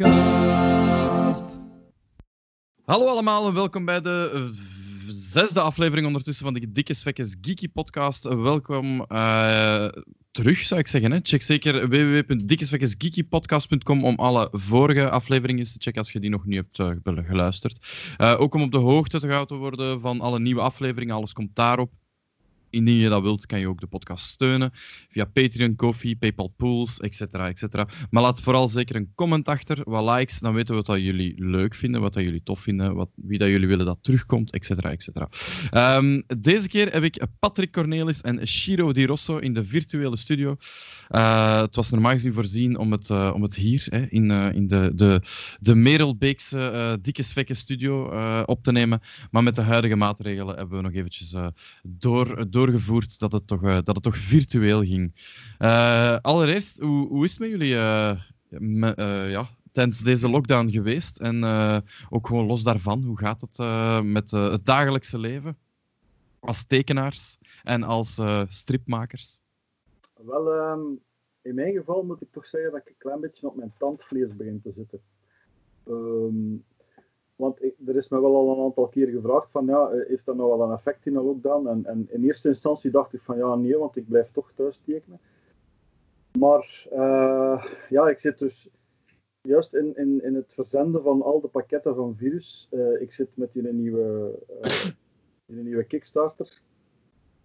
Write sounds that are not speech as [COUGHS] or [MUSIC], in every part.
Podcast. Hallo allemaal en welkom bij de zesde aflevering ondertussen van de Dikke Svekkes Geeky Podcast. Welkom uh, terug, zou ik zeggen. Hè? Check zeker www.dikkesvekkesgeekypodcast.com om alle vorige afleveringen te checken als je die nog niet hebt uh, geluisterd. ook om op de hoogte te gehouden worden van alle nieuwe afleveringen. Alles komt daarop. Indien je dat wilt, kan je ook de podcast steunen via Patreon, Kofi, PayPal Pools, etc. etc. Maar laat vooral zeker een comment achter, wat likes, dan weten we wat dat jullie leuk vinden, wat dat jullie tof vinden, wat, wie dat jullie willen dat terugkomt, etc. etc. Um, deze keer heb ik Patrick Cornelis en Shiro Di Rosso in de virtuele studio. Uh, het was normaal gezien voorzien om het, uh, om het hier hè, in, uh, in de, de, de Merelbeekse dikke svekke studio op te nemen. Maar met de huidige maatregelen hebben we nog eventjes door, door doorgevoerd dat het toch, uh, dat het toch virtueel ging. Uh, allereerst, hoe, hoe is het met jullie me, ja, tijdens deze lockdown geweest? En ook gewoon los daarvan, hoe gaat het met het dagelijkse leven? Als tekenaars en als stripmakers? Wel, um, in mijn geval moet ik toch zeggen dat ik een klein beetje op mijn tandvlees begin te zitten. Um, want er is me wel al een aantal keer gevraagd van ja, eh, heeft dat nou wel een effect in een lockdown? En, en in eerste instantie dacht ik van ja, nee, want ik blijf toch thuis tekenen. Maar uh, ja, ik zit dus juist in, in, in het verzenden van al de pakketten van virus. Uh, ik zit met die nieuwe, uh, die nieuwe Kickstarter.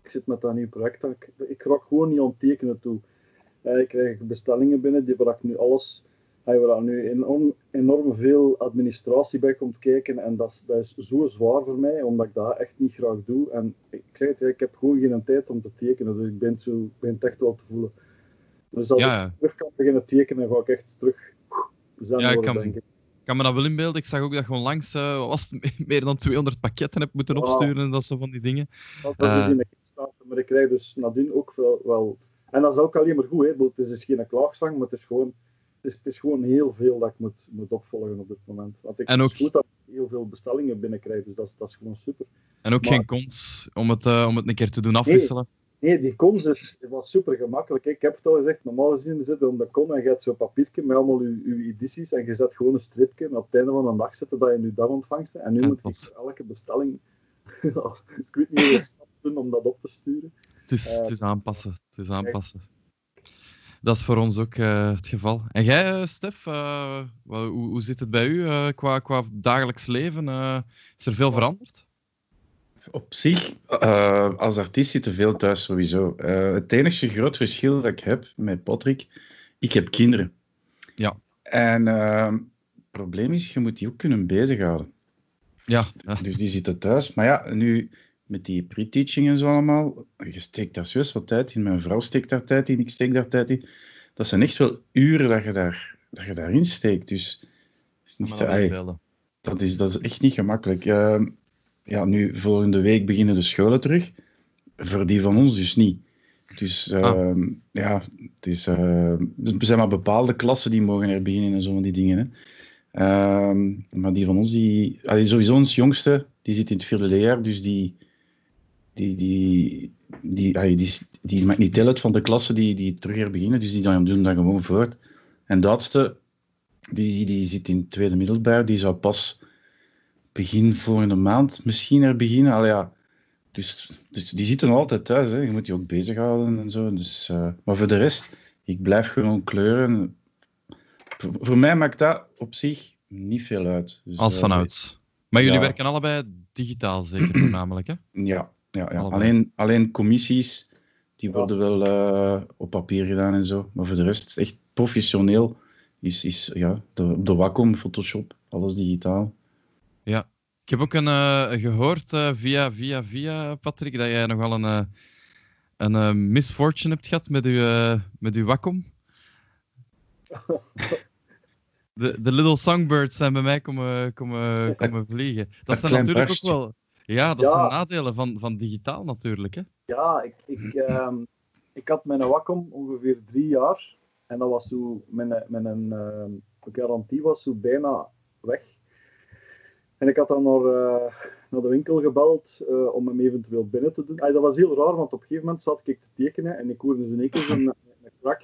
Ik zit met dat nieuwe project. Ik, ik gewoon niet aan tekenen toe. ik krijg bestellingen binnen die ik nu alles waar nu enorm, enorm veel administratie bij komt kijken. En dat, dat is zo zwaar voor mij, omdat ik dat echt niet graag doe. En ik zeg het, ik heb gewoon geen tijd om te tekenen, dus ik ben, zo, ben het echt wel te voelen. Dus als ik terug kan beginnen tekenen, ga ik echt terug ja, worden, kan, denk ik. kan me dat wel inbeelden. Ik zag ook dat je onlangs uh, was [LAUGHS] meer dan 200 pakketten hebt moeten opsturen en dat zo van die dingen. Dat, dat is in de Kickstarter, maar ik krijg dus nadien ook wel... wel en dat is ook alleen maar goed, hè. het is dus geen klaagzang, maar het is gewoon is, het is gewoon heel veel dat ik moet, moet opvolgen op dit moment. Want ik en ook... goed dat ik heel veel bestellingen binnenkrijg, dus dat is, dat is gewoon super. En ook geen cons om het, uh, om het een keer te doen afwisselen? Nee, die cons is, was super gemakkelijk. Ik heb het al gezegd, normaal gezien zit je om de kon en je hebt zo'n papiertje met allemaal je, je edities en je zet gewoon een stripje en op het einde van de dag zetten dat je nu dat ontvangst. En nu moet ik elke bestelling, [LAUGHS] ik weet niet hoe stap doen om dat op te sturen. Het is, uh, het is aanpassen, het is aanpassen dat is voor ons ook uh, het geval. En jij, eh, Stef, uh, hoe, hoe, zit het bij u qua, qua dagelijks leven? is er veel veranderd? Op zich, als artiest zit er veel thuis sowieso. het enige groot verschil dat ik heb met Patrick, ik heb kinderen. Ja. En het probleem is, je moet die ook kunnen bezighouden. Ja, ja. Dus die zitten thuis. Maar ja, nu met die pre-teaching en zo allemaal, je steekt daar serieus wat tijd in. Mijn vrouw steekt daar tijd in, ik steek daar tijd in. Dat zijn echt wel uren dat je, daar, dat je daarin steekt. Dus is niet te, dat, is, dat is echt niet gemakkelijk. Uh, ja, nu, volgende week beginnen de scholen terug. Voor die van ons dus niet. Dus uh, ja, het is, uh, er zijn maar bepaalde klassen die mogen er beginnen en zo van die dingen. Hè. Ehm, maar die van ons, die, allee, sowieso ons jongste, die zit in het vierde leerjaar, dus die, die, die, die, die, die, maakt niet deel uit van de klasse die, die terug beginnen, dus die doen dan gewoon voort. En de die, die zit in het tweede middelbaar, die zou pas begin volgende maand misschien er beginnen. Allee, ja. dus, dus die zitten altijd thuis, hè. je moet die ook bezighouden en zo. Dus, uh, maar voor de rest, ik blijf gewoon kleuren. Voor, voor mij maakt dat op zich niet veel uit. Dus, Als vanouds. Uh, maar jullie werken allebei digitaal zeker voornamelijk, hè? Ja, ja, ja. Alleen, alleen commissies, die worden wel uh, op papier gedaan en zo. Maar voor de rest, echt professioneel, is, is ja, de, de Wacom, Photoshop, alles digitaal. Ja, ik heb ook een, uh, gehoord uh, via, via, via, Patrick, dat jij nogal een, een misfortune hebt gehad met uw, met uw Wacom. [LAUGHS] De, de Little Songbirds zijn bij mij komen, komen, komen vliegen. Dat zijn natuurlijk ook wel ja, dat zijn nadelen van, van digitaal natuurlijk. Hè? Ja, ik, ik, [LAUGHS] ehm, ik had mijn Wacom ongeveer drie jaar. En dat was zo, mijn, mijn uh, garantie was zo bijna weg. En ik had dan naar, uh, naar de winkel gebeld uh, om hem eventueel binnen te doen. Ay, dat was heel raar, want op een gegeven moment zat ik te tekenen en ik hoorde zo'n één keer [LAUGHS] een, een krak.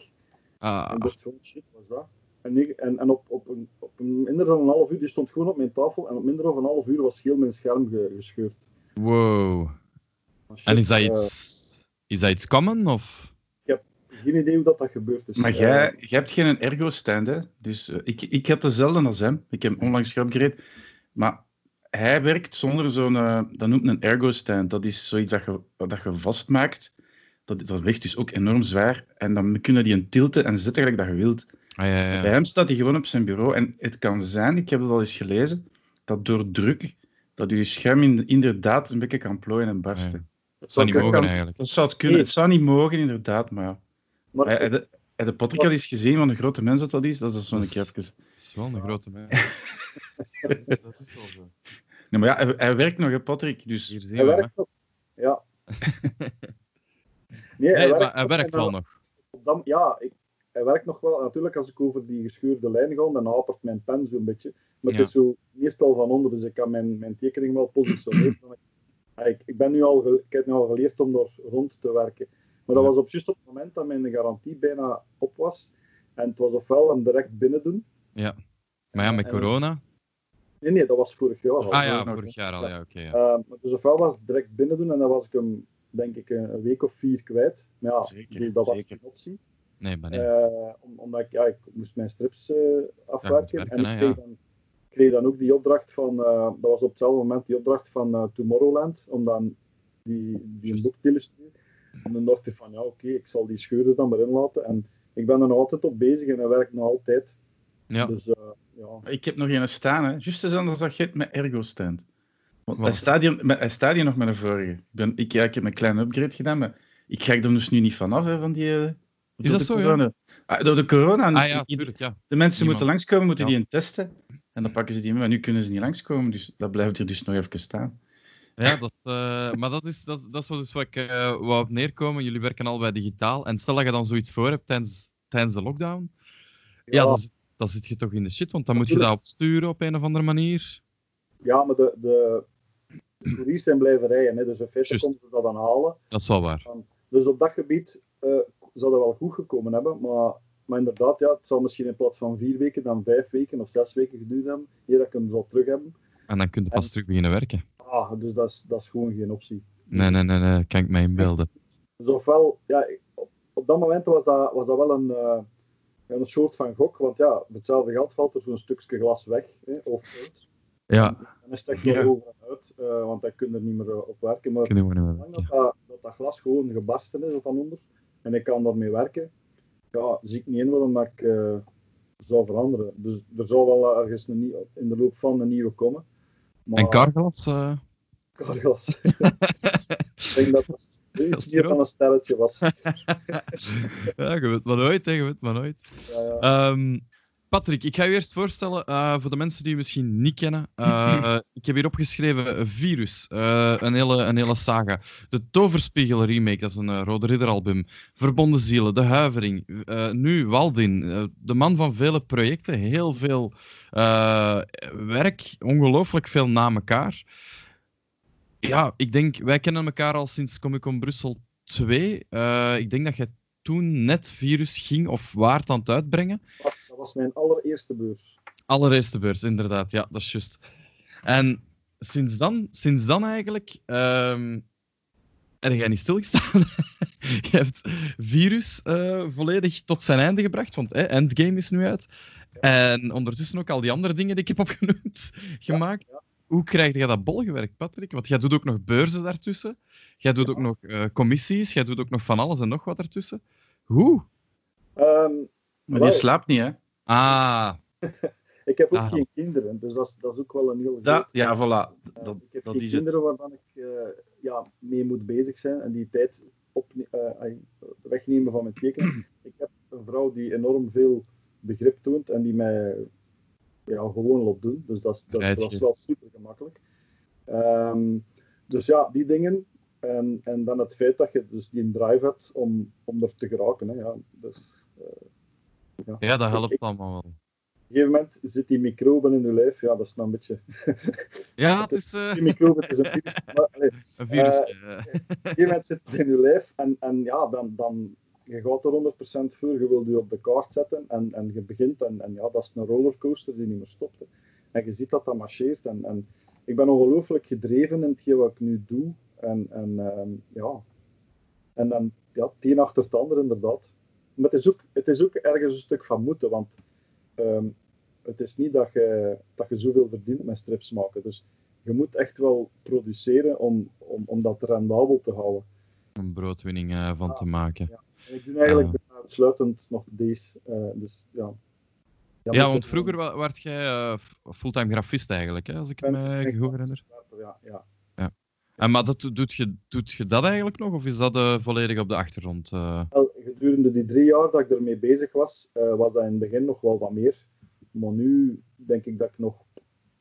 Ah. En dacht, zo'n shit was dat. En, ik- en, en op, op, een, op een minder dan een half uur, die stond gewoon op mijn tafel. En op minder dan een half uur was heel mijn scherm ge- gescheurd. Wow. Shit, En is dat eh, iets, is dat iets common? Of? geen idee hoe dat, dat gebeurd is. Maar Eh, jij, jij hebt geen ergo-stand, hè? Dus eh, ik, ik had dezelfde als hem. Ik heb hem onlangs geupgrade. Maar hij werkt zonder zo'n, dat noemt een ergo-stand. Dat is zoiets dat je, dat je vastmaakt. Dat, dat weegt dus ook enorm zwaar. En dan kun je die een tilten en zetten gelijk dat je wilt. Ah, ja, ja. Bij hem staat hij gewoon op zijn bureau. En het kan zijn, ik heb het al eens gelezen, dat door druk, dat je scherm in- inderdaad een beetje kan plooien en barsten. Ja. Dat zou niet mogen kan- eigenlijk. Dat zou het kunnen. Nee. Het zou niet mogen, inderdaad, maar... Maar Hij, hij, de, hij de Patrick al eens gezien, wat een grote mens dat, dat is. Dat is zo'n keer even... Dat is wel een grote man. [LAUGHS] dat is wel zo. Nee, maar ja, hij, hij werkt nog, hè, Patrick. Dus Hier zien hij we werkt nog. Ja. [LAUGHS] Nee, hij Nee, werkt, maar hij nog werkt wel nog. dat- ja, ik, hij werkt nog wel. Natuurlijk, als ik over die gescheurde lijn ga, dan hapert mijn pen zo'n beetje. Maar Ja. het is zo meestal van onder, dus ik kan mijn, mijn tekening wel positioneren. [CLEARS THROAT] Ja, ik, ik, ben nu al, ik heb nu al geleerd om er rond te werken. Maar dat Ja. was op juist op het moment dat mijn garantie bijna op was. En het was ofwel hem direct binnen doen. Maar ja, met en- corona. Nee, nee, dat was vorig jaar al. Ah ja, vorig jaar al. Ja, oké. ja. Uh, maar dus ofwel was het direct binnen doen en dan was ik hem, denk ik, een, week of vier kwijt. Maar ja, Zeker, dat was zeker. geen optie. Nee, maar nee. Eh, om- omdat ik, ja, ik moest mijn strips eh, afwerken. werken, en ik kreeg, ja. dan, ik kreeg dan ook die opdracht van, eh, dat was op hetzelfde moment die opdracht van eh, Tomorrowland, om dan die, die een boek te illustreren. En dan dacht ik van, ja oké, ik zal die scheuren dan maar inlaten. En ik ben er nog altijd op bezig en hij werkt nog altijd. Ja, Dus eh, ja, Ik heb nog een staan, hè. Juist als dat je hebt met ergo-stand. Want Wat? hij staat, hier, met- hij staat hier nog met een vorige. Ik, ben, ik, ja, ik heb een kleine upgrade gedaan, maar ik krijg er dus nu niet vanaf, hè, van die... door dat de zo, ja? corona. Ah, door de corona. ah ja, tuurlijk, ja. de mensen Niemand. moeten langskomen, moeten Ja. die in testen. En dan pakken ze die mee, maar nu kunnen ze niet langskomen. Dus dat blijft hier dus nog even staan. Ja, dat, eh, maar dat is, dat, dat is dus wat ik eh, wou op neerkomen. Jullie werken allebei digitaal. En stel dat je dan zoiets voor hebt tijdens, tijdens de lockdown. Ja, dan, zit- dan zit je toch in de shit, want dan moet je dat opsturen op een of andere manier. ja maar de, de, de zijn blijven rijden. Hè, dus in feite konden ze dat dan halen. Dat is wel waar. Dus op dat gebied eh, zou dat wel goed gekomen hebben. Maar, maar inderdaad, ja, het zal misschien in plaats van vier weken dan vijf weken of zes weken geduurd hebben. Eer dat ik hem zal terug hebben. En dan kun je pas En- terug beginnen werken. Ah, dus dat is, dat is gewoon geen optie. Nee, nee, nee, nee, kan ik mij inbeelden. Dus ofwel, ja, op, op dat moment was dat, was dat wel een, eh, ja, een soort van gok. Want ja, met hetzelfde geld valt er zo'n stukje glas weg. Hè, of uit. Ja, Dan is wel Ja. over en uit. eh, want daar kun je er niet meer eh, op werken. Maar kun je gewoon niet meer zolang dat, dat, dat dat glas gewoon gebarsten is van onder en ik kan daarmee werken, ja, zie ik niet in waarom ik eh, zou veranderen. Dus er zal wel ergens een, nieuw- in de loop van een nieuwe komen. Maar, En carglass? [LAUGHS] Carglass. [LAUGHS] ik denk dat het Dat is iets meer dan een stelletje was. [LAUGHS] ja, je weet maar nooit, hè, je weet maar nooit. Ja, ja. Ehm, Patrick, ik ga je eerst voorstellen, eh, voor de mensen die je misschien niet kennen. eh, [LAUGHS] ik heb hier opgeschreven een Virus, eh, een, hele, een hele saga. De Toverspiegel remake, dat is een uh, Rode Ridder album. Verbonden Zielen, De Huivering. eh, nu Waldin, eh, de man van vele projecten, heel veel eh, werk, ongelooflijk veel na elkaar. Ja, ik denk, wij kennen elkaar al sinds Comic Con Brussel 2. Eh, ik denk dat jij toen net Virus ging of waard aan het uitbrengen. Dat was- mijn allereerste beurs. Allereerste beurs, inderdaad. Ja, dat is juist. En sinds dan, sinds dan eigenlijk, ehm heb jij niet stilgestaan. [LAUGHS] je hebt Virus eh, volledig tot zijn einde gebracht, want eh, Endgame is nu uit. En ondertussen ook al die andere dingen die ik heb opgenoemd, [LAUGHS] gemaakt. ja. Hoe krijg je dat bol gewerkt, Patrick? Want jij doet ook nog beurzen daartussen. Jij doet Ja. ook nog eh, commissies. Jij doet ook nog van alles en nog wat daartussen. Hoe? Ehm, Maar die slaapt niet, hè? Ah, [LAUGHS] ik heb ook Ah. geen kinderen, dus dat is, dat is ook wel een heel Dat, ja, voilà. Eh, Dat, ik heb dat geen is het. kinderen waarvan ik eh, ja, mee moet bezig zijn en die tijd op, eh, ai, wegnemen van mijn tekenen. [CLEARS THROAT] ik heb een vrouw die enorm veel begrip toont en die mij ja, gewoon laat doen. Dus dat is, dat, is- Rijdt dat is je. wel super gemakkelijk. Ehm, dus ja, die dingen. En, en dan het feit dat je dus die drive hebt om, om er te geraken. Hè, ja. Dus, ja, dat helpt allemaal wel. op een gegeven moment zit die microben in je lijf. Ja, dat is dan een beetje... Ja, het is eh, Die microben is een virus. [LAUGHS] Maar, een virus. Eh, op een gegeven moment zit het in je lijf en, en ja, dan, dan, je gaat er 100% voor, je wilt je op de kaart zetten en, en je begint en, en ja, dat is een rollercoaster die niet meer stopt. Hè. En je ziet dat dat marcheert en, en ik ben ongelooflijk gedreven in hetgeen wat ik nu doe en, en ehm, ja, en dan ja, het een achter het ander inderdaad. Maar het is ook, het is ook ergens een stuk van moeten, want ehm, het is niet dat je, dat je zoveel verdient met strips maken. Dus je moet echt wel produceren om, om, om dat rendabel te houden. Een broodwinning uh, van te maken. Ja. En ik doe eigenlijk uh, uitsluitend nog deze. Uh, dus, ja. Ja, ja want vroeger werd jij uh, fulltime graffist eigenlijk, hè, als ik ben, me goed herinner. Ja, ja. En, maar dat, doet, je, doet je dat eigenlijk nog, of is dat uh, volledig op de achtergrond? Uh... Wel, gedurende die drie jaar dat ik ermee bezig was, was dat in het begin nog wel wat meer. Maar nu denk ik dat ik nog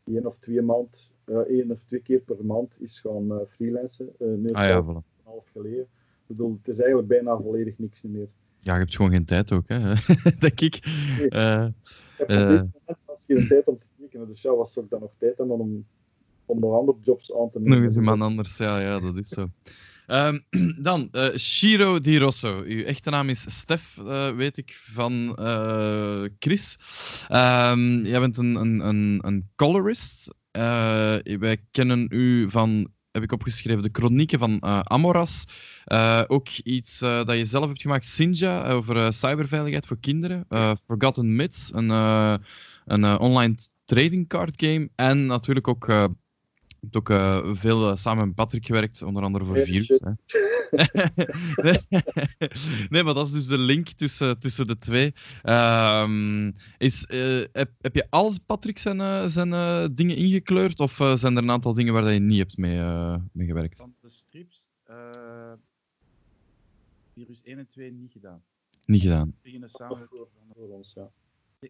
één of twee maand, één of twee keer per maand is gaan freelancen. nu ah, ja, voilà. een half geleden. Ik bedoel, het is eigenlijk bijna volledig niks meer. Ja, je hebt gewoon geen tijd ook, hè? [LAUGHS] denk ik. Nee. Ik heb op deze moment zelfs geen tijd om te tekenen. Dus ja, wat zou ik dan nog tijd hebben om, om nog andere jobs aan te nemen? Nog eens iemand anders, ja, ja, dat is zo. Um, [CLEARS THROAT] dan, uh, Shiro Di Rosso. Uw echte naam is Stef, uh, weet ik van uh, Chris. Um, jij bent een, een, een, een colorist. wij kennen u van heb ik opgeschreven, de chronieken van Amoras. Ook iets dat je zelf hebt gemaakt, Sinja, over cyberveiligheid voor kinderen. Forgotten Myths, een, een online trading card game. En natuurlijk ook, hebt ook veel samen met Patrick gewerkt, onder andere voor Virus. Hè. nee, [LAUGHS] nee, maar dat is dus de link tussen, tussen de twee. Um, is, uh, heb, heb je al Patrick zijn, zijn uh, dingen ingekleurd? Of zijn er een aantal dingen waar je niet hebt mee, mee gewerkt? Van de strips, Virus 1 en 2 niet gedaan. Niet gedaan. We beginnen samen voor, voor ons, ja.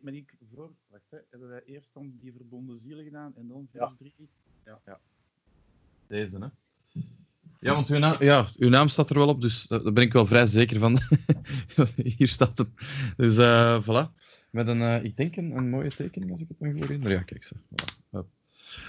Maar die, voor, wacht, hè, hebben wij eerst dan die verbonden zielen gedaan en dan Virus ja. 3? Ja. ja. Deze, hè? Ja, want uw naam, ja, uw naam staat er wel op, dus daar ben ik wel vrij zeker van. [LAUGHS] Hier staat hem. Dus uh, voilà. Met een, uh, ik denk een, een, mooie tekening, als ik het me goed herinner. Ja, kijk ze. Voilà. Ja.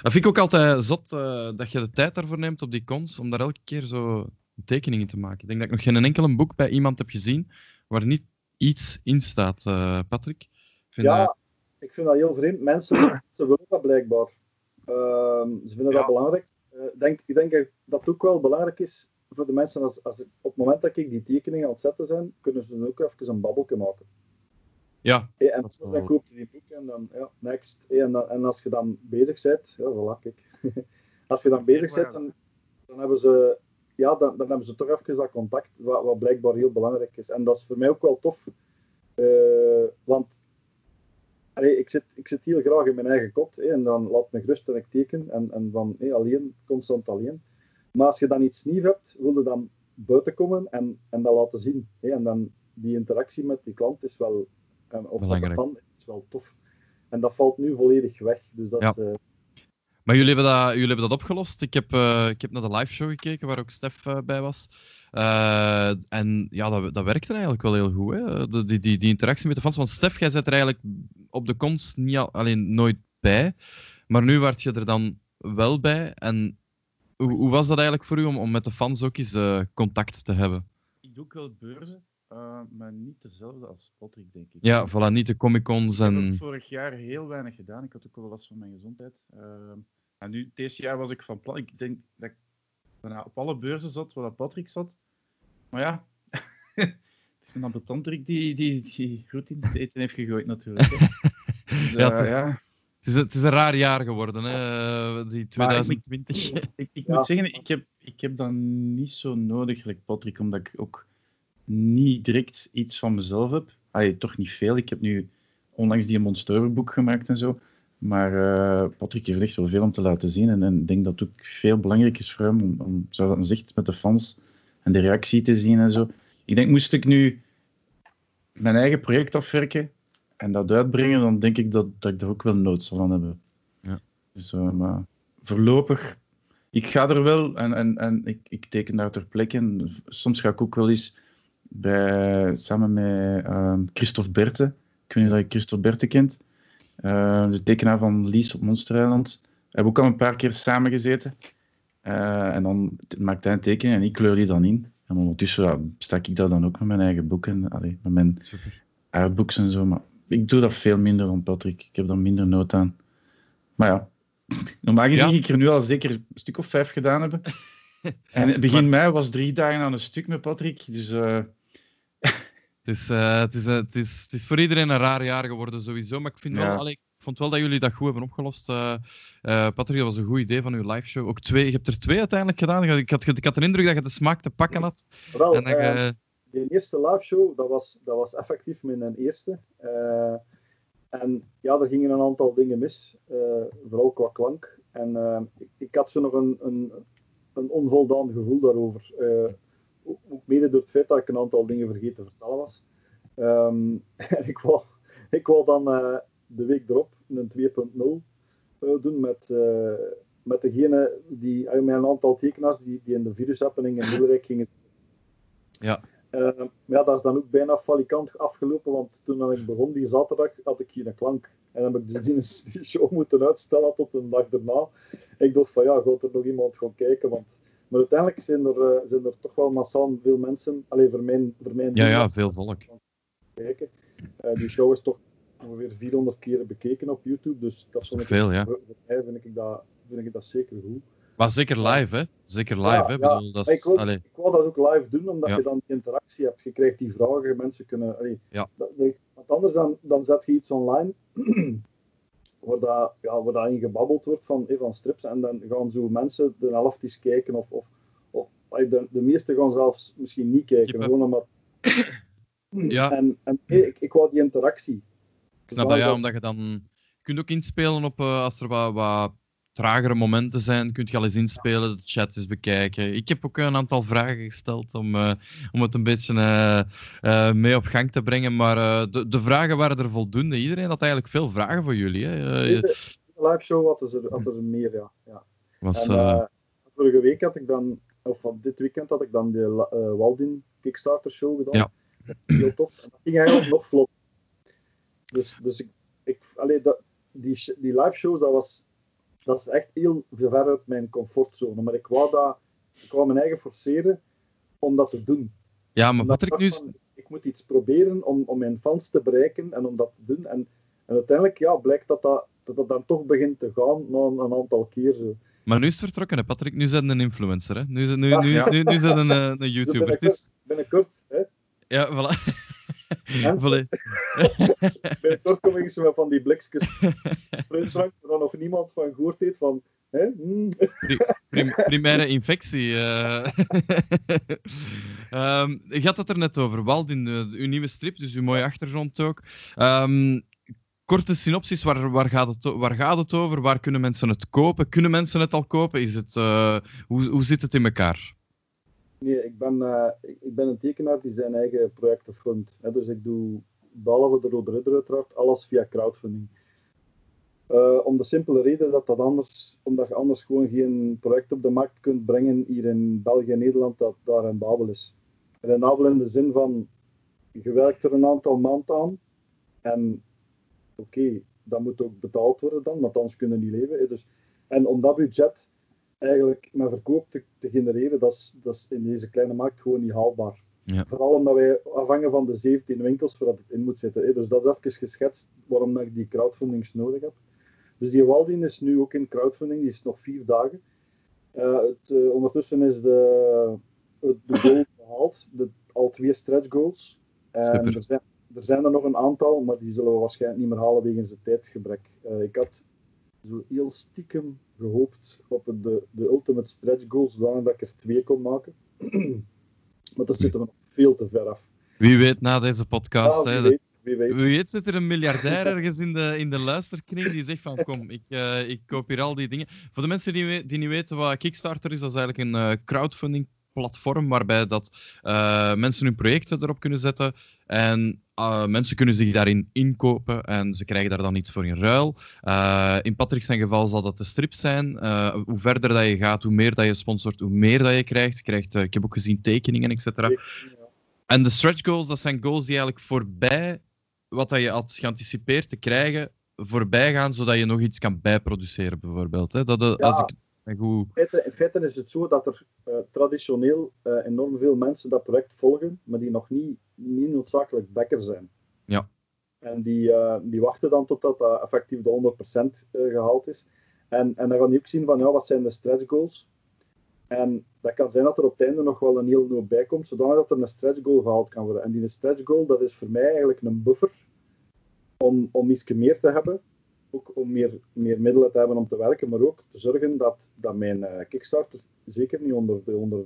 Dat vind ik ook altijd zot, uh, dat je de tijd daarvoor neemt op die cons, om daar elke keer zo tekeningen te maken. Ik denk dat ik nog geen enkel boek bij iemand heb gezien waar niet iets in staat, Patrick. Ik vind ja, dat... ik vind dat heel vreemd. Mensen, mensen [COUGHS] willen dat blijkbaar. Ehm, ze vinden ja. dat belangrijk. Uh, denk, ik denk dat het ook wel belangrijk is voor de mensen, als, als, op het moment dat ik die tekeningen aan het zetten zijn, kunnen ze dan ook even een babbelje maken. Ja. Hey, en dan koop je die boek en dan, ja, next. Hey, en, dan, en als je dan bezig bent, ja, voilà, kijk. [LAUGHS] als je dan bezig bent, dan, dan hebben ze, ja, dan, dan hebben ze toch even dat contact, wat, wat blijkbaar heel belangrijk is. En dat is voor mij ook wel tof, uh, want Allee, ik, zit, ik zit heel graag in mijn eigen kot hé, en dan laat me gerust en ik teken en, en van hé, alleen, constant alleen. Maar als je dan iets nieuws hebt, wil je dan buiten komen en, en dat laten zien. Hé, en dan die interactie met die klant is wel, of met de fan, is wel tof. En dat valt nu volledig weg. Dus dat ja. is, uh... Maar jullie hebben, dat, jullie hebben dat opgelost. Ik heb, uh, ik heb naar de live show gekeken waar ook Stef uh, bij was. Uh, en ja, dat, dat werkte eigenlijk wel heel goed. Hè? De, die, die, interactie met de fans. Want Stef, jij zit er eigenlijk op de cons niet al, alleen nooit bij. Maar nu werd je er dan wel bij. En hoe, hoe was dat eigenlijk voor u om, om met de fans ook eens contact te hebben? Ik doe ook wel beurzen, uh, maar niet dezelfde als Patrick, denk ik. Ja, voilà, niet de Comic-Cons en... Ik heb vorig jaar heel weinig gedaan. Ik had ook wel last van mijn gezondheid. en nu, deze jaar was ik van plan. Ik denk dat ik bijna op alle beurzen zat waar Patrick zat. Maar ja, [LAUGHS] het is een ambetanterik die, die, die goed in het eten heeft gegooid natuurlijk. [LAUGHS] dus, ja, het is, ja. Het, is, het is, een raar jaar geworden, hè, die 2020. ik, ik, ik [LAUGHS] ja. moet zeggen, ik heb, ik heb dat niet zo nodig, like Patrick, omdat ik ook niet direct iets van mezelf heb. Allee, toch niet veel. Ik heb nu onlangs die Monster-boek gemaakt en zo. Maar uh, Patrick heeft echt wel veel om te laten zien. En ik denk dat het ook veel belangrijk is voor hem om, om zoals dat zegt, met de fans en de reactie te zien en zo. Ik denk, moest ik nu mijn eigen project afwerken en dat uitbrengen, dan denk ik dat, dat ik daar ook wel nood zal van hebben. Ja. Dus, uh, maar voorlopig, ik ga er wel en, en, en ik, ik teken daar ter plekke. Soms ga ik ook wel eens bij, samen met uh, Christophe Berte. Ik weet niet of je Christophe Berte kent. Uh, de tekenaar van Lies op Monstereiland. We hebben ook al een paar keer samen gezeten. Uh, en dan maakt hij een tekening en ik kleur die dan in. En ondertussen ja, stak ik dat dan ook met mijn eigen boeken, allee, met mijn Super. artbooks en zo. Maar ik doe dat veel minder dan Patrick. Ik heb daar minder nood aan. Maar ja, [LAUGHS] normaal gezien Ja. ik er nu al zeker een stuk of vijf gedaan hebben. [LAUGHS] En begin mei was drie dagen aan een stuk met Patrick. Dus eh, Het is, eh, het, is, eh, het, is, het is voor iedereen een raar jaar geworden sowieso, maar ik, vind wel, allee, ik vond wel dat jullie dat goed hebben opgelost. eh, Patrick, dat was een goed idee van uw liveshow. Ook twee, je hebt er twee uiteindelijk gedaan. Ik had, ik had de indruk dat je de smaak te pakken had. Wel, En dat je, eerste live show, dat was, dat was effectief mijn eerste. En ja, er gingen een aantal dingen mis, vooral qua klank. En ik, ik had zo nog een, een, een onvoldaan gevoel daarover. Ook, mede door het feit dat ik een aantal dingen vergeten te vertellen was. Ehm, [LAUGHS] en ik wou, ik wou dan eh, de week erop een 2.0 eh, doen met, eh, met degene die, met een aantal tekenaars die, die in de virushappening in Wilrijk gingen ja. eh, maar ja, dat is dan ook bijna falikant afgelopen, want toen ik begon die zaterdag had ik geen klank. En dan heb ik dus die [LAUGHS] show moeten uitstellen tot een dag daarna. Ik dacht van ja, gaat er nog iemand gaan kijken? Want... Maar uiteindelijk zijn er, eh, zijn er toch wel massaal veel mensen, alleen voor mijn, voor mijn ja, ja, veel volk. kijken. Eh, die show is toch ongeveer 400 keer bekeken op YouTube, dus dat, is ik- veel, ja. voor mij vind ik, dat, vind ik dat zeker goed. Maar zeker live, hè? Zeker live, Ja, hè? ja. Bedoel, dat Maar is, ik, wil, ik wil dat ook live doen, omdat Ja. je dan die interactie hebt. Je krijgt die vragen, mensen kunnen... allee, Ja. dat- want anders dan, dan zet je iets online [CLEARS THROAT] waar, dat, ja, waar dat in gebabbeld wordt van, eh, van strips en dan gaan zo mensen de helft eens kijken of... of, of de, de meesten gaan zelfs misschien niet kijken, gewoon omdat... [COUGHS] Ja. En, en ik, ik wou die interactie. Ik snap dat, ja, omdat je dan... Je kunt ook inspelen op, eh, als er wat, wat tragere momenten zijn, kun je al eens inspelen, de chat eens bekijken. Ik heb ook een aantal vragen gesteld om, eh, om het een beetje eh, eh, mee op gang te brengen, maar de, de vragen waren er voldoende. Iedereen had eigenlijk veel vragen voor jullie. Hè. De, live show had er, had er meer, ja. ja. was, En, vorige week had ik dan, of van dit weekend had ik dan de Waldin Kickstarter show gedaan. Ja. Heel tof. En dat ging eigenlijk nog vlot. Dus, dus ik, ik allee, dat, die, die live shows, dat was, dat is echt heel ver uit mijn comfortzone. Maar ik wou dat, ik wou mijn eigen forceren om dat te doen. ja, maar Patrick, ik nu van, ik moet iets proberen om, om mijn fans te bereiken en om dat te doen. En, en uiteindelijk ja, blijkt dat dat, dat dat dan toch begint te gaan na een, een aantal keer. Zo. maar nu is het vertrokken, hè, Patrick. Nu zijn een influencer. Hè. Nu, is- nu, nu, ja. nu, nu zijn een, eh, een YouTuber. Het binnenkort, is, binnenkort, hè, ja, voilà. [LAUGHS] Mensen. Ik eens met van die blikjes fruitdrank waar nog niemand van gehoord heeft. Van, hè, mm, Prim- primaire infectie. [LAUGHS] Ehm, je had het er net over, Waldin, de, uw nieuwe strip, dus uw mooie achtergrond ook. Ehm, korte synopsis, waar, waar, gaat het, waar gaat het over? Waar kunnen mensen het kopen? Kunnen mensen het al kopen? Is het, eh, hoe, hoe zit het in elkaar? Nee, ik ben, eh, ik, ben een tekenaar die zijn eigen projecten fundt. Dus ik doe, behalve de Rode Ridder uiteraard, alles via crowdfunding. Eh, om de simpele reden dat dat anders, omdat je anders gewoon geen project op de markt kunt brengen hier in België en Nederland dat daar rendabel is. Rendabel in de zin van, je werkt er een aantal maanden aan en oké, dat moet ook betaald worden dan, want anders kunnen niet leven. Dus, en om dat budget eigenlijk met verkoop te, te genereren, dat is, dat is in deze kleine markt gewoon niet haalbaar. Ja. Vooral omdat wij afhangen van de 17 winkels waar het in moet zitten. hè. Dus dat is even geschetst waarom ik die crowdfundings nodig heb. Dus die Waldin is nu ook in crowdfunding, die is nog vier dagen. Eh, het, eh, ondertussen is de, het- de goal [LAUGHS] behaald, de, al twee stretch goals. En er, zijn, er zijn er nog een aantal, maar die zullen we waarschijnlijk niet meer halen wegens het tijdgebrek. Eh, ik had zo heel stiekem gehoopt op de, de ultimate stretch goals, zodat ik er twee kon maken. [CLEARS THROAT] maar daar zitten we nog veel te ver af. Wie weet na deze podcast. Ja, hè, wie weet, wie weet. Wie weet zit er een miljardair ergens in de, in de luisterkring die zegt van kom, ik, eh, ik koop hier al die dingen. Voor de mensen die, die niet weten wat Kickstarter is, dat is eigenlijk een eh, crowdfunding platform waarbij dat, eh, mensen hun projecten erop kunnen zetten en eh, mensen kunnen zich daarin inkopen en ze krijgen daar dan iets voor in ruil. Eh, in Patrick zijn geval zal dat de strips zijn. Hoe verder dat je gaat, hoe meer dat je sponsort, hoe meer dat je krijgt. Je krijgt ik heb ook gezien tekeningen, et cetera. Ja. En de stretch goals, dat zijn goals die eigenlijk voorbij wat dat je had geanticipeerd te krijgen, voorbij gaan, zodat je nog iets kan bijproduceren, bijvoorbeeld. Hè? Dat, Ja. als ik, En goed... in, feite, is het zo dat er uh, traditioneel uh, enorm veel mensen dat project volgen, maar die nog niet, niet noodzakelijk backer zijn. Ja. En die, uh, die wachten dan totdat dat effectief de 100% gehaald is. En, en dan gaan die ook zien van, ja, wat zijn de stretch goals? En dat kan zijn dat er op het einde nog wel een heel hoop bij komt, zodat er een stretch goal gehaald kan worden. En die stretch goal, dat is voor mij eigenlijk een buffer om, om iets meer te hebben. Ook om meer, meer middelen te hebben om te werken, maar ook te zorgen dat, dat mijn uh, Kickstarter zeker niet onder de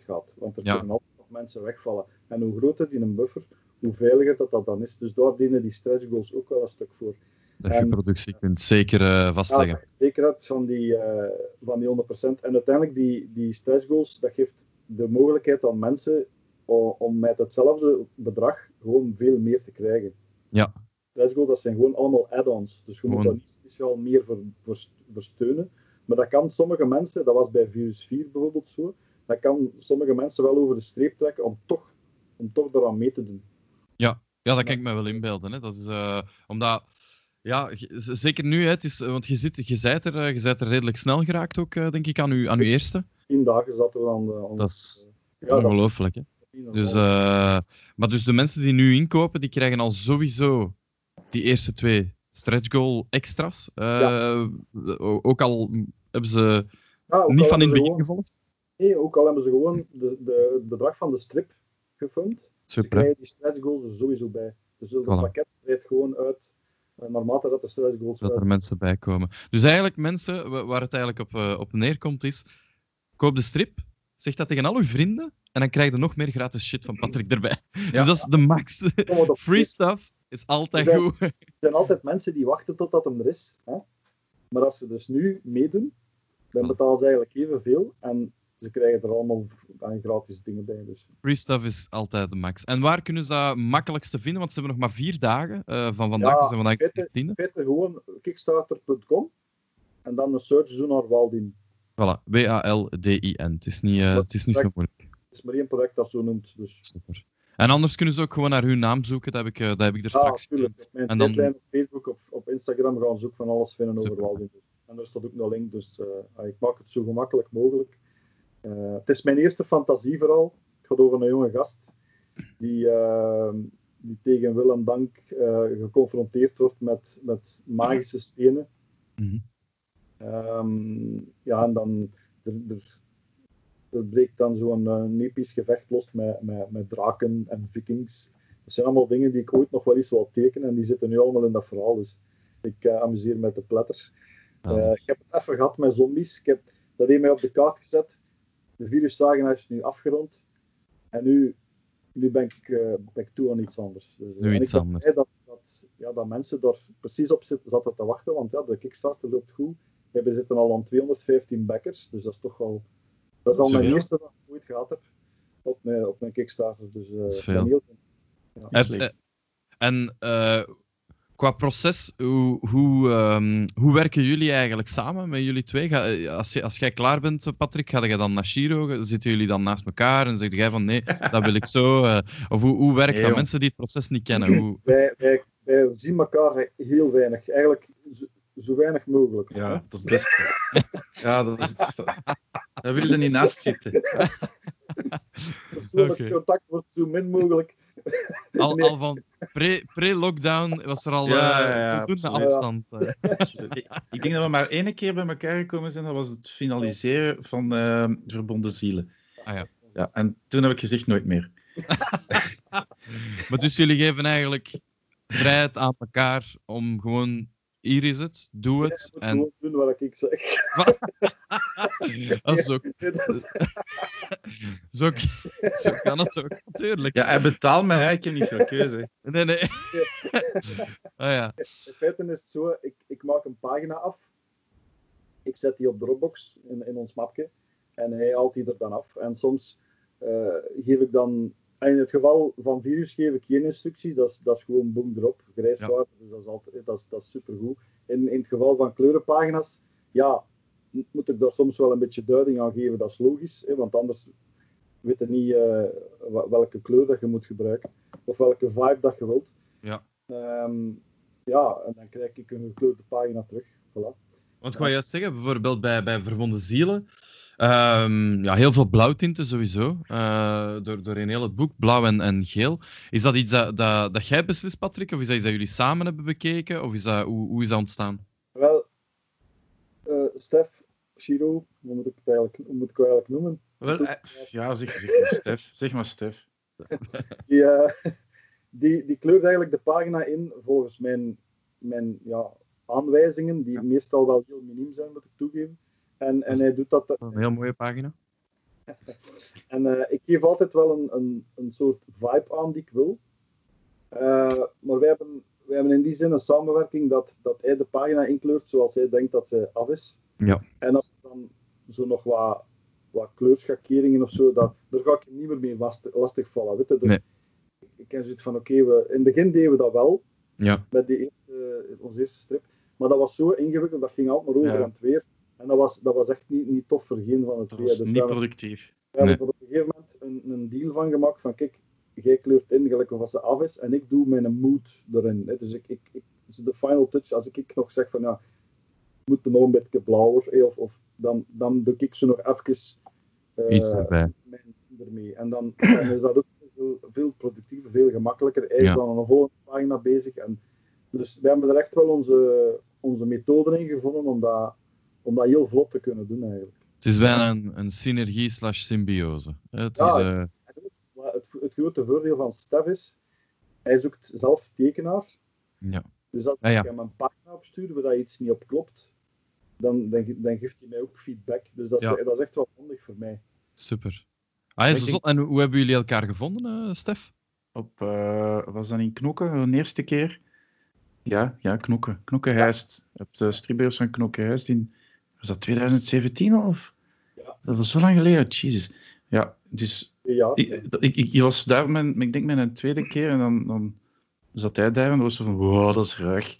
100% gaat. Want er Ja. kunnen altijd nog mensen wegvallen. En hoe groter die een buffer, hoe veiliger dat, dat dan is. Dus daar dienen die stretch goals ook wel een stuk voor. Dat je productie kunt zeker eh, vastleggen. Ja, zekerheid van die, eh, van die 100%. En uiteindelijk, die, die stretch goals, dat geeft de mogelijkheid aan mensen om, om met hetzelfde bedrag gewoon veel meer te krijgen. Ja. Stretch goals, dat zijn gewoon allemaal add-ons. Dus je moet daar niet speciaal meer voor, voor, voor steunen. Maar dat kan sommige mensen, dat was bij Virus 4 bijvoorbeeld zo, dat kan sommige mensen wel over de streep trekken om toch, om toch daaraan mee te doen. Ja, dat kan ik me wel inbeelden. Hè. Dat is, eh, omdat, ja, zeker nu, hè, het is, want je, zit, je, zijt er, eh, je zijt er redelijk snel geraakt ook, eh, denk ik, aan uw, aan uw eerste. Tien dagen zaten we aan de... aan Dat is ja, ongelooflijk. Hè. Dus, maar dus de mensen die nu inkopen, die krijgen al sowieso die eerste twee stretch goal extra's. Eh, Ook al hebben ze Ja, niet van in het ze begin gewoon- gevolgd. Nee, ook al hebben ze gewoon de, de, het bedrag van de strip gefund, ze Super. hè. krijgen die stretch goals er sowieso bij. Dus het Voilà. pakket rijdt gewoon uit eh, naarmate dat de stretch goals dat er mensen bij komen. Dus eigenlijk mensen, wa- waar het eigenlijk op, eh, op neerkomt is, koop de strip, zeg dat tegen al uw vrienden en dan krijg je nog meer gratis shit van Patrick erbij. [LAUGHS] Dus dat is de max. [LAUGHS] Free stuff is altijd Zijn- goed. Er zijn altijd mensen die wachten totdat hem er is. Hè? Maar als ze dus nu meedoen, dan betalen ze eigenlijk evenveel en ze krijgen er allemaal aan gratis dingen bij. Dus. Free stuff is altijd de max. En waar kunnen ze dat makkelijkst te vinden? Want ze hebben nog maar vier dagen eh, van vandaag. Ja, we zijn vandaag in de 14e. In feite gewoon kickstarter.com en dan een search doen naar Waldien. Voilà, W-A-L-D-I-N. Het is niet, eh, het is niet zo moeilijk. Het is maar één project dat zo noemt. Dus. Super. En anders kunnen ze ook gewoon naar hun naam zoeken. Dat heb ik, eh, dat heb ik er Ja, straks natuurlijk. Op mijn En dan- op Facebook of op Instagram gaan ze ook van alles vinden over. Walding. En er staat ook een link, dus eh, ik maak het zo gemakkelijk mogelijk. Eh, het is mijn eerste fantasieverhaal. Het gaat over een jonge gast die, eh, die tegen wil en dank geconfronteerd wordt met, met magische stenen. Mhm. Ehm, ja, en dan er, er, er breekt dan zo'n uh, episch gevecht los met, met, met draken en vikings. Dat zijn allemaal dingen die ik ooit nog wel eens wil tekenen en die zitten nu allemaal in dat verhaal. Dus ik eh, amuseer met de platters. Ah, Eh, ik heb het even gehad met zombies. Ik heb, dat heeft mij op de kaart gezet. De viruspagina is nu afgerond. En nu, nu ben, ik, ben ik toe aan iets anders. Dus, Nu en iets ik anders. dat, ja, dat mensen daar precies op zitten, zaten te wachten. Want ja, de Kickstarter loopt goed. We zitten al aan 215 backers. Dus dat is toch wel... Dat is al mijn eerste dat ik ooit gehad heb op mijn, op mijn Kickstarter. Dus eh, is veel. heel ja. Eh, en eh, qua proces, hoe, hoe, ehm, hoe werken jullie eigenlijk samen met jullie twee? Ga, als, je, als jij klaar bent, Patrick, ga jij dan naar Shiro? Zitten jullie dan naast elkaar en zeg jij van nee, dat wil ik zo? eh, of hoe, hoe werkt Nee, dat? Mensen die het proces niet kennen. Hoe, wij, wij, wij zien elkaar heel weinig. Eigenlijk zo, weinig mogelijk. Ja, dat is het beste. [LAUGHS] ja, dat is het. Daar wil je niet naast zitten. Persoonlijk Oké. contact wordt zo min mogelijk. al, [LAUGHS] Nee. al van pre- pre-lockdown was er al Ja, eh, ja, afstand. eh. Ik, ik denk dat we maar één keer bij elkaar gekomen zijn. Dat was het finaliseren van eh, Verbonden Zielen. Ah, ja. Ja, en toen heb ik gezegd nooit meer. [LAUGHS] Maar dus jullie geven eigenlijk vrijheid aan elkaar om gewoon, hier is het, doe het. moet En gewoon doen wat ik zeg. [LAUGHS] dat is ook, [LAUGHS] [LAUGHS] zo, zo kan het ook, natuurlijk. Ja, hij betaalt me, hè. ik heb niet veel keuze. Nee, nee. Ah ja, In feite is het zo, ik, ik maak een pagina af. Ik zet die op Dropbox in, in ons mapje. En hij haalt die er dan af. En soms eh, geef ik dan... In het geval van virus geef ik geen instructies. Dat is, dat is gewoon boom erop, grijswater. Dus dat is, altijd, dat is, dat is supergoed. In, in het geval van kleurenpagina's, ja, moet ik daar soms wel een beetje duiding aan geven. Dat is logisch, hè, want anders weet je niet eh, welke kleur dat je moet gebruiken. Of welke vibe dat je wilt. Ja. Ehm, ja, en dan krijg ik een gekleurde pagina terug. Voilà. Want ik wou juist zeggen, bijvoorbeeld bij, bij Verwonde Zielen, ehm, ja, heel veel blauwtinten sowieso, uh, door, door in heel het boek, blauw en, en geel. Is dat iets dat, dat, dat jij beslist, Patrick, of is dat iets dat jullie samen hebben bekeken, of is dat, hoe, hoe is dat ontstaan? Wel, uh, Stef, Shiro, hoe moet ik het eigenlijk, hoe moet ik het eigenlijk noemen? Wel, uh, ja, zeg, zeg maar Stef. Zeg maar Stef. [LAUGHS] die, die, die kleurt eigenlijk de pagina in volgens mijn, mijn ja, aanwijzingen, die meestal wel heel miniem zijn, moet ik toegeven. En, en hij doet dat. Een heel mooie pagina. [LAUGHS] en uh, ik geef altijd wel een, een, een soort vibe aan die ik wil. Uh, maar wij hebben, wij hebben in die zin een samenwerking dat, dat hij de pagina inkleurt zoals hij denkt dat ze af is. Ja. En als er dan zo nog wat, wat kleurschakeringen of zo, dat, daar ga ik niet meer mee lastig, vallen. Weet je? Dus nee. Ik ken zoiets van: oké, okay, in het begin deden we dat wel. Ja. Met die eerste, onze eerste strip. Maar dat was zo ingewikkeld, dat ging altijd maar over Ja. en het weer. En dat was, dat was echt niet, niet tof voor geen van het Dat twee. was Dus niet we hebben- productief. we hebben Nee. er op een gegeven moment een, een deal van gemaakt van kijk, jij kleurt in gelijk of als ze af is en ik doe mijn mood erin. Hè. Dus ik, ik, ik, de final touch, als ik, ik nog zeg van ja, moet er nog een beetje blauwer, hè, of, of dan, dan doe ik ze nog even eh, Iets erbij. mijn ermee. En dan, dan is dat ook veel, veel productiever, veel gemakkelijker. Hij is Ja. dan aan een volgende pagina bezig. En, dus we hebben er echt wel onze, onze methoden in gevonden om dat, om dat heel vlot te kunnen doen eigenlijk. Het is bijna een, een synergie slash symbiose. Het Ja, is, eh, Maar het, het grote voordeel van Stef is, hij zoekt zelf tekenaar. ja. Dus als Ah, ja. ik hem een pagina opstuur waar dat iets niet op klopt, dan, dan, ge- dan geeft hij mij ook feedback. Dus dat is, Ja. dat is echt wel handig voor mij. Super. Ah, ja, zo. En hoe hebben jullie elkaar gevonden, eh, Stef? Op, eh, was dat in Knokken, de eerste keer? Ja, ja, Knokken. Knokkenhuist. Op de stripbeurs van Knokkenhuist in, was dat 2017 al? Of? Ja. Dat is zo lang geleden, Jesus. Ja, dus Ja, ik, ik, ik, was daar, mijn, ik denk mijn tweede keer, en dan, dan zat hij daar en dan was zo van, wow, dat is ruig.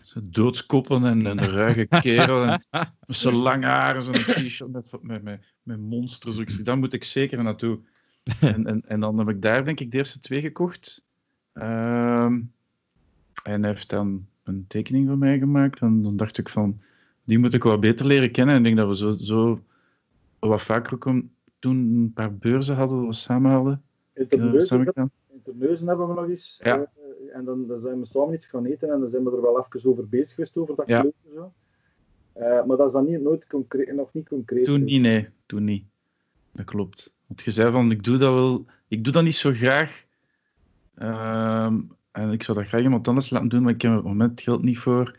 Zo doodskoppen en, en een ruige kerel en met zo'n lang haar en zo'n t-shirt met, met, met, met monsters. Ik daar moet ik zeker naartoe. En, en, en dan heb ik daar denk ik de eerste twee gekocht. Ehm, en hij heeft dan een tekening van mij gemaakt. En dan dacht ik van, die moet ik wat beter leren kennen. En ik denk dat we zo, zo wat vaker ook toen een paar beurzen hadden, dat we samen hadden. in eh, Terneuzen, samen gedaan. in Terneuzen hebben we nog eens. Ja. eh, en dan, dan zijn we samen iets gaan eten en dan zijn we er wel even over bezig geweest, over dat Ja. en zo. Eh, maar dat is dan niet, nooit concreet, nog niet concreet. Toen niet, nee. Toen niet. Dat klopt. Want je zei van, ik doe dat wel... Ik doe dat niet zo graag. Ehm, en ik zou dat graag iemand anders laten doen, maar ik heb op het moment het geld niet voor.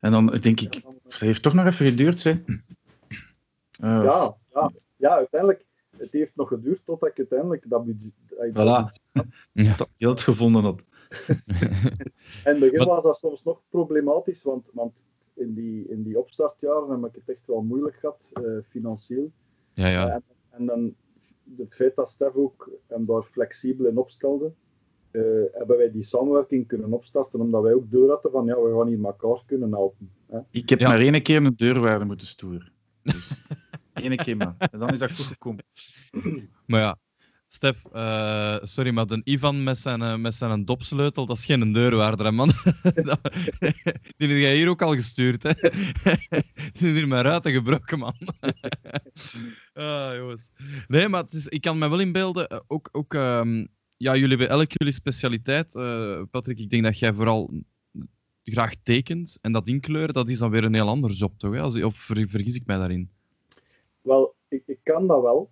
En dan denk ik, het heeft toch nog even geduurd, hè. Eh, Ja, ja, ja, uiteindelijk. Het heeft nog geduurd totdat ik uiteindelijk dat budget. dat Voilà. [LAUGHS] Ja. dat geld gevonden had. [LAUGHS] In het begin was dat soms nog problematisch, want, want in, die, in die opstartjaren heb ik het echt wel moeilijk gehad, eh, financieel. Ja, ja. En, en dan het feit dat Stef ook hem daar flexibel in opstelde, eh, hebben wij die samenwerking kunnen opstarten, omdat wij ook door hadden van ja, we gaan hier elkaar kunnen helpen. Hè. Ik heb Ja. maar één keer een deurwaarde moeten stoeren. Dus, [LAUGHS] Eén keer maar. En dan is dat goed gekomen. Maar ja, Stef, eh, sorry, maar de Ivan met zijn, eh, met zijn dopsleutel, dat is geen deurwaarder, hè, man. [LAUGHS] [LAUGHS] Die heb jij hier ook al gestuurd, hè. Die is hier mijn ruiten gebroken, man. ah, jongens. Nee, maar het is, ik kan me wel inbeelden, ook, ook ehm, ja, jullie hebben elk jullie specialiteit. Eh, Patrick, ik denk dat jij vooral graag tekent en dat inkleuren, dat is dan weer een heel ander job, toch? Hè? Als, of ver- vergis ik mij daarin? Wel, ik, ik kan dat wel.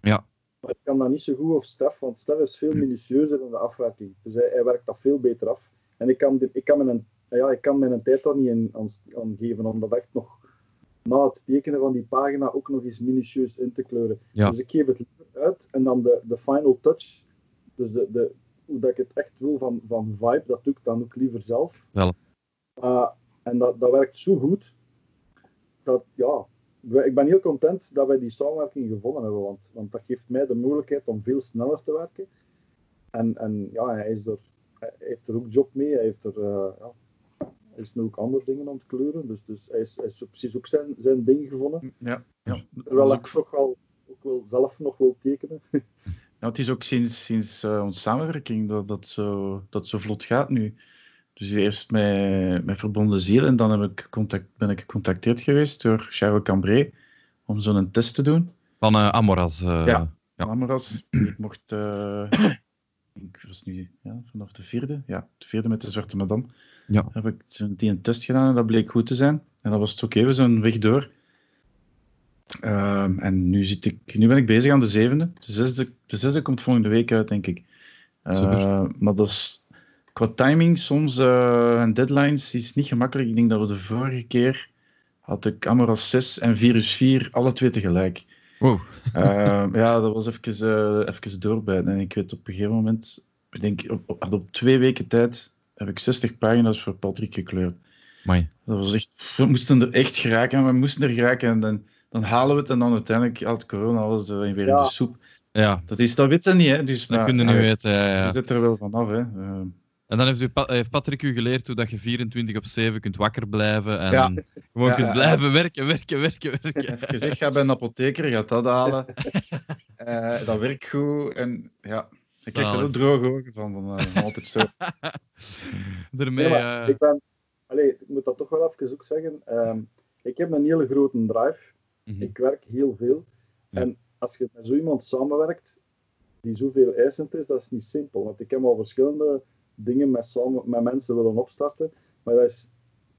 Ja. Maar ik kan dat niet zo goed of Stef, want Stef is veel minutieuzer in de afwerking. Dus hij, hij werkt dat veel beter af. En ik kan, ik kan, mijn, ja, ik kan mijn tijd daar niet in, aan, aan geven, om dat echt nog na het tekenen van die pagina ook nog eens minutieus in te kleuren. Ja. Dus ik geef het uit en dan de, de final touch, dus de, de, hoe dat ik het echt wil van, van vibe, dat doe ik dan ook liever zelf. Uh, en dat, dat werkt zo goed, dat ja, ik ben heel content dat wij die samenwerking gevonden hebben, want, want dat geeft mij de mogelijkheid om veel sneller te werken. En, en ja, hij, is er, hij heeft er ook job mee, hij, heeft er, eh, ja, hij is nu ook andere dingen aan het kleuren, dus, dus hij, is, hij is precies ook zijn, zijn ding gevonden. Ja, ja. Terwijl ik toch wel ook wel zelf nog wil tekenen. [LAUGHS] Ja, het is ook sinds, sinds eh, onze samenwerking dat dat zo, dat zo vlot gaat nu. Dus eerst met, met Verbonden Ziel en dan heb ik contact, ben ik gecontacteerd geweest door Charles Cambré om zo'n test te doen. Van uh, Amoras. Uh, ja, ja. Amoras. ik mocht, ik was nu ja, vanaf de vierde, ja, de vierde met de Zwarte Madame, ja. heb ik die een test gedaan en dat bleek goed te zijn. En dat was het oké, we zijn weg door. Ehm, en nu, zit ik, nu ben ik bezig aan de zevende. De zesde, de zesde komt volgende week uit, denk ik. maar dat is qua timing soms uh, en deadlines is niet gemakkelijk. Ik denk dat we de vorige keer had ik Amoras 6 en Virus 4 alle twee tegelijk. Wow. Uh, ja, dat was even, uh, even doorbijten. En ik weet op een gegeven moment, ik denk op, op, op, twee weken tijd, heb ik 60 pagina's voor Patrick gekleurd. Amai. Dat was echt, we moesten er echt geraken, we moesten er geraken en dan, dan halen we het en dan uiteindelijk had corona alles weer in de soep. Ja, Dat is, dat weet je niet, hè. Dus, dat maar, kun je niet ja, weten. Ja, ja. Je zit er wel vanaf, hè. Uh, En dan heeft, u, heeft Patrick u geleerd hoe dat je 24 op 7 kunt wakker blijven en Ja. gewoon Ja, kunt ja. blijven werken, werken, werken, werken. Even gezegd, ga bij een apotheker, gaat dat halen. [LAUGHS] Eh, dat werkt goed. En ja, ik krijg er wel droge ogen van, van, eh, altijd zo. [LAUGHS] Daarmee, maar eh, ik, ben, allee, ik moet dat toch wel even ook zeggen. Ehm, ik heb een hele grote drive. Mhm. Ik werk heel veel. Ja. En als je met zo iemand samenwerkt die zoveel eisend is, dat is niet simpel. Want ik heb al verschillende dingen met, samen, met mensen willen opstarten. Maar dat is,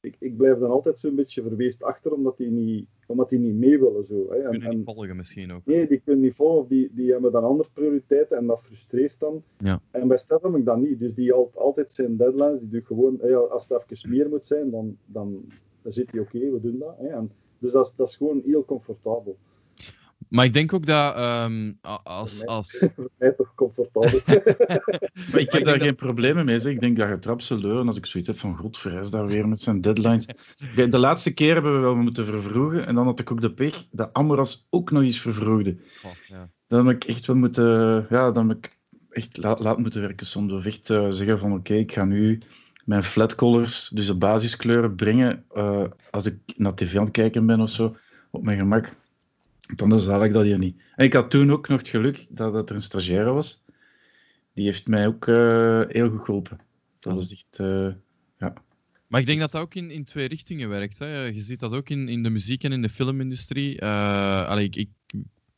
ik, ik blijf dan altijd zo'n beetje verweest achter, omdat die niet, omdat die niet mee willen. Zo, hè. En, kunnen en- niet volgen misschien ook. Nee, die kunnen niet volgen of die, die hebben dan andere prioriteiten en dat frustreert dan. Ja. En bij Stef heb ik dat niet. Dus die had altijd zijn deadlines. Die doet gewoon, ja, als het even meer moet zijn, dan, dan, dan zit hij oké, we doen dat. Hè. En, dus dat is, dat is gewoon heel comfortabel. Maar ik denk ook dat ehm, a- als, als, [LAUGHS] Voor mij toch comfortabel. [LAUGHS] Maar ik heb daar geen problemen mee. Zeg. Ik denk dat je trap zult leuren als ik zoiets heb van God, Verres daar weer met zijn deadlines. Kijk, De laatste keer hebben we wel moeten vervroegen. En dan had ik ook de pech dat Amoras ook nog eens vervroegde. Oh, ja. Dan heb ik echt wel moeten, ja, dan heb ik echt la- laat moeten werken soms. Of echt eh, zeggen van oké, ik ga nu mijn flat colors, dus de basiskleuren, brengen eh, als ik naar tv aan het kijken ben of zo, op mijn gemak. Want Anders haal ik dat hier niet. En ik had toen ook nog het geluk dat, dat er een stagiaire was. Die heeft mij ook eh, heel goed geholpen. Dat was echt... eh, Maar ik denk dat dat ook in, in twee richtingen werkt. Hè. Je ziet dat ook in, in de muziek en in de filmindustrie. Allee, ik, ik,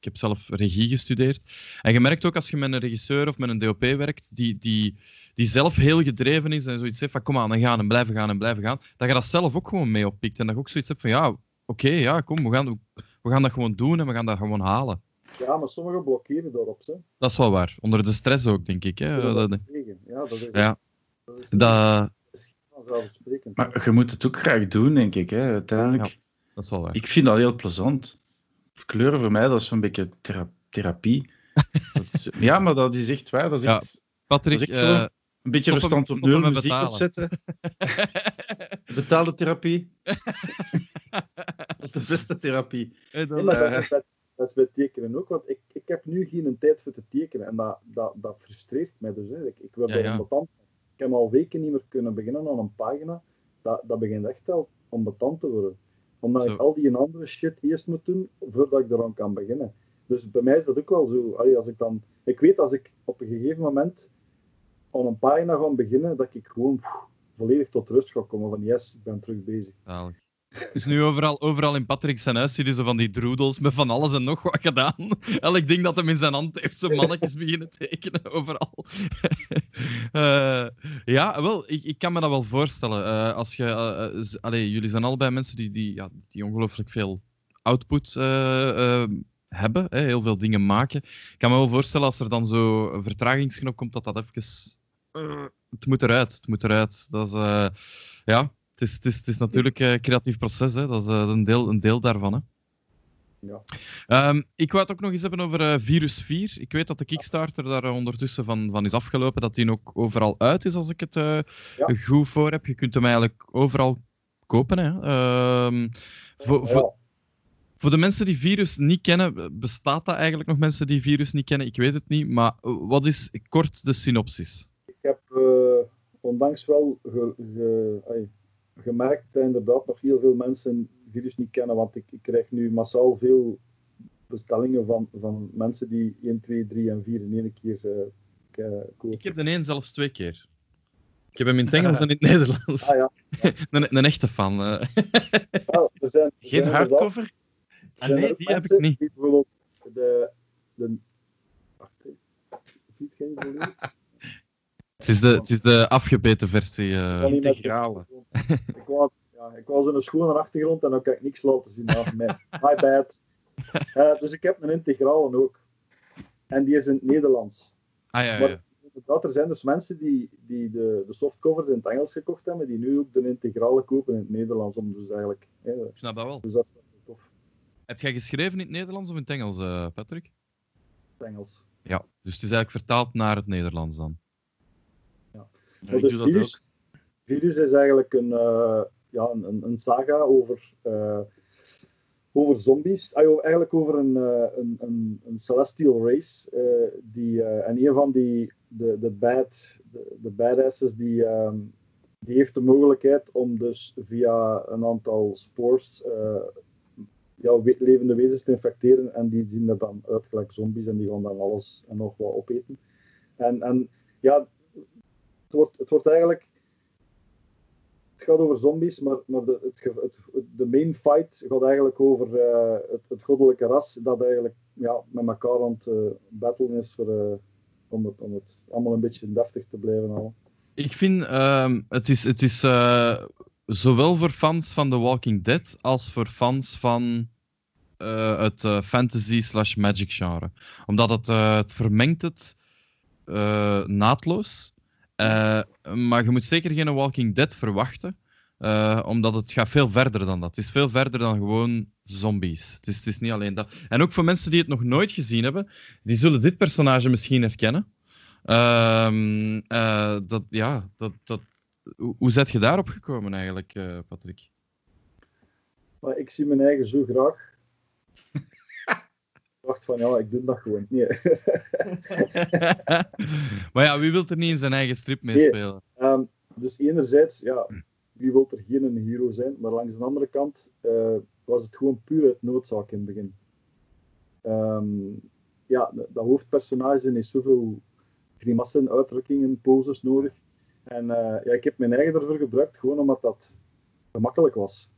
ik heb zelf regie gestudeerd. En je merkt ook als je met een regisseur of met een DOP werkt, die, die, die zelf heel gedreven is en zoiets heeft van kom aan en gaan en blijven gaan en blijven gaan, dat je dat zelf ook gewoon mee oppikt. En dat je ook zoiets hebt van ja, oké, ja, kom, we gaan, we gaan dat gewoon doen en we gaan dat gewoon halen. ja, maar sommigen blokkeren daarop. Hè. Dat is wel waar. Onder de stress ook, denk ik. Hè. Willen Dat. Ja, dat is, Ja. dat is dat, dat is vanzelfsprekend. maar je moet het ook graag doen, denk ik. Hè. Uiteindelijk, dat is wel waar. ik vind dat heel plezant. Kleuren voor mij, dat is zo'n beetje thera- therapie. [LAUGHS] dat is, ja, maar dat is echt waar. Dat is Ja. echt, Patrick, dat is echt eh, een beetje verstand op nul, muziek betalen. opzetten. [LAUGHS] Betaalde therapie. [LAUGHS] dat is de beste therapie. maar dat, eh, is bij, dat is bij tekenen ook, want ik, ik heb nu geen tijd voor te tekenen en dat, dat, dat frustreert mij dus. Hè. Ik, ik word Ja, er van. Ik heb al weken niet meer kunnen beginnen aan een pagina. Dat, dat begint echt al onbetant te worden. Omdat Zo. ik al die andere shit eerst moet doen voordat ik eraan kan beginnen. Dus bij mij is dat ook wel zo. Allee, als ik, dan, ik weet als ik op een gegeven moment aan een pagina ga beginnen, dat ik gewoon pff, volledig tot rust ga komen van yes, ik ben terug bezig. Dus nu overal, overal in Patrick zijn huis zie je zo van die droedels met van alles en nog wat gedaan. [LAUGHS] Elk ding dat hem in zijn hand heeft, zo mannetjes beginnen tekenen, [LAUGHS] overal. [LAUGHS] Eh, ja, wel, ik, ik kan me dat wel voorstellen. Eh, als je, eh, jullie zijn allebei mensen die, die, ja, die ongelooflijk veel output hebben, hè, heel veel dingen maken. Ik kan me wel voorstellen als er dan zo een vertragingsknop komt, dat dat even... het moet eruit, het moet eruit. Dat is... ja, het is, het is, het is natuurlijk een creatief proces, hè. dat is eh, een, deel, een deel daarvan. Hè. Ja. Ehm, ik wou het ook nog eens hebben over eh, Virus 4. Ik weet dat de Kickstarter daar eh, ondertussen van, van is afgelopen, dat die ook overal uit is, als ik het eh, Ja. goed voor heb. Je kunt hem eigenlijk overal kopen. Hè. Ehm, voor, Ja. voor, voor de mensen die Virus niet kennen, bestaat dat eigenlijk nog mensen die Virus niet kennen? Ik weet het niet, maar eh, wat is kort de synopsis? Ik heb eh, ondanks wel ge- ge- ai, gemerkt dat inderdaad nog heel veel mensen virus niet kennen, want ik, ik krijg nu massaal veel bestellingen van, van mensen die 1, 2, 3 en 4 in één keer k- kopen. Ik heb de een zelfs twee keer. Ik heb hem in het Engels [LAUGHS] en in het Nederlands. Ah ja, [LAUGHS] een, een echte fan. eh. [LAUGHS] wel, er zijn, er Geen hardcover? er Ah, nee, die heb ik niet. Die bijvoorbeeld de, de, wacht even. Ziet geen volume? Het is de, het is de afgebeten versie. eh. Niet met- integrale. [LAUGHS] Ik wou, ja, ik wou zo'n schone achtergrond en dan kan ik niks laten zien. Ja, my, my bad. [LAUGHS] Eh, dus ik heb een integrale ook. En die is in het Nederlands. Ah ja, ja, Maar inderdaad, er zijn dus mensen die, die de, de softcovers in het Engels gekocht hebben, die nu ook de integrale kopen in het Nederlands. Om dus eigenlijk, hè, Ik snap dat wel. dus dat is tof. Heb jij geschreven in het Nederlands of in het Engels, eh, Patrick? Het Engels. Ja. Dus het is eigenlijk vertaald naar het Nederlands dan. Ja, Maar ik dus doe dat virus, ook. virus is eigenlijk een, eh, ja, een, een, saga over, eh, over zombies. Ah, joh, eigenlijk over een, eh, een, een, een celestial race. die, en een van die, de, de, bad, de, de badasses, die, ehm, die heeft de mogelijkheid om dus via een aantal spores ja, levende wezens te infecteren. En die zien er dan uit gelijk zombies en die gaan dan alles en nog wat opeten. En, en ja, wordt, het wordt eigenlijk. Het gaat over zombies, maar, maar de, het, de main fight gaat eigenlijk over eh, het, het goddelijke ras dat eigenlijk ja, met elkaar aan het eh, battlen is voor, eh, om, het, om het allemaal een beetje deftig te blijven houden. Ik vind ehm, het is, het is zowel voor fans van The Walking Dead als voor fans van het fantasy slash magic genre. Omdat het, het vermengt het naadloos. Eh, maar je moet zeker geen Walking Dead verwachten. eh, omdat het gaat veel verder dan dat. Het is veel verder dan gewoon zombies. Het is, het is niet alleen dat. En ook voor mensen die het nog nooit gezien hebben, die zullen dit personage misschien herkennen. Eh, dat, ja, dat, dat, hoe, hoe zet je daarop gekomen eigenlijk, Patrick? Ik zie mijn eigen zo graag. Dacht van ja, ik doe dat gewoon. Nee. [LAUGHS] maar ja, wie wil er niet in zijn eigen strip meespelen? Ehm, dus enerzijds, ja, wie wil er geen hero zijn? Maar langs de andere kant eh, was het gewoon puur uit noodzaak in het begin. Ehm, ja, dat hoofdpersonage heeft zoveel grimassen, uitdrukkingen, poses nodig. En eh, ja, ik heb mijn eigen ervoor gebruikt, gewoon omdat dat gemakkelijk was.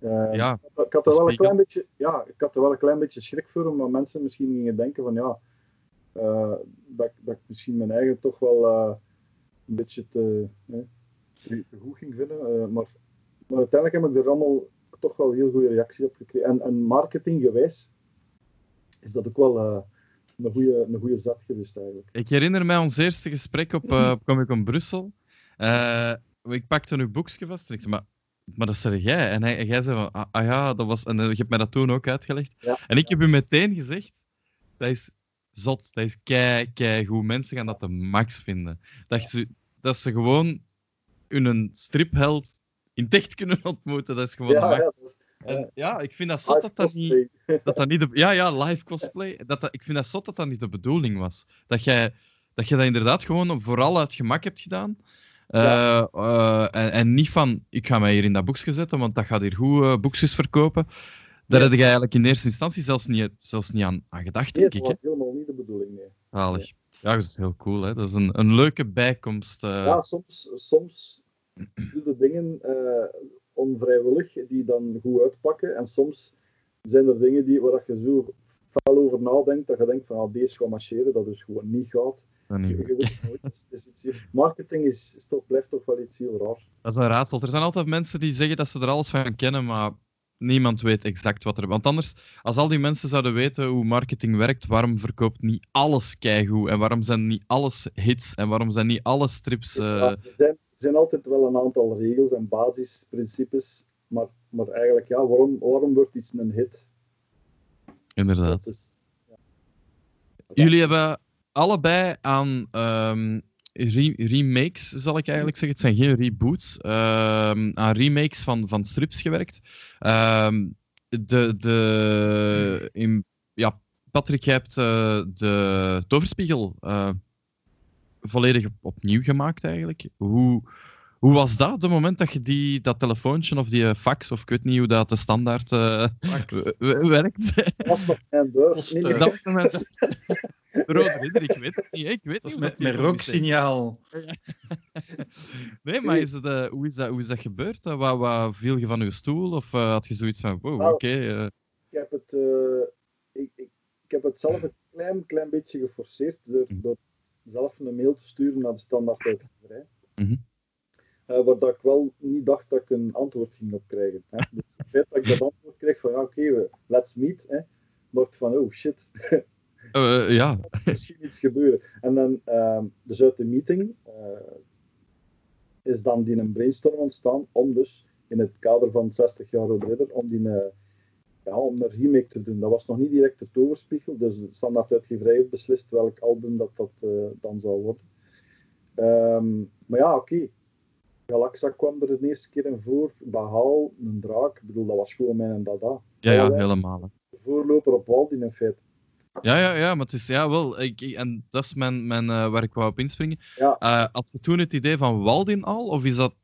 Ehm, Ja, ik had- ik had dat er wel een klein beetje, ja, ik had er wel een klein beetje schrik voor, omdat mensen misschien gingen denken van ja, eh, dat, ik- dat ik misschien mijn eigen toch wel eh, een beetje te, te, te goed ging vinden. eh, maar, maar uiteindelijk heb ik er allemaal toch wel heel goede reactie op gekregen. En, en marketinggewijs is dat ook wel eh, een goede een goede zet geweest eigenlijk. Ik herinner mij ons eerste gesprek op, eh op Comic Con Brussel. Eh, ik pakte een boekje vast en ik zei, maar, maar dat zei jij. En, hij, en jij zei van, ah, ah ja, dat was... En eh, je hebt mij dat toen ook uitgelegd. Ja. En ik heb u meteen gezegd, dat is zot, dat is kei, kei goed. Mensen gaan dat de max vinden. Dat, ze, dat ze gewoon hun stripheld in het echt kunnen [LAUGHS] ontmoeten, dat is gewoon de Ja, max. ja, dat is, En ja, ik vind dat zot dat dat niet [LAUGHS] dat dat niet de, ja, ja, live cosplay. Dat dat, ik vind dat zot dat dat niet de bedoeling was. Dat jij dat, je dat inderdaad gewoon vooral uit gemak hebt gedaan. Eh, eh, en, en niet van, ik ga mij hier in dat boekje zetten, want dat gaat hier goed eh, boekjes verkopen. Daar Ja. heb je eigenlijk in eerste instantie zelfs niet, zelfs niet aan, aan gedacht, Nee, denk dat ik. Hè? was helemaal niet de bedoeling, nee. Ja, dat is heel cool. Hè? Dat is een, een leuke bijkomst. Ja, soms, soms doe je dingen onvrijwillig die dan goed uitpakken. En soms zijn er dingen die, waar dat je zo fel over nadenkt, dat je denkt van ah, deze gaat marcheren, dat dus gewoon niet gaat. Niet- is- iets heel- marketing is, is toch, blijft toch wel iets heel raar. dat is een raadsel. Er zijn altijd mensen die zeggen dat ze er alles van kennen, maar niemand weet exact wat er... Want anders, als al die mensen zouden weten hoe marketing werkt, waarom verkoopt niet alles keigoed? En waarom zijn niet alles hits? En waarom zijn niet alle strips... eh, Ja, er, zijn, er zijn altijd wel een aantal regels en basisprincipes, maar, maar eigenlijk, ja, waarom, waarom wordt iets een hit? Inderdaad. Dat is, ja. Jullie hebben allebei aan ehm, re- remakes, zal ik eigenlijk zeggen. Het zijn geen reboots. ehm, aan remakes van, van strips gewerkt. Ehm, de, de, in, ja, Patrick, jij hebt eh, de Toverspiegel eh, volledig op- opnieuw gemaakt eigenlijk. Hoe, Hoe was dat, het moment dat je die, dat telefoontje of die fax, of ik weet niet hoe dat de standaard uh, werkt? Dat was nog mijn nee, dat was mijn [LAUGHS] [LAUGHS] Rode Ridder, ik weet het niet. Ik weet dat niet met, met rooksignaal. [LAUGHS] nee, maar is het, uh, hoe, is dat, hoe is dat gebeurd? Uh, wat, wat viel je van je stoel? Of uh, had je zoiets van, wow, oké. Okay, ik, heb het, ik, ik, ik, heb het zelf een klein, klein beetje geforceerd door, mm. door zelf een mail te sturen naar de standaard uitgeverij. Mm -hmm. Uh, waar dat ik wel niet dacht dat ik een antwoord ging op krijgen. Hè. Dus het feit dat ik dat antwoord kreeg van ja, oké, okay, let's meet, hè, dacht van oh shit. Uh, [LAUGHS] ja. [LAUGHS] misschien iets gebeuren. En dan, uh, dus uit de meeting is dan die een brainstorm ontstaan om dus in het kader van 60 jaar Rode Ridder, om die ja, om een remake te doen. Dat was nog niet direct de toverspiegel, dus de standaard uitgeverij heeft beslist welk album dat, dat dan zou worden. Um, maar ja, oké. Okay. Galaxa kwam er de eerste keer in voor. Bahal, een draak. Ik bedoel, dat was gewoon mijn dada. Ja, ja, helemaal. De voorloper op Waldin in feite. Ja, ja, ja, maar het is ja wel. Ik, en dat is mijn, mijn, uh, waar ik wou op inspringen. Ja. Uh, had je toen het idee van Waldin al, of is dat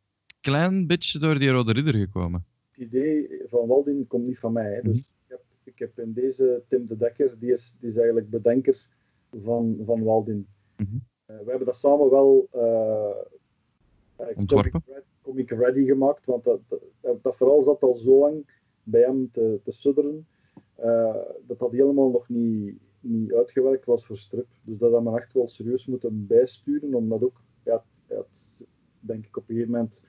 klein beetje door die Rode Ridder gekomen? Het idee van Waldin komt niet van mij. Hè. Dus mm -hmm. ik, heb, ik heb in deze Tim de Dekker, die is, die is eigenlijk bedenker van, van Waldin. Mm -hmm. uh, we hebben dat samen wel ontworpen. Comic Ready gemaakt, want dat, dat, dat, verhaal zat al zo lang bij hem te, te sudderen, uh, dat dat helemaal nog niet, niet uitgewerkt was voor strip. Dus dat hadden we echt wel serieus moeten bijsturen, omdat ook, ja, ja denk ik op een gegeven moment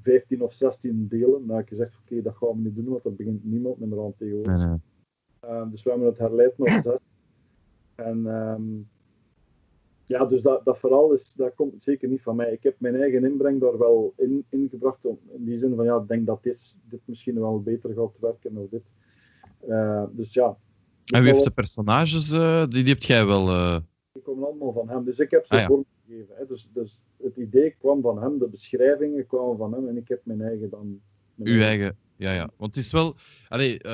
15 of 16 delen. Dan heb ik gezegd, oké, okay, dat gaan we niet doen, want dat begint niemand meer aan tegenwoordig. Nee, nee. Uh, dus we hebben het herleid naar zes. En um, ja, dus dat, dat verhaal is, dat komt zeker niet van mij. Ik heb mijn eigen inbreng daar wel in, ingebracht. Om, in die zin van, ja, ik denk dat dit, dit misschien wel beter gaat werken of dit. Uh, dus ja. En wie heeft de personages, uh, die, die hebt jij wel... Uh... Die komen allemaal van hem. Dus ik heb ze ah, ja. vormgegeven. Hè. Dus, dus het idee kwam van hem, de beschrijvingen kwamen van hem en ik heb mijn eigen dan... Mijn Uw eigen... eigen, ja, ja. Want het is wel... Allee,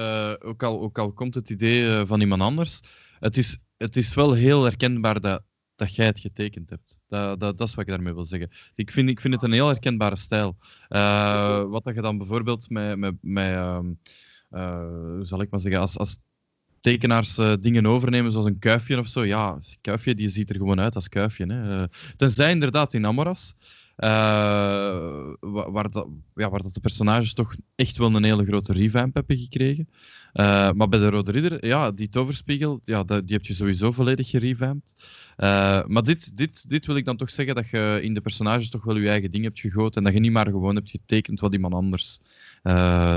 ook, al, ook al komt het idee van iemand anders, het is, het is wel heel herkenbaar dat dat jij het getekend hebt. Dat, dat, dat, is wat ik daarmee wil zeggen. Ik vind, ik vind het een heel herkenbare stijl. Uh, wat dat je dan bijvoorbeeld met, met, met uh, uh, hoe zal ik maar zeggen, als, als tekenaars uh, dingen overnemen, zoals een kuifje of zo. Ja, kuifje die ziet er gewoon uit als kuifje. Hè. Tenzij inderdaad in Amoras, waar, dat, ja, waar dat de personages toch echt wel een hele grote revamp hebben gekregen. Uh, maar bij de Rode Ridder, ja, die toverspiegel, ja, die heb je sowieso volledig gerevamped. Uh, maar dit, dit, dit wil ik dan toch zeggen, dat je in de personages toch wel je eigen ding hebt gegoten en dat je niet maar gewoon hebt getekend wat iemand anders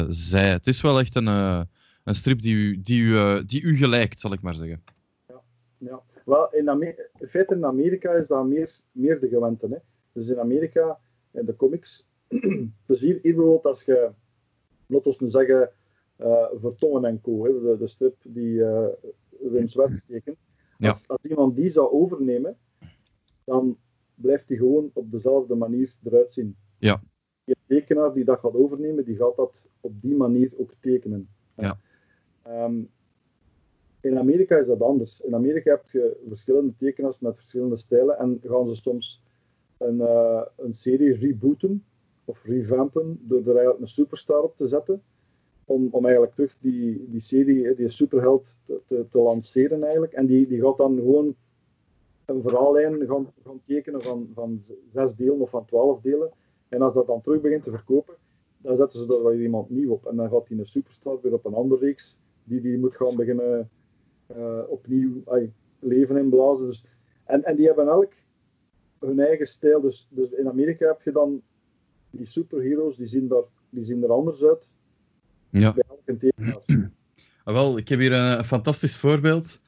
zei. Het is wel echt een, een strip die u, die, u, die u gelijkt, zal ik maar zeggen. Ja, ja. Wel, in, in feite in Amerika is dat meer, meer de gewente. Hè. Dus in Amerika, in de comics, [CLEARS THROAT] dus hier, hier bijvoorbeeld als je, laten we nu zeggen, uh, Vertongen en Co, hè, de, de, strip die uh, Wim Zwart tekent. Ja. Als, als, iemand die zou overnemen, dan blijft die gewoon op dezelfde manier eruit zien. Ja. Die tekenaar die dat gaat overnemen, die gaat dat op die manier ook tekenen. Ja. Um, in Amerika is dat anders. In Amerika heb je verschillende tekenaars met verschillende stijlen en gaan ze soms een, uh, een serie rebooten of revampen door er eigenlijk een superstar op te zetten om, om eigenlijk terug die, die serie, die superheld, te, te, te, lanceren eigenlijk. En die, die gaat dan gewoon een verhaallijn gaan, gaan tekenen van, van zes delen of van twaalf delen. En als dat dan terug begint te verkopen, dan zetten ze er weer iemand nieuw op. En dan gaat die een superstar weer op een andere reeks, die die moet gaan beginnen uh, opnieuw leven inblazen. Dus, en, en die hebben elk hun eigen stijl. Dus, dus in Amerika heb je dan die superheroes, die zien, daar, die zien er anders uit ja. Ah, wel, ik heb hier een, fantastisch voorbeeld.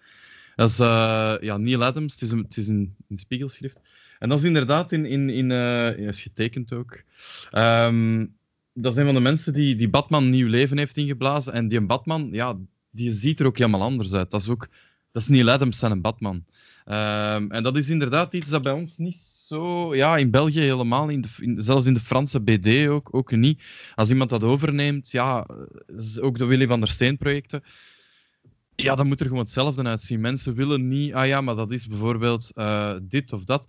Dat is uh, ja, Neil Adams, het is, een, het is een, een, spiegelschrift. En dat is inderdaad in, in, in uh, is getekend ook. Um, dat is een van de mensen die, die Batman nieuw leven heeft ingeblazen. En die Batman, ja, die ziet er ook helemaal anders uit. Dat is ook, dat is Neil Adams zijn een Batman. Um, en dat is inderdaad iets dat bij ons niet zo, ja, in België helemaal, in de, in, zelfs in de Franse BD ook, ook niet. Als iemand dat overneemt, ja, ook de Willy van der Steen projecten, ja, dan moet er gewoon hetzelfde uitzien. Mensen willen niet, ah ja, maar dat is bijvoorbeeld uh, dit of dat.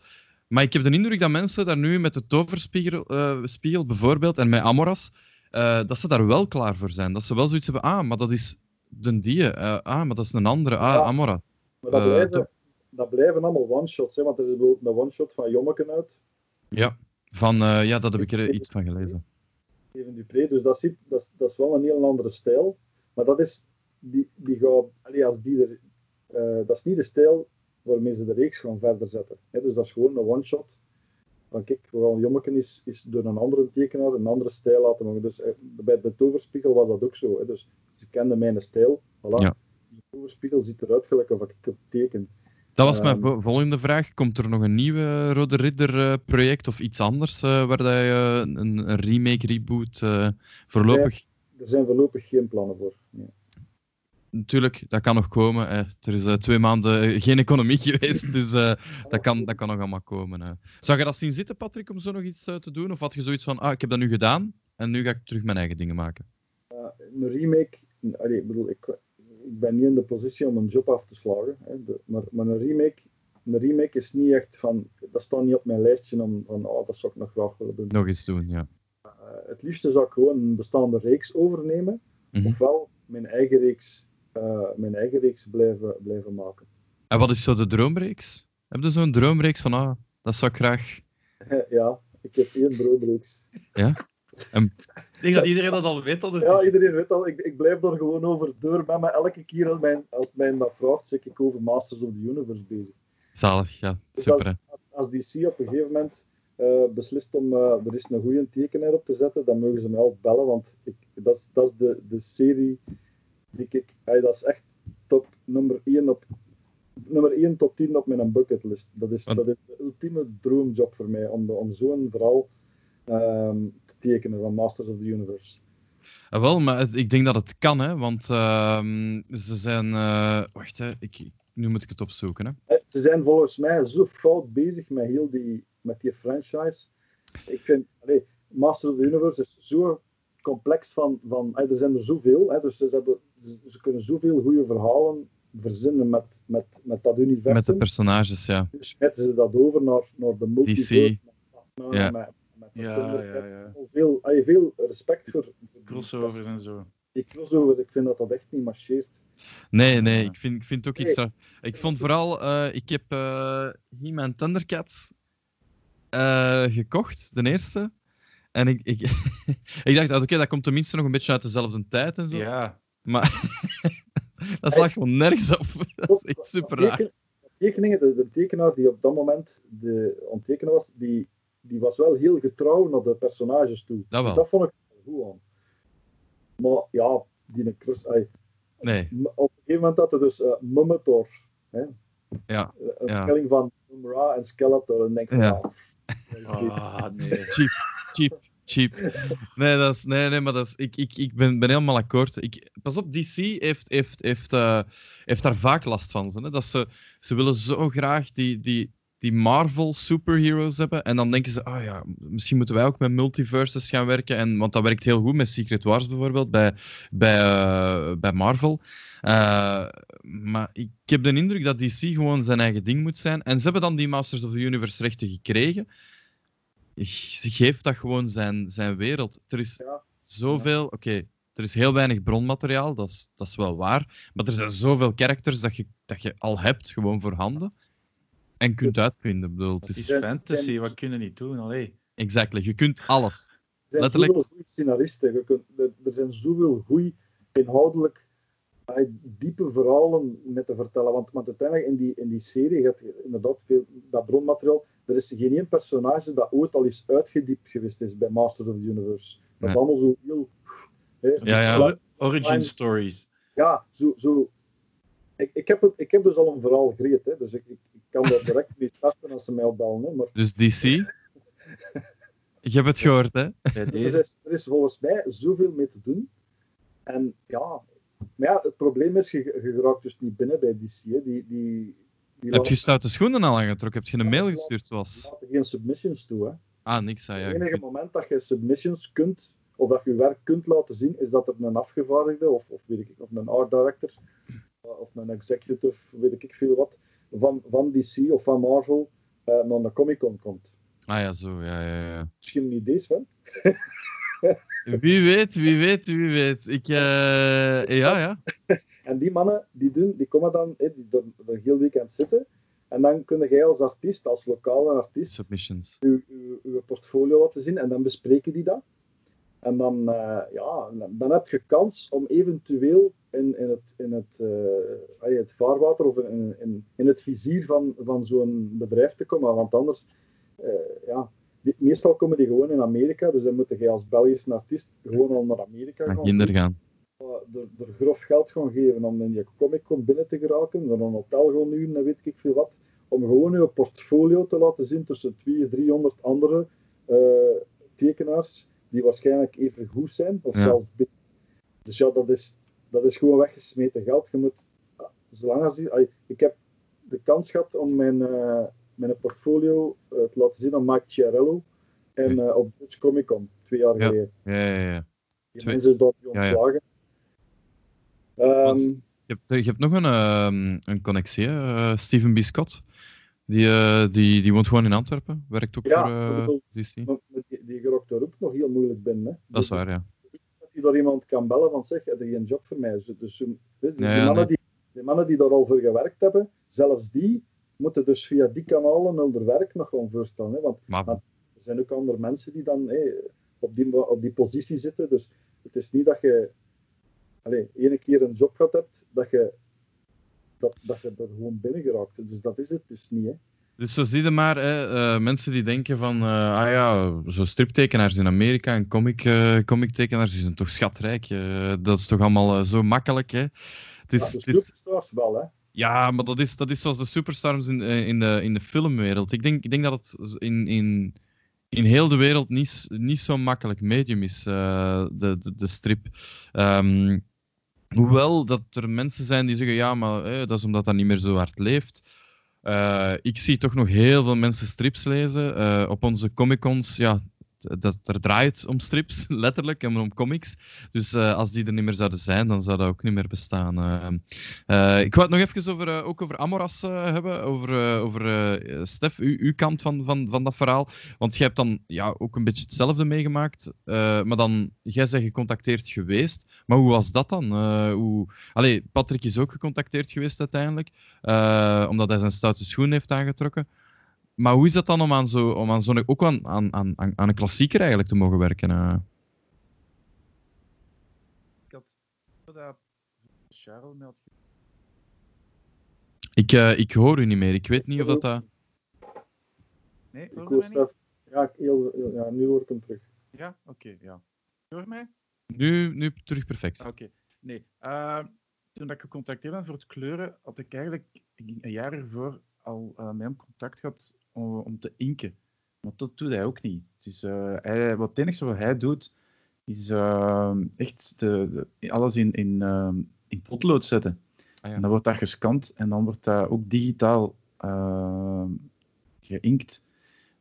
Maar ik heb de indruk dat mensen daar nu met de toverspiegel eh, spiegel bijvoorbeeld en met Amoras, eh, dat ze daar wel klaar voor zijn. Dat ze wel zoiets hebben, ah, maar dat is de die, eh, ah, maar dat is een andere, ah, Ja. Amora. Maar dat, Eh, blijven, toch- dat blijven allemaal one-shots, hè, want er is bijvoorbeeld een one-shot van Jommeken uit, Ja, van, eh, ja, dat heb ik er iets van gelezen. Steven Dupré, dus dat, dat, is, dat is wel een heel andere stijl. Maar dat is, die, die gaat, allee, als die er, eh, dat is niet de stijl waarmee ze de reeks gaan verder zetten. Hè, dus dat is gewoon een one-shot. Van kijk, we gaan Jommeken is, is door een andere tekenaar een andere stijl laten maken. Dus eh, bij de toverspiegel was dat ook zo. Hè, dus ze kenden mijn stijl. Voilà. Ja. Die toverspiegel ziet eruit gelijk of ik het teken. Dat was mijn Ehm. vo- volgende vraag. Komt er nog een nieuwe Rode Ridder eh, project of iets anders eh, waar dat je eh, een, een remake, reboot voorlopig... Er zijn voorlopig geen plannen voor. Nee. Natuurlijk, dat kan nog komen. Er is twee maanden geen economie [LAUGHS] geweest, dus dat, kan, dat kan nog allemaal komen. eh. Zou je dat zien zitten, Patrick, om zo nog iets te doen? Of had je zoiets van, ah, ik heb dat nu gedaan en nu ga ik terug mijn eigen dingen maken? een remake, allee, ik bedoel, ik, ik ben niet in de positie om een job af te slagen, hè, de- maar, maar een remake, een remake is niet echt van, dat staat niet op mijn lijstje om van, oh, dat zou ik nog graag willen doen. Nog eens doen, ja. Eh, het liefste zou ik gewoon een bestaande reeks overnemen, Mhm. ofwel mijn eigen reeks, eh, mijn eigen reeks blijven, blijven maken. En wat is zo de droomreeks? Heb je zo'n droomreeks van, ah, dat zou ik graag... [LAUGHS] ja, ik heb één droomreeks. Ik denk dat iedereen dat al weet. Dat Ja, iedereen weet al, ik, ik blijf er gewoon over door met me. Elke keer als mijn, als mij dat vraagt, zit ik over Masters of the Universe bezig. Zalig, ja. Dus Super, als, als, als DC op een gegeven moment eh, beslist om eh, er is een goede tekenaar op te zetten, dan mogen ze mij wel bellen, want ik, dat is, dat is de, de serie die ik, ey, dat is echt top nummer 1 op nummer 1 tot 10 op mijn bucketlist. Dat is, dat is de ultieme droomjob voor mij, om, de- om zo'n verhaal ehm, te tekenen van Masters of the Universe. Ah, wel, maar het- ik denk dat het kan, hè. Want ehm, ze zijn... eh, wacht, hè. Ik, nu moet ik het opzoeken, hè. Eh, Ze zijn volgens mij zo fout bezig met heel die, met die franchise. Ik vind, allee, Masters of the Universe is zo complex van, van eh, er zijn er zoveel, hè, dus ze, hebben, ze, kunnen zoveel goede verhalen verzinnen met, met, met dat universum. Met de personages, ja. Dus smijten ze dat over naar, naar de multiverse. DC. Ja. met, Ja, ja, ja. Veel, allee, veel respect voor, Crossovers en zo. Die crossovers, ik vind dat dat echt niet marcheert. Nee, nee, Ja. ik vind, ik vind ook Nee. iets... raar. Ik vond vooral... eh, ik heb eh He-Man Thundercats eh, gekocht, de eerste. En ik, ik, [LAUGHS] ik dacht, ah, oké, dat komt tenminste nog een beetje uit dezelfde tijd en zo. Ja. Maar [LAUGHS] dat slaat gewoon nergens op. [LAUGHS] Dat is echt super raar. Teken- Tekeningen, de, de tekenaar die op dat moment de onttekenaar was, die, die was wel heel getrouw naar de personages toe. Dat wel. Dat vond ik wel goed aan. Maar ja, die een cross... ai, Nee, op een gegeven moment had hij dus uh, Mummitor. Hè? Ja, Eh, Een ja. spelling van Mumra en Skeletor. En denk ik, Ja. [LAUGHS] Ah, nee. cheap, cheap, cheap. Nee, dat is, nee, nee maar dat is, ik, ik, ik ben, ben helemaal akkoord. Ik, pas op, DC heeft, heeft, heeft, eh, heeft daar vaak last van. Hè? Dat ze, ze willen zo graag die, die, die Marvel superheroes hebben. En dan denken ze, ah ja, misschien moeten wij ook met multiverses gaan werken. En, want dat werkt heel goed met Secret Wars bijvoorbeeld, bij, bij, eh, bij Marvel. Eh, maar ik heb de indruk dat DC gewoon zijn eigen ding moet zijn. En ze hebben dan die Masters of the Universe rechten gekregen. Ze geeft dat gewoon zijn, zijn wereld. Er is Ja. zoveel... Oké, er is heel weinig bronmateriaal, dat is, dat is wel waar. Maar er zijn zoveel characters dat je, dat je al hebt, gewoon voorhanden. En kunt uitvinden. Ik bedoel, het is fantasy, wat kunnen niet doen? Allee. exactly. Je kunt alles. Er zijn Letterlijk. zoveel goede scenaristen. Je kunt, er, er zijn zoveel goede, inhoudelijk eh, diepe verhalen met te vertellen. Want, want uiteindelijk in die, in die serie gaat inderdaad veel dat bronmateriaal. Er is geen één personage dat ooit al eens uitgediept geweest is bij Masters of the Universe. Dat is allemaal zo heel. hè, Ja, ja. Origin stories. ja, zo. zo ik, ik, heb het, ik heb dus al een verhaal gereed, hè, dus ik kan daar direct mee starten als ze mij opbellen. Hè, maar Dus DC... [LAUGHS] Ik heb het gehoord, hè. Bij er, deze. is, er is volgens mij zoveel mee te doen. En ja, maar ja, het probleem is, je, je raakt dus niet binnen bij DC. Hè. Die, die, die Heb je stoute schoenen al aangetrokken? Heb je een mail gestuurd, zoals... laten geen submissions toe. Hè. Ah, niks, ah, ja. Het enige moment dat je submissions kunt, of dat je werk kunt laten zien, is dat er een afgevaardigde, of, of, weet ik, of een art director, of een executive, weet ik veel wat, van, van DC of van Marvel, uh, naar de Comic Con komt. Ah ja, zo, ja, ja, ja. Misschien een idee, Sven? wie weet, wie weet, wie weet. Ik, uh, ja, ja. [LAUGHS] en die mannen, die, doen, die komen dan die door, door heel weekend zitten. En dan kun jij als artiest, als lokale artiest, Submissions. Uw, uw, uw portfolio laten zien en dan bespreken die dat. En dan, uh, ja, dan heb je kans om eventueel in, in, het, in het, uh, het vaarwater of in, in, in het vizier van, van zo'n bedrijf te komen. Want anders, uh, ja, die, meestal komen die gewoon in Amerika. Dus dan moet je als Belgische artiest gewoon al naar Amerika gaan. Kinder gaan. Er, er grof geld gaan geven om in je comic con binnen te geraken. Dan een hotel gaan huren en weet ik veel wat. Om gewoon je portfolio te laten zien tussen 200, 300 andere tekenaars die waarschijnlijk even goed zijn, of Ja. zelfs beter. Dus ja, dat is, dat is gewoon weggesmeten geld. Je moet, zolang als die, ik heb de kans gehad om mijn, eh, mijn portfolio eh, te laten zien aan Mike Chiarello en eh, op Dutch Comic Con, twee jaar Ja. geleden. Ja, ja, ja. Die Twee- mensen is door die Ja, ja. ontslagen. Ehm, Want- Je hebt, je hebt nog een, ehm, een connectie, eh, Steven B. Scott. Die, eh, die, die woont gewoon in Antwerpen. Werkt ook Ja, voor eh, bedoel- DC. maar die, die gerokt daar ook nog heel moeilijk binnen. Hè. Dat is waar, ja. dat je daar iemand kan bellen van zeg, heb je geen job voor mij? Dus, dus, dus die, Ja, ja, mannen nee. die, die mannen die daar al voor gewerkt hebben, zelfs die moeten dus via die kanalen hun werk nog gewoon voorstellen. Hè? Want Maar Maar- er zijn ook andere mensen die dan op, die, op die positie zitten. Dus het is niet dat je alleen ene keer een job gehad hebt, dat je, dat, dat je er gewoon binnen geraakt. Dus dat is het dus niet. Hè? Dus zo zie je maar, hè, eh, mensen die denken van, eh, ah ja, zo striptekenaars in Amerika en comic, eh comictekenaars, die zijn toch schatrijk. dat is toch allemaal zo makkelijk, hè. Het is, Ja, de is, superstars wel, hè? ja, maar dat is, dat is zoals de superstars in, in, de, in de filmwereld. Ik denk, ik denk dat het in, in, in heel de wereld niet, niet zo'n makkelijk medium is, de, de, de strip. Ehm, hoewel dat er mensen zijn die zeggen, ja, maar eh, dat is omdat dat niet meer zo hard leeft. Eh, ik zie toch nog heel veel mensen strips lezen. Eh, op onze Comic-Cons, ja, dat, er draait om strips, [LAUGHS] letterlijk, en om comics. Dus eh, als die er niet meer zouden zijn, dan zou dat ook niet meer bestaan. Eh, eh, ik wou het nog even over, ook over Amoras hebben, over, over Stef, uw kant van, van, van dat verhaal. Want jij hebt dan ja, ook een beetje hetzelfde meegemaakt, maar dan, jij bent gecontacteerd geweest. Maar hoe was dat dan? Hoe... Allee, Patrick is ook gecontacteerd geweest uiteindelijk, omdat hij zijn stoute schoen heeft aangetrokken. Maar hoe is dat dan om aan zo, om aan zo'n, ook aan, aan, aan, aan een klassieker eigenlijk te mogen werken? eh? Ik had dat Charles me had ge- Ik, eh, ik hoor u niet meer. Ik weet niet of dat... dat... Nee, Ik hoor ja, heel, heel- ja, nu hoor ik hem terug. Ja, oké, ja. Hoor je mij? Nu, nu terug perfect. Ah, Oké. Nee. eh, toen dat ik gecontacteerd ben voor het kleuren, had ik eigenlijk een jaar ervoor al eh, met hem contact gehad om, om te inken. Maar dat doet hij ook niet. Dus eh, hij, wat het enige wat hij doet, is eh, echt de, de- alles in, in, eh, in potlood zetten. Ah, ja. En dan wordt dat gescand en dan wordt dat ook digitaal geïnkt.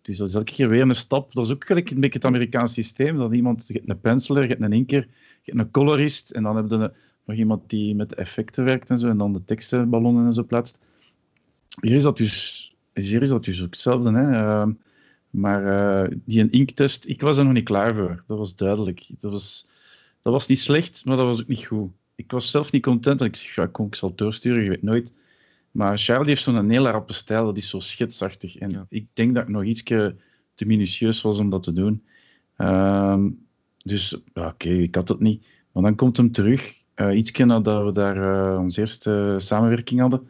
Dus dat is elke keer weer een stap. Dat is ook gelijk een beetje het Amerikaans systeem. Dat iemand, je hebt een penciler, je hebt een inker, je hebt een colorist en dan heb je nog iemand die met effecten werkt en zo en dan de tekstenballonnen en zo plaatst. Hier is dat dus, hier is dat dus ook hetzelfde. Hè? Ehm, maar eh, die een inktest, ik was er nog niet klaar voor. Dat was duidelijk. Dat was, dat was niet slecht, maar dat was ook niet goed. Ik was zelf niet content en ik zeg, ja, kom, ik zal het doorsturen, je weet nooit. Maar Charlie heeft zo'n hele rappe stijl, dat is zo schetsachtig. En Ja. ik denk dat ik nog iets te minutieus was om dat te doen. Ehm, dus, oké, ik had het niet. Maar dan komt hem terug, eh iets nadat we daar eh, onze eerste samenwerking hadden.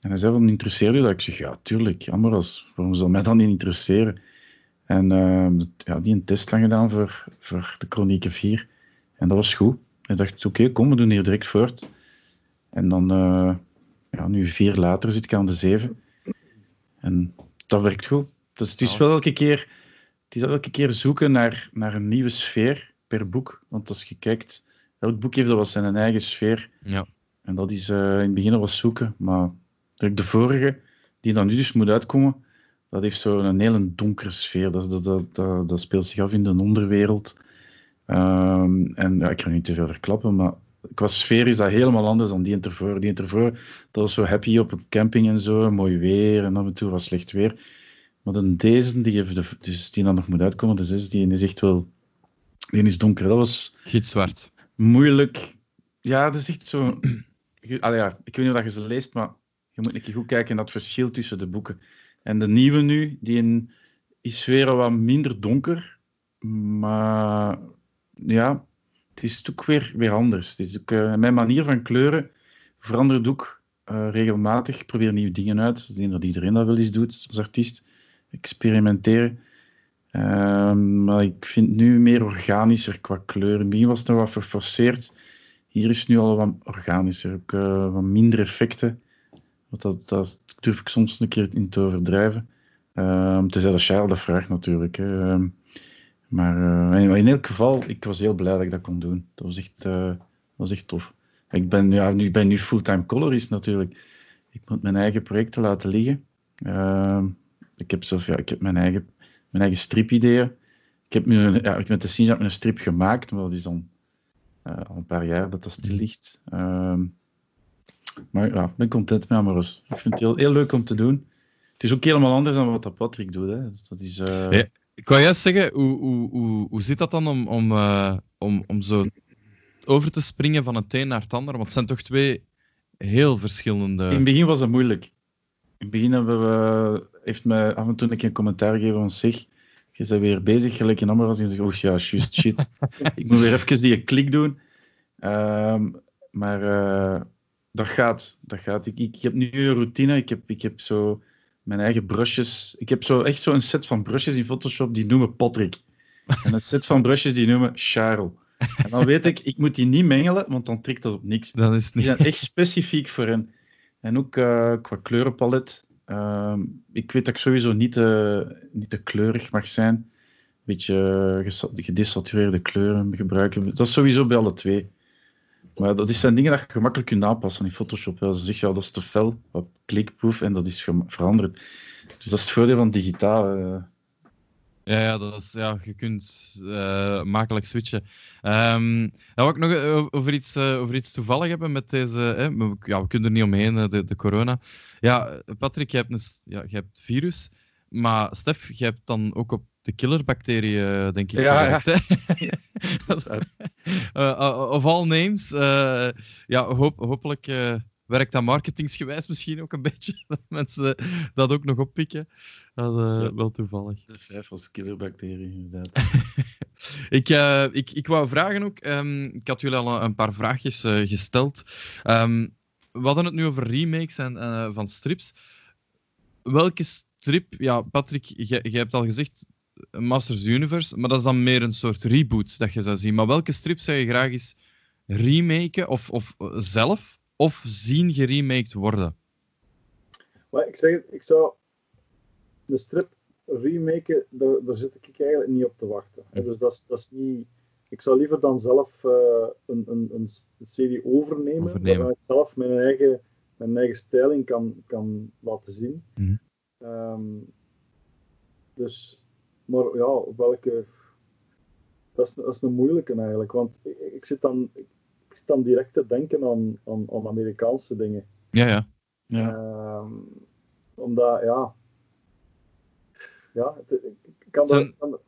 En hij zei van, interesseert u dat? Ik zeg, ja, tuurlijk, Amoras, waarom zou mij dat niet interesseren? En ehm, ja, die een test dan gedaan voor, voor de Chronieken 4. En dat was goed. Ik dacht, oké, kom, we doen hier direct voort. En dan, eh, ja, nu vier later zit ik aan de zeven. En dat werkt goed. Dus het is wel elke keer, het is elke keer zoeken naar, naar een nieuwe sfeer per boek. Want als je kijkt, elk boek heeft wel zijn eigen sfeer. Ja. En dat is eh, in het begin was zoeken. Maar de vorige, die dan nu dus moet uitkomen, dat heeft zo een hele donkere sfeer. Dat, dat, dat, dat, dat speelt zich af in de onderwereld. Ehm, en ja, ik ga niet te veel verklappen, maar qua sfeer is dat helemaal anders dan die ervoor. Die ervoor, dat was zo happy op een camping en zo, mooi weer en af en toe was slecht weer. Maar dan deze, die, heeft de, dus die dan nog moet uitkomen, de zes, die is echt wel... Die is donker. Dat was Gitzwart. moeilijk. Ja, dat is echt zo... [CLEARS THROAT] Allee, ja, ik weet niet of je ze leest, maar je moet een keer goed kijken naar het verschil tussen de boeken. En de nieuwe nu, die in, is weer wat minder donker. Maar ja, het is ook weer, weer anders. Het eh, mijn manier van kleuren verandert ook eh, regelmatig. Ik probeer nieuwe dingen uit. Ik denk dat iedereen dat wel eens doet als artiest. Experimenteren. Ehm, maar ik vind nu meer organischer qua kleur. In begin was het nog wat verforceerd. Hier is het nu al wat organischer. Ook eh, wat minder effecten. Want dat, dat durf ik soms een keer in te overdrijven. Um, tenzij dat Charles dat vraagt natuurlijk. Hè. Ehm, maar uh, in, elk geval, ik was heel blij dat ik dat kon doen. Dat was echt, uh, dat was echt tof. Ik ben, ja, nu, ben nu fulltime colorist natuurlijk. Ik moet mijn eigen projecten laten liggen. Uh, ik, heb zelf, ja, ik heb mijn eigen, mijn eigen stripideeën. Ik heb nu ja, ik te zien dat een strip gemaakt, maar dat is dan uh, al een paar jaar dat dat stil ligt. Ehm, maar ja, ik ben content met Amoros. Ik vind het heel, heel leuk om te doen. Het is ook helemaal anders dan wat dat Patrick doet. Hè. Dat is, uh... ja, ik wou juist zeggen, hoe, hoe, hoe, hoe zit dat dan om, om, uh, om, om zo over te springen van het een naar het ander? Want het zijn toch twee heel verschillende... In het begin was het moeilijk. In het begin hebben we, heeft mij af en toe een keer een commentaar gegeven van zich. Je bent weer bezig, gelijk in Amoros. En je zegt, oh ja, just shit. [LAUGHS] ik moet weer even die klik doen. Um, maar uh, dat gaat. Dat gaat. Ik, ik, ik, heb nu een routine. Ik heb, ik heb zo mijn eigen brushes. Ik heb zo echt zo een set van brushes in Photoshop die noemen Patrick. En een set van brushes die noemen Charles. En dan weet ik, ik moet die niet mengelen, want dan trekt dat op niks. Dat is niet... Die zijn echt specifiek voor hen. En ook uh, qua kleurenpalet. Uh, ik weet dat ik sowieso niet te, niet te kleurig mag zijn. Een beetje uh, gedesatureerde kleuren gebruiken. Dat is sowieso bij alle twee. Maar dat zijn dingen dat je gemakkelijk kunt aanpassen in Photoshop. Als je zegt, ja, dat is te fel, wat klikproef, en dat is veranderd. Dus dat is het voordeel van digitaal. Uh. Ja, ja, dat is, ja, je kunt uh, makkelijk switchen. Um, wil ik nog over iets, over iets toevallig hebben met deze. Hè, ja, we kunnen er niet omheen, de, de corona. Ja, Patrick, je hebt, een, ja, je hebt virus. Maar Stef, je hebt dan ook op de killerbacteriën, denk ik, ja, gewerkt. [LAUGHS] Ja. uh, [LAUGHS] of all names. Uh, ja, hoop, hopelijk uh, werkt dat marketingsgewijs misschien ook een beetje. [LAUGHS] Dat mensen dat ook nog oppikken. Dat is wel toevallig. De vijf als killerbacterie, inderdaad. ik, ik, ik wou vragen ook, um, ik had jullie al een paar vraagjes gesteld. Um, we hadden het nu over remakes en, van strips. Welke strip, ja, Patrick, jij hebt al gezegd, Masters Universe, maar dat is dan meer een soort reboot dat je zou zien. Maar welke strip zou je graag eens remaken, of, of zelf, of zien geremaked worden? Maar ik zeg ik zou de strip remaken, daar, daar zit ik eigenlijk niet op te wachten. Hm. Dus dat is, dat is niet... Ik zou liever dan zelf uh, een, een, een serie overnemen, overnemen. waar ik zelf mijn eigen, mijn eigen stijling kan, kan laten zien. Hm. Um, dus maar ja, welke. Dat is, dat is een moeilijke eigenlijk. Want ik, ik, zit dan, ik, zit dan direct te denken aan, aan, aan Amerikaanse dingen. Ja, ja. ja. Um, omdat, ja. Ja, het, ik kan zijn, dat.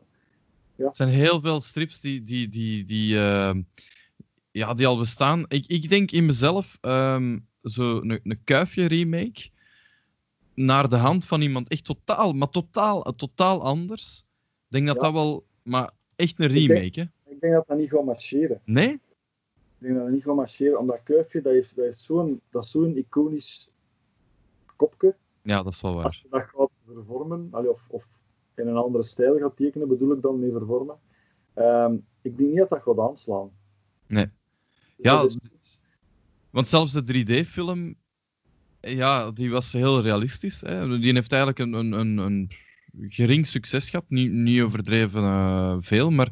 Ja. Er zijn heel veel strips die, die, die, die, uh, ja, die al bestaan. Ik, ik denk in mezelf um, zo een, een kuifje remake naar de hand van iemand echt totaal, maar totaal, totaal anders. Ik denk dat ja. dat wel, maar echt een remake, ik denk, hè? Ik denk dat dat niet gaat marcheren. Nee? Ik denk dat dat niet gaat marcheren, omdat Kuifje, dat is, dat is zo'n zo iconisch kopje. Ja, dat is wel waar. Als je dat gaat vervormen, of, of in een andere stijl gaat tekenen, bedoel ik dan mee vervormen. Um, ik denk niet dat dat gaat aanslaan. Nee. Ja, want zelfs de 3D-film, ja, die was heel realistisch. Hè. Die heeft eigenlijk een, een, een, een gering succes gehad. Niet, niet overdreven uh, veel, maar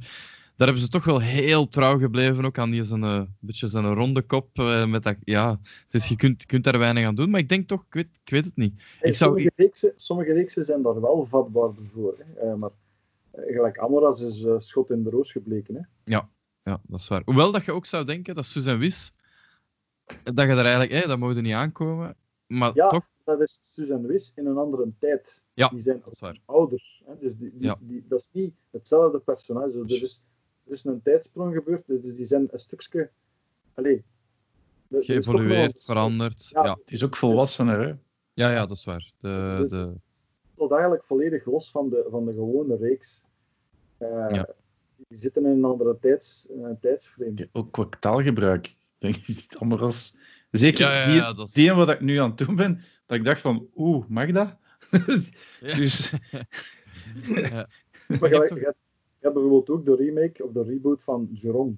daar hebben ze toch wel heel trouw gebleven ook aan die zijn, uh, beetje zijn ronde kop. Uh, met dat, ja, is, je kunt, kunt daar weinig aan doen, maar ik denk toch, ik weet, ik weet het niet. Hey, ik zou... sommige, reeksen, sommige reeksen zijn daar wel vatbaar voor. Hè. maar gelijk Amoras is schot in de roos gebleken. Hè. Ja, ja, dat is waar. Hoewel dat je ook zou denken dat Susan Wis, dat je daar eigenlijk, hey, dat mogen niet aankomen. Maar ja, toch, dat is en Wis in een andere tijd. Ja, die zijn dat is waar. ouders. Hè? Dus die, die, Ja. die, dat is niet hetzelfde personage. Dus er, is, er is een tijdsprong gebeurd, dus die zijn een stukje. Allee, er- er Geëvolueerd, veranderd. Ja. Ja. Het is ook volwassener, hè? Ja, ja, dat is waar. De, Dus- de, tot eigenlijk volledig los van de, van de gewone reeks. Eh, Ja. Die zitten in een andere tijds, een tijdsframe. Ja, Ook qua taalgebruik. [LAUGHS] Ik denk is het allemaal als... Zeker Ja, ja, die, ja, is- die wat ik nu aan het doen ben, dat ik dacht van, oeh, mag dat? Ja. [LAUGHS] Dus ja. Maar Je je, bijvoorbeeld ook de remake of de reboot van Jerome.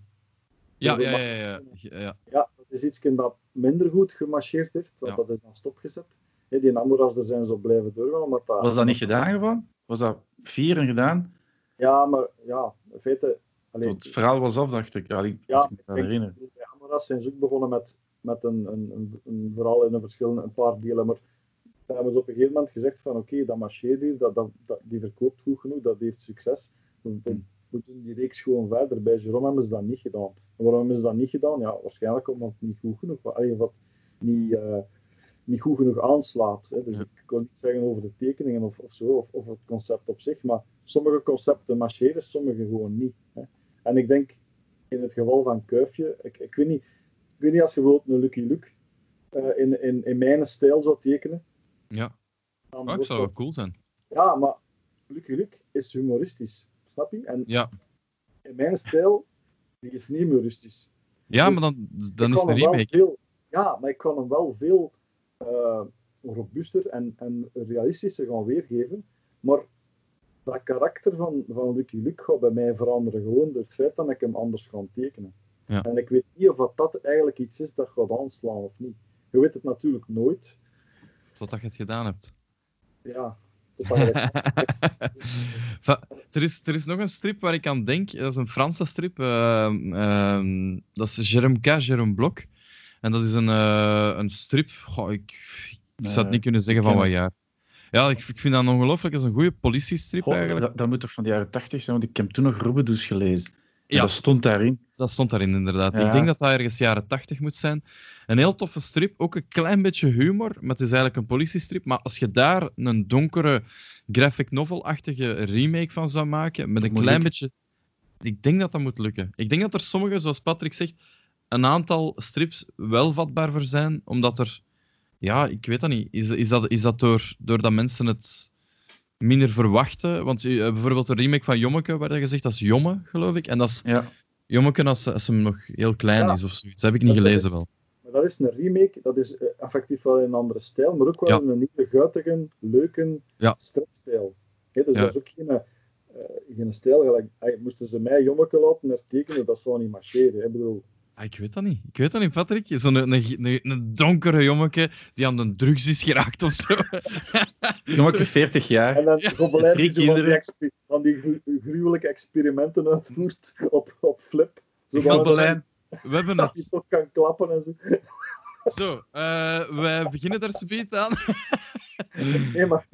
Ja, ja, ja, ja, ja, dat is iets dat minder goed gemarcheerd heeft, want Ja. dat is dan stopgezet. Die Amoras, daar zijn ze op blijven doorgaan. Omdat dat, was dat niet gedaan gewoon? Was dat vier en gedaan? Ja, maar ja, in feite... allee, Het verhaal was af, dacht ik. Ja, ik, Ja, me herinneren. Amoras zijn ze ook begonnen met, met een, een, een, verhaal in een verschillende, een paar delen. Maar hebben ze op een gegeven moment gezegd van oké, dat marcheert hier, dat, dat, dat, die verkoopt goed genoeg, dat heeft succes. We, we- we doen die reeks gewoon verder. Bij Jerome hebben ze dat niet gedaan. En waarom hebben ze dat niet gedaan? Ja, waarschijnlijk omdat het niet goed genoeg was. Wat niet, eh, niet goed genoeg aanslaat. Hè. Dus Ja. ik kan niet zeggen over de tekeningen of, of zo, of, of het concept op zich. Maar sommige concepten marcheren, sommige gewoon niet. Hè. En ik denk, in het geval van Kuifje, ik, ik, weet, niet, weet niet als je bijvoorbeeld een Lucky Luke eh, in, in, in mijn stijl zou tekenen. ja. Dan ik wordt zou dat- wel cool zijn. Ja, maar Lucky Luke is humoristisch. Snap je? En Ja, in mijn stijl, die is niet humoristisch. ja Dus maar dan, dan Ik is wel remake. Veel, ja, maar ik kan hem wel veel eh, robuuster en, en realistischer gaan weergeven. Maar dat karakter van, van Lucky Luke gaat bij mij veranderen. Gewoon door het feit dat ik hem anders ga tekenen. Ja. En ik weet niet of dat, dat eigenlijk iets is dat gaat aanslaan of niet. Je weet het natuurlijk nooit. Totdat je het gedaan hebt. Ja, [LAUGHS] totdat je het- Va- er, is, er is nog een strip waar ik aan denk. Dat is een Franse strip. ehm, ehm, dat is Jérôme K. Jérôme Blok. En dat is een, eh, een strip. Goh, ik, ik zou het Eh, niet kunnen zeggen van wat jaar. Ja, ik, ik vind dat ongelooflijk. Dat is een goede politiestrip Goh, eigenlijk. dat, dat moet toch van de jaren tachtig zijn, want ik heb toen nog Rubedoes gelezen. Ja. dat stond daarin. Dat stond daarin inderdaad. Ja. Ik denk dat dat ergens jaren 80 moet zijn. Een heel toffe strip, ook een klein beetje humor, maar het is eigenlijk een politiestrip. Maar als je daar een donkere graphic novel-achtige remake van zou maken, met een klein beetje... Ik denk dat dat moet lukken. Ik denk dat er sommige, zoals Patrick zegt, een aantal strips wel vatbaar voor zijn, omdat er... Ja, ik weet dat niet. Is, is dat, is dat door, doordat mensen het minder verwachten? Want eh, bijvoorbeeld de remake van Jommeke, waar je zegt dat is Jomme, geloof ik. En dat is Ja. Jommeke als, als hem nog heel klein Ja. is of zoiets. Dat heb ik niet Dat gelezen is- wel. Maar dat is een remake, dat is eh, effectief wel in een andere stijl, maar ook wel Ja. in een nieuwe, guitige, leuke Ja. stripstijl. Hè, dus Ja. dat is ook geen, eh, geen stijl. Gelijk, moesten ze mij Jommeke laten hertekenen, dat zou niet marcheren. hè. Ik bedoel, Ah, ik weet dat niet. Ik weet dat niet, Patrick. Zo'n een, een, een, donkere jommeke die aan de drugs is geraakt of zo. [LAUGHS] Jommeke 40 jaar. En dan Gobelijn Drie die zo van die, kinderen. van die gru- gruwelijke experimenten uitvoert op, op flip. Gobelijn. We hebben dat hij het. toch kan klappen en zo. Zo, eh, wij beginnen daar subiet aan. [LAUGHS] Nee, maar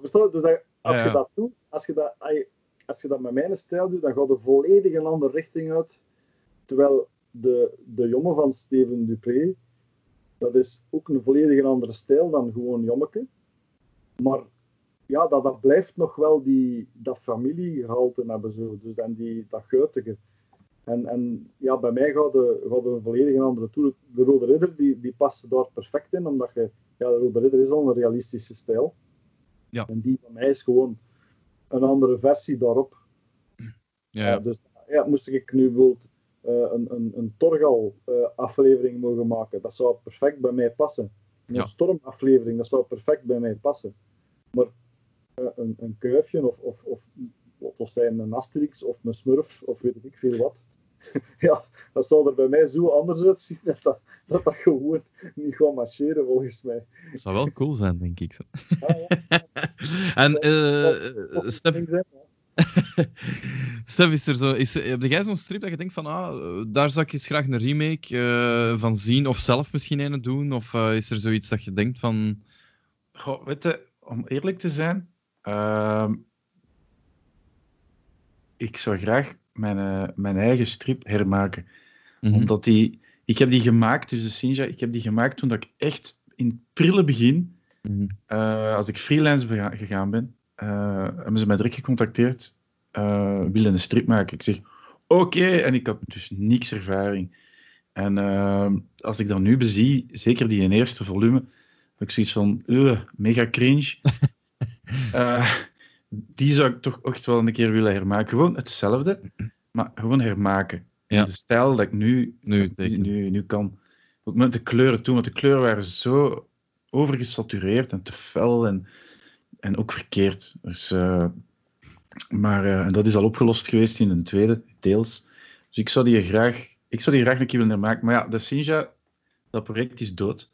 verstaan? Dus dat, als Ja, je ja. dat doet, als je dat, als je dat met mijn stijl doet, dan gaat er volledig een andere richting uit. Terwijl de, de jongen van Steven Dupré, dat is ook een volledig andere stijl dan gewoon jommeke. Maar ja, dat, dat blijft nog wel die, dat familiegehalte hebben. Zo. Dus dan die, dat guitige. En, en ja, bij mij gaat de, gaat de een volledig andere toer. De Rode Ridder die, die past daar perfect in, omdat je, ja, de Rode Ridder is al een realistische stijl. Ja. En die van mij is gewoon een andere versie daarop. Ja, ja. Dus ja, moest ik nu bijvoorbeeld een, een, een Torgal-aflevering mogen maken, dat zou perfect bij mij passen. Een Ja. Storm-aflevering, dat zou perfect bij mij passen. Maar uh, een, een kuifje of, of, of of zijn een Asterix of een Smurf of weet ik veel wat. [LAUGHS] ja, dat zou er bij mij zo anders uitzien dat dat, dat, dat gewoon niet gaat marcheren volgens mij. Dat zou wel cool zijn, denk ik. Ja. [LAUGHS] En eh Stef. [LAUGHS] Stef, is er zo, is, heb jij zo'n strip dat je denkt van, ah, daar zou ik eens graag een remake eh, van zien, of zelf misschien een doen? Of eh, is er zoiets dat je denkt van, Goh, weet je, om eerlijk te zijn, ehm, ik zou graag mijn, eh, mijn eigen strip hermaken. Mhm. Omdat die, ik heb die gemaakt, dus de Sinja, ik heb die gemaakt toen dat ik echt in het prille begin Mhm. Als ik freelance gegaan ben, hebben ze mij direct gecontacteerd. Eh willen een strip maken. Ik zeg, oké. En ik had dus niks ervaring. En eh, als ik dat nu bezie, zeker die in eerste volume, heb ik zoiets van, "Ugh, mega cringe. [LAUGHS] Eh, die zou ik toch echt wel een keer willen hermaken. Gewoon hetzelfde, maar gewoon hermaken. In Ja. de stijl dat ik nu, Nu, nu, nu, nu kan. Ook met de kleuren toen, want de kleuren waren zo overgesatureerd en te fel en, en ook verkeerd. Dus, eh, maar en dat is al opgelost geweest in de tweede, deels. Dus ik zou die graag, ik zou die graag een keer willen hermaken. Maar ja, de Sinja, dat project is dood.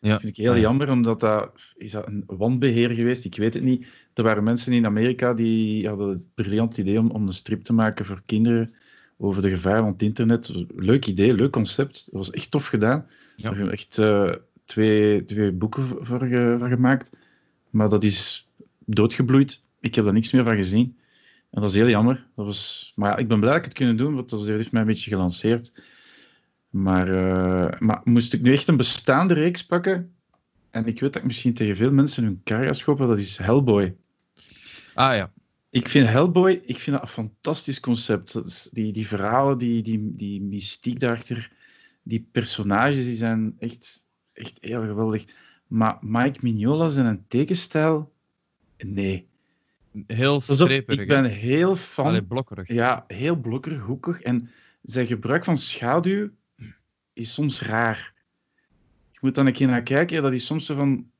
Ja. Dat vind ik heel Ah, ja. jammer, omdat dat, is dat een wanbeheer geweest? Ik weet het niet. Er waren mensen in Amerika die hadden het briljant idee om, om een strip te maken voor kinderen over de gevaren van het internet. Leuk idee, leuk concept. Dat was echt tof gedaan. Ja. Daar hebben we echt eh, twee, twee boeken voor, gemaakt. Maar dat is doodgebloeid. Ik heb daar niks meer van gezien. En dat is heel jammer. Dat was, maar ja, ik ben blij dat ik het kunnen doen, want dat heeft mij een beetje gelanceerd. Maar, eh, maar moest ik nu echt een bestaande reeks pakken, en ik weet dat ik misschien tegen veel mensen hun kar ga schoppen, dat is Hellboy. Ah ja. Ik vind Hellboy, ik vind dat een fantastisch concept. Dat is die, die verhalen, die, die, die mystiek daarachter, die personages, die zijn echt, echt heel geweldig. Maar Mike Mignola zijn een tekenstijl, nee. Heel streperig. ik ben heel fan Allee, blokkerig. ja, heel blokkerig, hoekig. En zijn gebruik van schaduw is soms raar. Je moet dan een keer naar kijken. Dat is soms zo van...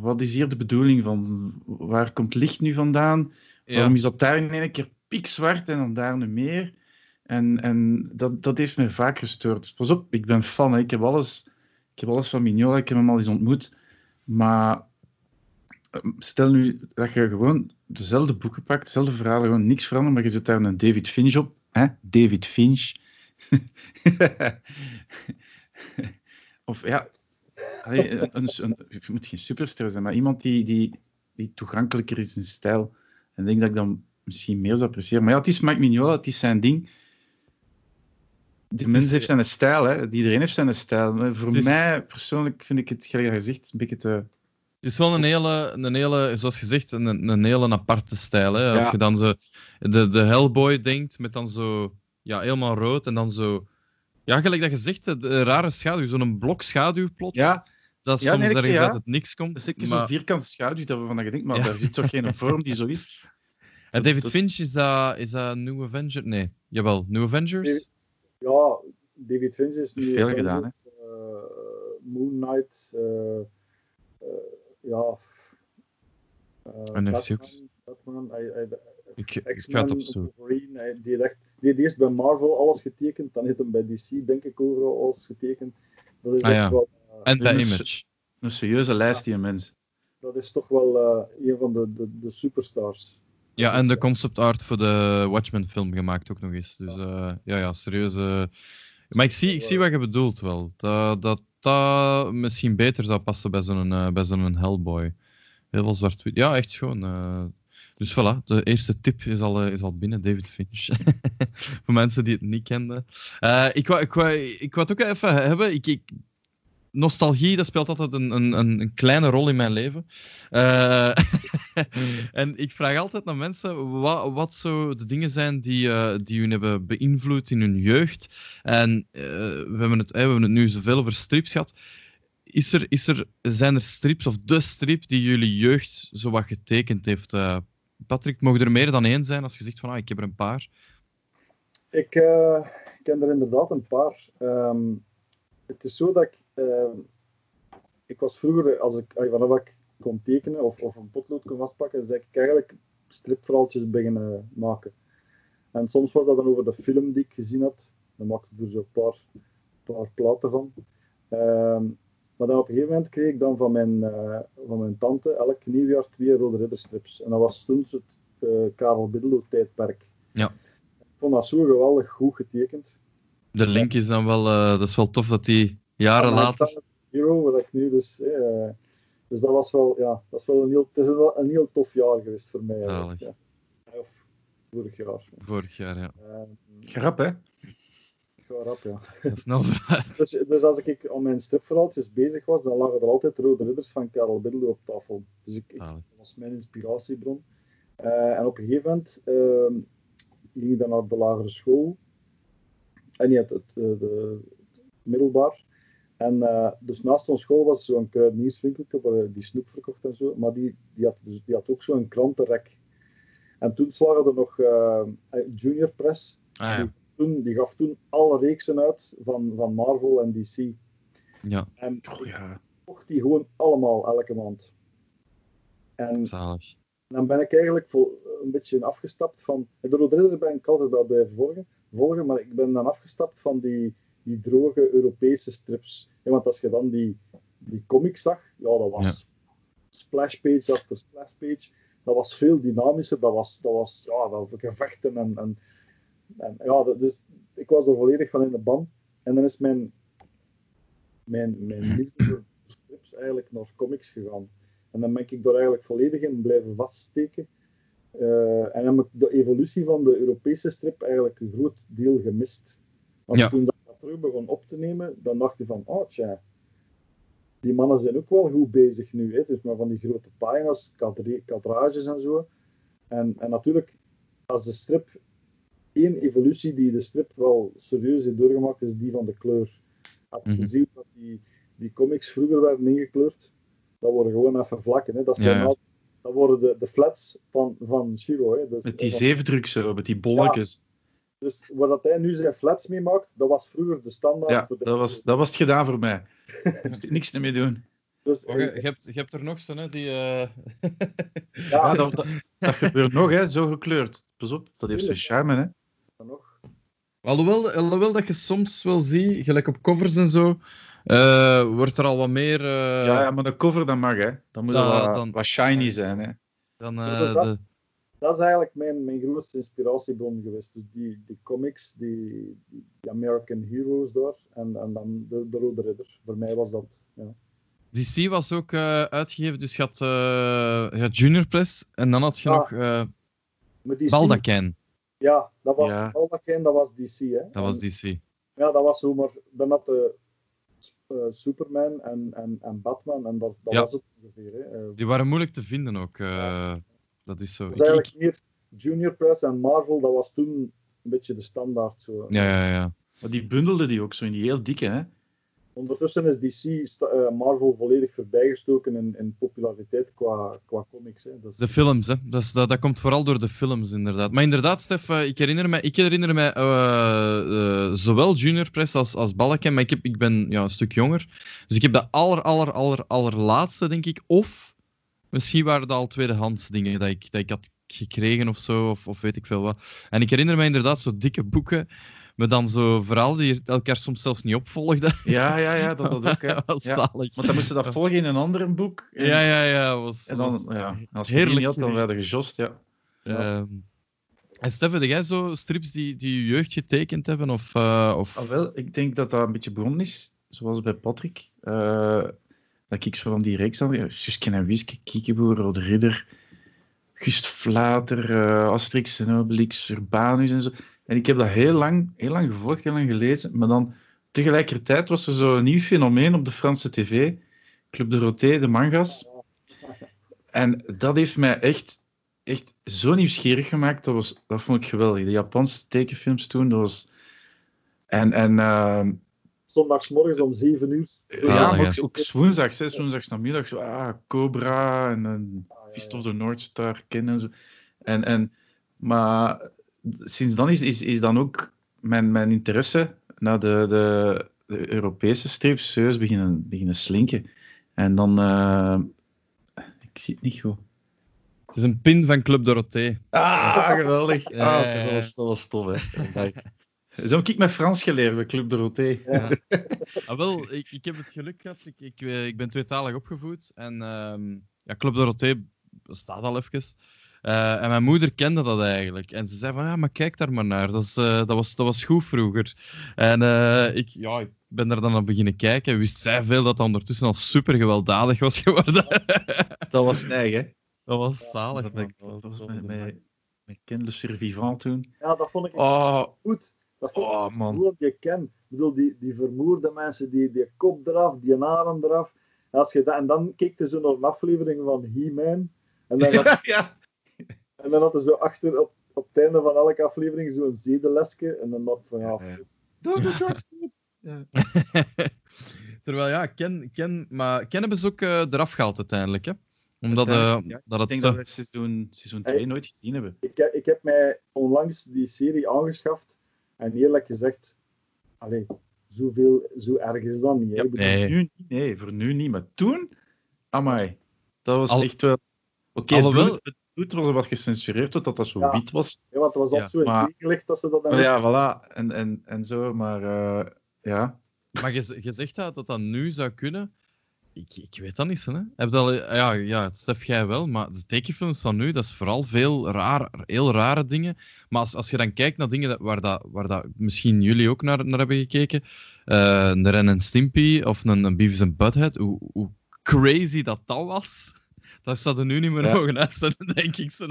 Wat is hier de bedoeling van? Waar komt licht nu vandaan? Ja. Waarom is dat daar in één keer pikzwart en dan daar nu meer? En, en dat, dat heeft mij vaak gestoord. Pas op, ik ben fan. Hè. Ik, heb alles, ik heb alles van Mignola. Ik heb hem al eens ontmoet. Maar stel nu dat je gewoon dezelfde boeken pakt, dezelfde verhalen, gewoon niks veranderen, maar je zet daar een David Finch op. Hè? David Finch. [LAUGHS] of ja, een, een, een- je moet geen superster zijn, maar iemand die, die, die toegankelijker is in stijl. En ik denk dat ik dan misschien meer zou appreciëren. Maar ja, het is Mike Mignola, het is zijn ding. Die mens heeft zijn stijl, hè. Iedereen heeft zijn stijl. Maar Voor is- mij persoonlijk vind ik het, gelijk gezegd, een beetje te... Het is wel een hele, een hele zoals gezegd, een, een hele aparte stijl. Hè? Als Ja. je dan zo de, de Hellboy denkt, met dan zo ja, helemaal rood en dan zo. Ja, gelijk dat je zegt, de, de rare schaduw, zo'n blok schaduw plots. Ja, dat ja, soms nee, ergens ja. uit het niks komt. dat is zeker maar, zo'n vierkante schaduw waarvan je denkt, maar Ja. daar zit toch geen vorm die zo is. [LAUGHS] en David dat- Finch, is dat, is dat New Avenger? Nee, jawel, New Avengers? David- Ja, David Finch is nu... Veel Avengers, gedaan, hè? eh, Moon Knight, eh, eh, ja... eh, En heeft hij ook- Batman, hij- hij- Ik, ik ga het X-Men, opzoeken. Wolverine, die, heeft echt- die heeft eerst bij Marvel alles getekend, dan heeft hem bij DC denk ik overal alles getekend. Dat is Ah, echt ja. wel... eh, En bij Image. Een serieuze lijst, die mens. dat is toch wel eh, een van de, de, de superstars. Ja, en de concept art voor de Watchmen film gemaakt ook nog eens. Dus eh, ja, ja, serieus. Maar ik zie, ik zie wat je bedoelt wel. Dat dat, dat misschien beter zou passen bij zo'n eh, bij zo'n Hellboy. Heel veel zwart-wit. Ja, echt schoon. eh. Dus voilà, de eerste tip is al, eh, is al binnen, David Finch. [LAUGHS] voor mensen die het niet kenden. Ik, wou, ik, wou, ik wou het ook even hebben. Ik, ik, nostalgie, dat speelt altijd een, een, een een kleine rol in mijn leven. Eh, [LAUGHS] [LAUGHS] en ik vraag altijd naar mensen wat, wat zo de dingen zijn die, eh, die hun hebben beïnvloed in hun jeugd. En eh, we, hebben het, we hebben het nu zoveel over strips gehad. Is er, is er, zijn er strips of de strip die jullie jeugd zo wat getekend heeft? Eh, Patrick, mogen er meer dan één zijn als je zegt van ah, ik heb er een paar? Ik eh, ken er inderdaad een paar. Ehm, het is zo dat ik... ehm, ik was vroeger, als ik, ah, vanaf ik kon tekenen of, of een potlood kon vastpakken, zei ik eigenlijk stripverhaaltjes beginnen maken. En soms was dat dan over de film die ik gezien had. Dan maakte ik er zo een paar, paar platen van. Ehm, maar dan op een gegeven moment kreeg ik dan van mijn, eh, van mijn tante elk nieuwjaar twee Rode Ridderstrips. En dat was toen het eh, Karel Biddelo-tijdperk. Ja. Ik vond dat zo geweldig goed getekend. De link is dan wel, eh, dat is wel tof dat die jaren later. Hero, wat ik nu dus. Dus dat was wel, ja, dat is wel een heel, het is wel een heel tof jaar geweest voor mij. eigenlijk, ja. Of vorig jaar. Vorig jaar, ja. Eh, Grap, hè? ja, ga rap, ja. [LAUGHS] Snel vooruit. Dus, dus als ik aan mijn stripverhaaltjes bezig was, dan lagen er altijd Rode Ridders van Karel Biddle op tafel. Dus ik, ik- dat was mijn inspiratiebron. Eh, en op een gegeven moment ehm, ging ik dan naar de lagere school. En niet het, het, eh, de, het middelbaar. En eh, dus naast ons school was zo'n kruidenierswinkeltje waar die snoep verkocht en zo. Maar die, die, had, dus, die had ook zo'n krantenrek. En toen slagen er nog eh, Junior Press. Ah, ja. Toen, die gaf toen alle reeksen uit van, van Marvel en DC. ja, En Oh, ja. kocht die gewoon allemaal elke maand. En zalig. dan ben ik eigenlijk vol, een beetje afgestapt van. De Rode Ridder ben ik altijd wel blijven volgen, volgen, maar ik ben dan afgestapt van die, die droge Europese strips. Ja, want als je dan die, die comics zag, ja, dat was splashpage achter splashpage. Dat was veel dynamischer, dat was, dat was ja, dat gevechten en, en, en ja, dat, dus ik was er volledig van in de ban. En dan is mijn, mijn, mijn liefde voor strips eigenlijk naar comics gegaan. En dan ben ik daar eigenlijk volledig in blijven vaststeken. Eh, en heb ik de evolutie van de Europese strip eigenlijk een groot deel gemist. Want Ja. toen dat terug begon op te nemen, dan dacht je van, oh tja, die mannen zijn ook wel goed bezig nu. Hè? Dus maar van die grote pagina's, kadrages en zo. En, en natuurlijk, als de strip, één evolutie die de strip wel serieus heeft doorgemaakt, is die van de kleur. Als je ziet dat die, die comics vroeger werden ingekleurd, dat worden gewoon even vlakken. Hè? Dat, zijn Ja, al- dat worden de, de flats van, van Shiro. Hè? Dus, Met die dat- zeefdruk zo, met die bolletjes. Dus waar dat hij nu zijn flats mee maakt, dat was vroeger de standaard. Ja, voor de- dat was, dat was het gedaan voor mij. [LAUGHS] Daar moest ik niks meer doen. Dus, Oh, je, je hebt, je hebt er nog zo'n, hè, die... eh, [LAUGHS] ja, Ja, dat, dat, dat gebeurt nog, hè, zo gekleurd. Pas op, dat heeft zijn charme, hè. nog. Alhoewel, alhoewel dat je soms wel ziet, gelijk op covers en zo, eh, wordt er al wat meer... eh, ja, ja, maar de cover dat mag, hè. Dan moet dat wat, dan- wat shiny zijn, hè. Dan, dat, de, dat is eigenlijk mijn, mijn grootste inspiratiebron geweest. Dus die, die comics, die, die American Heroes daar, en, en dan de, de Rode Ridder. Voor mij was dat. Ja. DC was ook eh, uitgegeven, dus je had, eh, je had Junior Press en dan had je Ja. nog eh Baldacijn. Ja, dat was Ja. Dat was DC. Hè? Dat was DC. Ja, dat was zo, maar dan had de eh, Superman en, en, en Batman, en dat, dat Ja. was het ongeveer. Hè? Die waren moeilijk te vinden ook. eh, Dat is zo. dus eigenlijk meer Junior Press en Marvel, dat was toen een beetje de standaard. Zo. ja, ja, ja. Maar die bundelde die ook zo in die heel dikke, hè. Ondertussen is DC eh, Marvel volledig voorbijgestoken in, in populariteit qua, qua comics. Hè. Dus, De films, hè. Dat, is, dat, dat komt vooral door de films, inderdaad. Maar inderdaad, Stef, eh, ik herinner mij, ik herinner mij eh, eh, zowel Junior Press als, als Balleken, maar ik, heb, ik ben ja, een stuk jonger. Dus ik heb de aller, aller, aller, allerlaatste, denk ik. Of misschien waren dat al tweedehands dingen dat ik, dat ik had gekregen of zo, of, of weet ik veel wat. En ik herinner mij inderdaad zo dikke boeken, met dan zo verhalen die elkaar soms zelfs niet opvolgden. Ja, ja, ja, dat, dat ook, hè. [LAUGHS] Was Ja. zalig. Want dan moesten dat volgen in een ander boek. En, Ja, ja, ja. Was, En dan, was- ja, als je heerlijk niet had, dan werden gejost, ja. Ehm, en Stefan, heb jij zo strips die, die je jeugd getekend hebben? Of, eh, of... Ah, wel, ik denk dat dat een beetje begonnen is, zoals bij Patrick. eh, dat ik zo van die reeks had. Ja, Suske en Wiske, Kiekeboer, Rode Ridder, Gust Vlater, eh, Asterix Urbanus en zo. En ik heb dat heel lang, heel lang gevolgd, heel lang gelezen. Maar dan tegelijkertijd was er zo'n nieuw fenomeen op de Franse tv. Club de Roté, de mangas. En dat heeft mij echt, echt zo nieuwsgierig gemaakt. Dat, was, dat vond ik geweldig. De Japanse tekenfilms toen, dat was... En, en ehm, Zondagsmorgens om 7 uur. ja, maar ook, ook woensdags, hè, woensdags namiddag, zo, ah, Cobra en, en Ah, ja, Fist ja. of the North Star kennen en zo. En, en, maar sinds dan is, is, is dan ook mijn, mijn interesse naar de, de, de Europese strips serieus beginnen, beginnen slinken. En dan, eh, ik zie het niet goed. Het is een pin van Club Dorothée. Ah, geweldig. Ja, Ah, dat, was, dat was tof, hè. [LAUGHS] Zo heb ik met Frans geleerd bij Club Dorothée. Ja. [LAUGHS] Ah, wel, ik, ik heb het geluk gehad. Ik, ik, eh, ik ben tweetalig opgevoed. En ehm, ja, Club Dorothée bestaat al even. Eh, en mijn moeder kende dat eigenlijk. En ze zei van, ja, maar kijk daar maar naar. Dat, is, eh, dat, was, dat was goed vroeger. En eh, ik, ja, ik ben daar dan aan beginnen kijken. Wist zij veel dat dat ondertussen al super gewelddadig was geworden. [LAUGHS] Dat was neig, hè. dat was zalig. Dat, man. dat was met, met, met Ken Le Survivant toen. Ja, dat vond ik Oh, goed. Dat vind ik Oh, man. je kent. Ik bedoel, die, die vermoerde mensen, die, die kop eraf, die haren eraf. En, als je dat, en dan keek je zo naar een aflevering van He-Man. En dan, [LAUGHS] had, ja. en dan had je zo achter op, op het einde van elke aflevering zo'n zedelesje. En dan dacht ik van ja, Ja. doe de drugs [LAUGHS] niet. Terwijl ja, Ken, Ken, maar Ken hebben ze ook eh, eraf gehaald uiteindelijk. Hè? Omdat eh, Uiteindelijk, ja. dat Ik het. denk dat eh, we seizoen, seizoen Hey. 2 nooit gezien hebben. Ik, heb- ik heb mij onlangs die serie aangeschaft. En eerlijk gezegd, allee, zoveel, zo erg is dat niet. hè. Ja, Ik bedoel, nee. voor nu, niet, nee, voor nu niet. Maar toen, amai, dat was Al- echt wel... Oké, het, Alhoewel- het bloed was wat gecensureerd, totdat dat zo Ja. wit was. ja, want het was Ja, zo in maar- dat ze dat dan Maar ja, voilà, en, en, en zo, maar eh, ja. Maar je, je zegt dat, dat dat nu zou kunnen. Ik, ik weet dat niet, hè. Heb je al, ja, ja, Stef, jij wel, maar de tekenfilms van nu, dat is vooral veel raar, heel rare dingen. Maar als, als je dan kijkt naar dingen dat, waar, dat, waar dat misschien jullie ook naar, naar hebben gekeken, eh een Ren en Stimpy of een, een Beavis and Butthead, hoe, hoe crazy dat dat was, dat zou er nu niet meer Ja. mogen uitzetten, denk ik. Zo,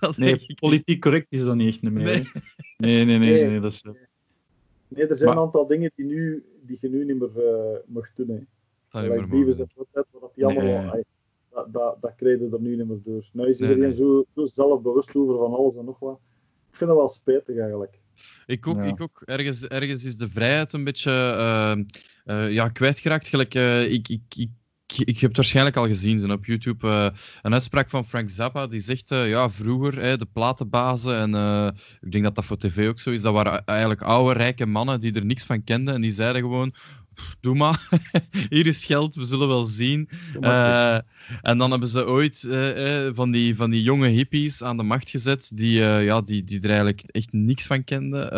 dat Nee, denk ik politiek correct is dat niet echt meer. Nee. hè. Nee, nee, nee, Nee. nee, dat is... Nee, er zijn Maar- een aantal dingen die, nu, die je nu niet meer eh mag doen. Hè. Dat Like Beavis en Butthead, wat die allemaal... Nee. dat, dat, dat je er nu niet meer door. Nou is Nee, iedereen nee. Zo, zo zelfbewust over van alles en nog wat. Ik vind dat wel spijtig eigenlijk. Ik ook, Ja. ik ook. Ergens, ergens is de vrijheid een beetje eh, eh, ja, kwijtgeraakt. Gelijk, eh, ik, ik, ik, ik heb het waarschijnlijk al gezien zijn op YouTube. eh, een uitspraak van Frank Zappa die zegt: eh, ja, vroeger hè, de platenbazen, en eh, ik denk dat dat voor tv ook zo is, dat waren eigenlijk oude, rijke mannen die er niks van kenden. En die zeiden gewoon: "Pff, doe maar, [LAUGHS] hier is geld, we zullen wel zien. Eh, en dan hebben ze ooit eh, eh, van, die, van die jonge hippies aan de macht gezet, die, ja, die, die er eigenlijk echt niks van kenden,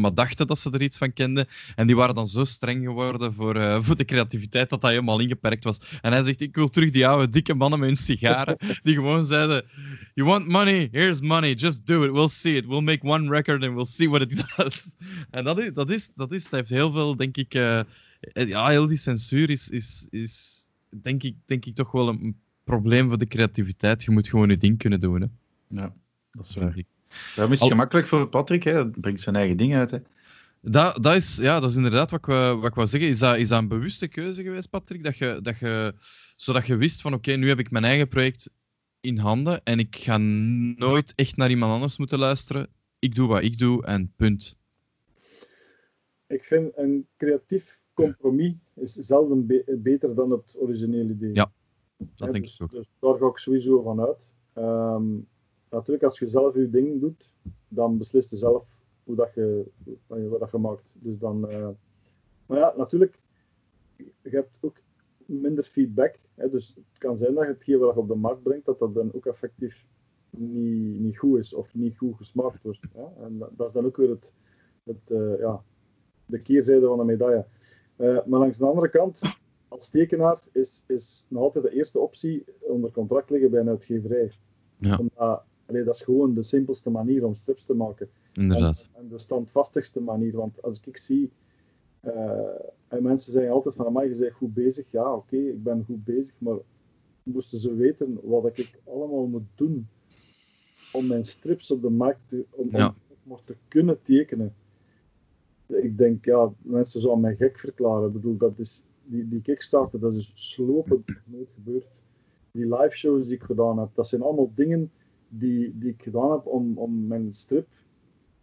maar dachten dat ze er iets van kenden. En die waren dan zo streng geworden voor, voor de creativiteit dat dat helemaal ingeperkt was. En hij zegt, ik wil terug die oude dikke mannen met hun sigaren, [LAUGHS] die gewoon zeiden, you want money? Here's money, just do it, we'll see it. We'll make one record and we'll see what it [LAUGHS] does. En dat is, dat is, dat is, dat heeft heel veel, denk ik, ja, heel die censuur is, is, is denk, ik, denk ik toch wel een probleem voor de creativiteit. Je moet gewoon je ding kunnen doen, hè. Ja, dat is waar. Daarom is het Al- gemakkelijk voor Patrick, hè. dat brengt zijn eigen ding uit. Hè. Dat, dat, is, ja, dat is inderdaad wat ik, wou- wat ik wou zeggen. Is dat, is dat een bewuste keuze geweest, Patrick? Dat je, dat je, zodat je wist van oké, nu heb ik mijn eigen project in handen en ik ga nooit echt naar iemand anders moeten luisteren. Ik doe wat ik doe en punt. Ik vind een creatief compromis is zelden be- beter dan het originele idee. Ja, Dat denk dus, ik ook. Dus daar ga ik sowieso van uit. Ehm, natuurlijk, als je zelf je ding doet, dan beslist je zelf hoe dat je, wat dat je maakt. Dus dan, eh, maar ja, natuurlijk, je hebt ook minder feedback. Hè, dus het kan zijn dat je hetgeen wat je op de markt brengt, dat dat dan ook effectief niet, niet goed is of niet goed gesmaakt wordt. Hè. En dat, dat is dan ook weer het, het, eh, ja, de keerzijde van de medaille. Eh, maar langs de andere kant, als tekenaar is, is nog altijd de eerste optie onder contract liggen bij een uitgeverij. Ja. Omdat, allee, dat is gewoon de simpelste manier om strips te maken. Inderdaad. En, en de standvastigste manier. Want als ik zie, eh, en mensen zeggen altijd van, mij je bent goed bezig. Ja, oké, ik ben goed bezig, maar moesten ze weten wat ik allemaal moet doen om mijn strips op de markt te, om, om Ja. te kunnen tekenen. Ik denk, ja, mensen zouden mij gek verklaren. Ik bedoel, dat is, die, die Kickstarter, dat is slopend nooit gebeurd. Die live shows die ik gedaan heb, dat zijn allemaal dingen die, die ik gedaan heb om, om mijn strip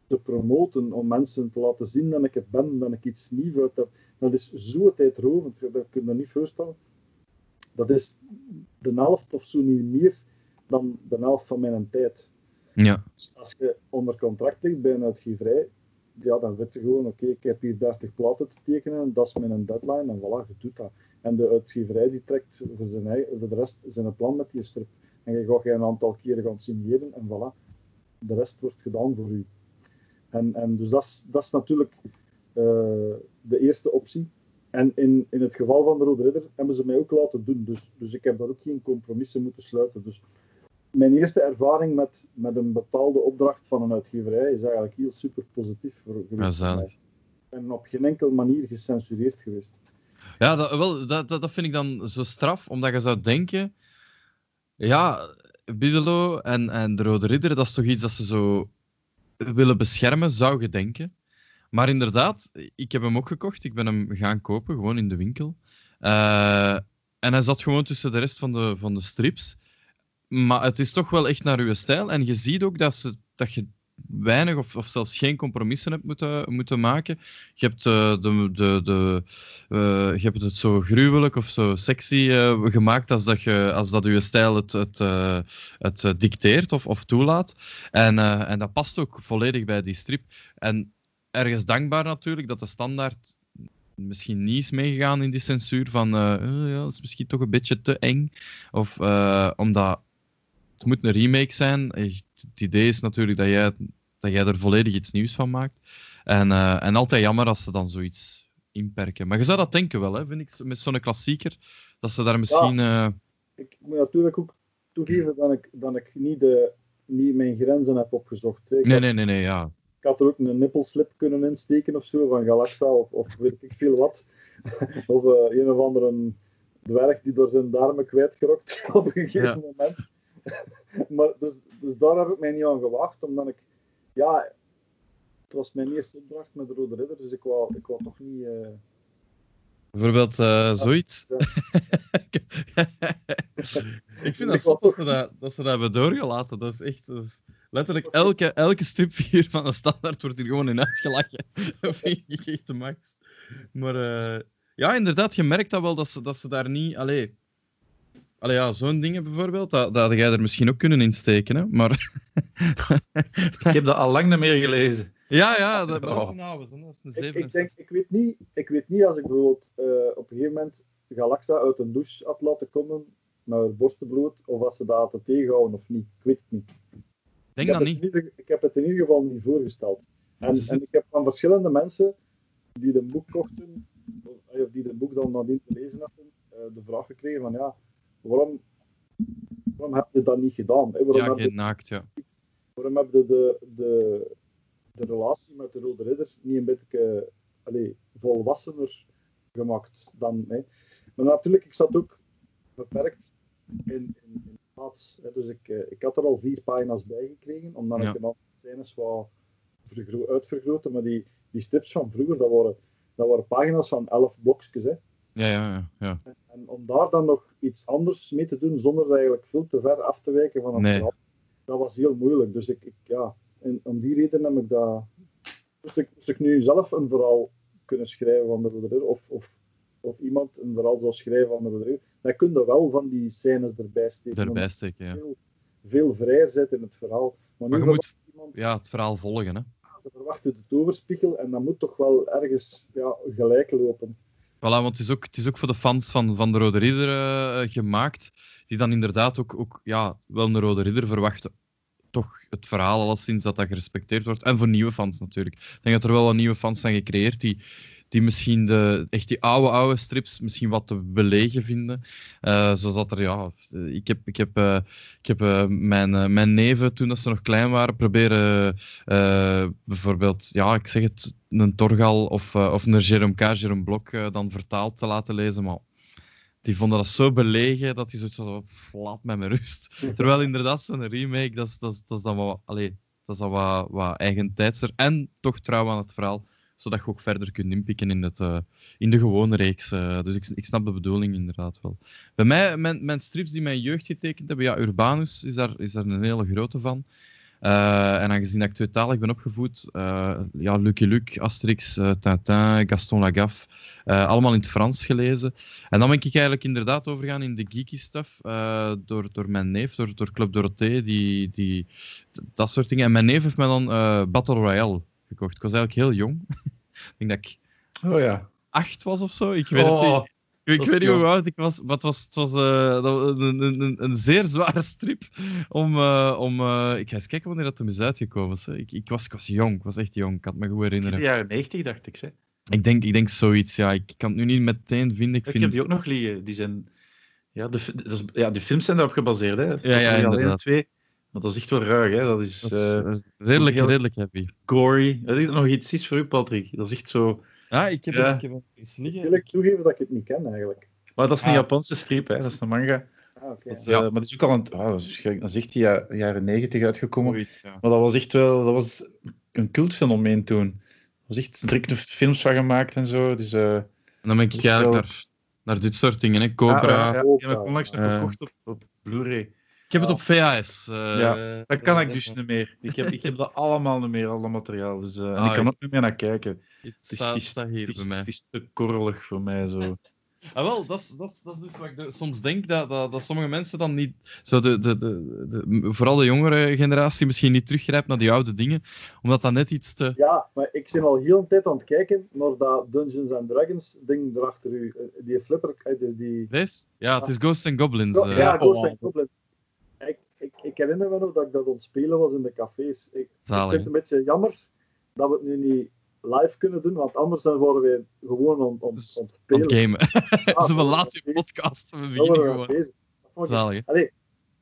te promoten, om mensen te laten zien dat ik het ben, dat ik iets nieuws uit heb. Dat is zo tijdrovend, dat kun je je niet voorstellen. Dat is de helft of zo niet meer dan de helft van mijn tijd. Ja. Dus als je onder contract ligt bij een uitgeverij, ja, dan weet je gewoon, oké, ik heb hier 30 platen te tekenen, dat is mijn deadline, en voilà, je doet dat. En de uitgeverij die trekt voor, zijn voor de rest zijn plan met die strip. En je gaat een aantal keren gaan signeren, en voilà, de rest wordt gedaan voor u. En, en dus dat is, dat is natuurlijk eh, de eerste optie. En in, in het geval van de Rode Ridder hebben ze mij ook laten doen. Dus, dus ik heb daar ook geen compromissen moeten sluiten. Dus mijn eerste ervaring met, met een betaalde opdracht van een uitgeverij is eigenlijk heel super positief voor, geweest. Ja. En op geen enkele manier gecensureerd geweest. Ja, dat, wel, dat, dat, dat vind ik dan zo straf, omdat je zou denken... Ja, Biddelo en, en de Rode Ridder, dat is toch iets dat ze zo willen beschermen, zou je denken. Maar inderdaad, ik heb hem ook gekocht. Ik ben hem gaan kopen, gewoon in de winkel. Uh, en hij zat gewoon tussen de rest van de, van de strips. Maar het is toch wel echt naar uw stijl. En je ziet ook dat, ze, dat je weinig of, of zelfs geen compromissen hebt moeten, moeten maken. Je hebt, uh, de, de, de, uh, je hebt het zo gruwelijk of zo sexy uh, gemaakt als dat, je, als dat uw stijl het, het, het dicteert of, of toelaat. En, en dat past ook volledig bij die strip. En ergens dankbaar natuurlijk dat de standaard misschien niet is meegegaan in die censuur van ja, dat is misschien toch een beetje te eng. Of omdat het moet een remake zijn. Het idee is natuurlijk dat jij, dat jij er volledig iets nieuws van maakt. En, uh, en altijd jammer als ze dan zoiets inperken. Maar je zou dat denken wel, hè, vind ik, met zo'n klassieker. Dat ze daar misschien... Ja, uh... Ik moet natuurlijk ook toegeven dat ik, dat ik niet, de, niet mijn grenzen heb opgezocht. Hè. Nee, nee, nee, nee, ja. Ik had er ook een nippelslip kunnen insteken of zo, van Galaxa of, of weet ik veel wat. [LAUGHS] of uh, een of andere dwerg die door zijn darmen kwijtgerokt [LAUGHS] op een gegeven ja. moment. [LAUGHS] maar dus, dus daar heb ik mij niet aan gewacht, omdat ik, ja, het was mijn eerste opdracht met de Rode Ridder, dus ik wou, ik wou toch niet. Uh... Bijvoorbeeld uh, zoiets. [LAUGHS] ik vind dat dat ze dat, dat ze dat hebben doorgelaten. Dat is echt. Dat is letterlijk elke, elke strip hier van een standaard wordt hier gewoon in uitgelachen. [LAUGHS] dat vind ik echt de max. Maar uh, ja, inderdaad, je merkt dat wel dat ze, dat ze daar niet. Allee, Allee, ja, zo'n dingen bijvoorbeeld, dat, dat had jij er misschien ook kunnen insteken, hè? maar... [LAUGHS] ik heb dat al lang niet meer gelezen. Ja, ja, dat, oh. is een oude, dat is een ik, ik, denk, ik, weet niet, ik weet niet als ik bijvoorbeeld uh, op een gegeven moment Galaxa uit een douche had laten komen met haar borstenbloed, of als ze dat hadden tegenhouden of niet. Ik weet het niet. Denk dat niet. Ieder, ik heb het in ieder geval niet voorgesteld. En, en ik heb van verschillende mensen die de boek kochten, of die de boek dan nadien gelezen hadden, uh, de vraag gekregen van ja, waarom, waarom heb je dat niet gedaan? Hè? Waarom ja, geen naakt, ja. Waarom heb je de, de, de relatie met de Rode Ridder niet een beetje allez, volwassener gemaakt dan... Hè? Maar natuurlijk, ik zat ook beperkt in, in, in plaats. Hè? Dus ik, eh, ik had er al vier pagina's bij gekregen, omdat ja. ik een aantal scènes wou uitvergroten. Maar die, die strips van vroeger, dat waren, dat waren pagina's van elf blokjes. Hè? Ja, ja, ja. En, om daar dan nog iets anders mee te doen, zonder eigenlijk veel te ver af te wijken van het nee. verhaal, dat was heel moeilijk. Dus ik, ik ja, en om die reden heb ik dat... Moest ik, moest ik nu zelf een verhaal kunnen schrijven van de Rode of, of, of iemand een verhaal zou schrijven van de Rode dan kun je wel van die scènes erbij steken. Erbij steken, ja. Veel, veel vrijer zitten in het verhaal. Maar, maar je moet iemand, ja, het verhaal volgen, hè. Ze verwachten de toverspiegel en dat moet toch wel ergens ja, gelijk lopen. Voilà, want het is ook, het is ook voor de fans van, van de Rode Ridder uh, gemaakt, die dan inderdaad ook, ook ja, wel een Rode Ridder verwachten. Toch het verhaal alleszins dat dat gerespecteerd wordt. En voor nieuwe fans natuurlijk. Ik denk dat er wel wat nieuwe fans zijn gecreëerd die, die misschien de, echt die oude, oude strips misschien wat te belegen vinden. Uh, zoals dat er, ja, ik heb, ik heb, uh, ik heb uh, mijn, mijn neven, toen dat ze nog klein waren, proberen bijvoorbeeld, ja, ik zeg het, een Torgal of, of een Jerome K, Jerome Blok dan vertaald te laten lezen, maar die vonden dat zo belegen dat die zoiets van, laat mij met rust. [LAUGHS] Terwijl inderdaad zo'n remake, dat is, dat, is, dat is dan wat, allee, dat is dan wat, wat eigentijdser en toch trouw aan het verhaal zodat je ook verder kunt inpikken in, het, uh, in de gewone reeks. Uh, dus ik, ik snap de bedoeling inderdaad wel. Bij mij, mijn, mijn strips die mijn jeugd getekend hebben, ja, Urbanus is daar, is daar een hele grote van. Uh, en aangezien ik tweetalig ben opgevoed, ja, Lucky Luke, Asterix, Tintin, Gaston Lagaffe, allemaal in het Frans gelezen. En dan ben ik eigenlijk inderdaad overgegaan in de geeky stuff, door, door mijn neef, door, door Club Dorothée, die, die, dat soort dingen. En mijn neef heeft mij dan Battle Royale gekocht. Ik was eigenlijk heel jong. [LAUGHS] ik denk dat ik oh, ja. acht was of zo. Ik weet het oh, niet. Ik, weet niet hoe oud ik was, maar het was, het was uh, een, een, een, zeer zware strip. Om, uh, om, uh, ik ga eens kijken wanneer dat er is uitgekomen is. Ik, ik, was, ik was jong, ik was echt jong. Ik kan het me goed herinneren. In de jaren 90 dacht ik. Hè? Ik, denk, ik denk zoiets, ja. Ik kan het nu niet meteen vinden. Ik, ik vind... heb die ook nog liggen. Die zijn... Ja, de, is, ja, de films zijn daarop gebaseerd. Hè? Ja, ja, inderdaad. Twee maar dat is echt wel ruig, hè? Dat is, dat is uh, redelijk, heel redelijk happy. Gory. Dat is nog iets is voor u, Patrick. Dat is echt zo. Ja, ik heb, ja. ik heb iets liggen. Ik wil toegeven dat ik het niet ken eigenlijk. Maar dat is een ah. Japanse strip, hè? Dat is een manga. Ah, okay. dat, uh, ja. Maar dat is ook al een. Oh, dat is echt die jaren negentig uitgekomen. Zoiets, ja. Maar dat was echt wel. Dat was een cultfenomeen toen. was echt druk films van gemaakt en zo. Dus, eh, En dan ben ik eigenlijk wel- naar, naar dit soort dingen, hè. Cobra. ja, ja, ja, Cobra. die heb ik onlangs nog Eh. gekocht op, op Blu-ray. Ik heb het op VHS. eh, Ja, Dat kan ik eh, dus niet meer. Ik heb, ik heb dat allemaal niet meer, al dat materiaal. Dus, eh, en Ah, ik kan ja. ook niet meer naar kijken. Het is- staat, het is- staat hier Het is, bij mij. het is te korrelig voor mij zo. [LAUGHS] Ah, wel, dat is, dat, is, dat is dus wat ik de- soms denk, dat, dat, dat sommige mensen dan niet, zo de, de, de, de- vooral de jongere generatie, misschien niet teruggrijpt naar die oude dingen, omdat dat net iets te... Ja, maar ik ben al heel een tijd aan het kijken naar dat Dungeons and Dragons ding erachter u. Eh, Die flipper, eh, dus die... Deze? Ja, het is Ghosts and Goblins. Ja, eh. ja, Ghosts oh. and Goblins. Ik, ik, herinner me nog dat ik dat aan het spelen was in de cafés. Ik, ik vind het een beetje jammer dat we het nu niet live kunnen doen, want anders dan worden we gewoon aan, aan, Dus aan het aan spelen. het gamen. Ah, Ze verlaten je podcast, we beginnen gewoon. bezig. Zalig? Allee,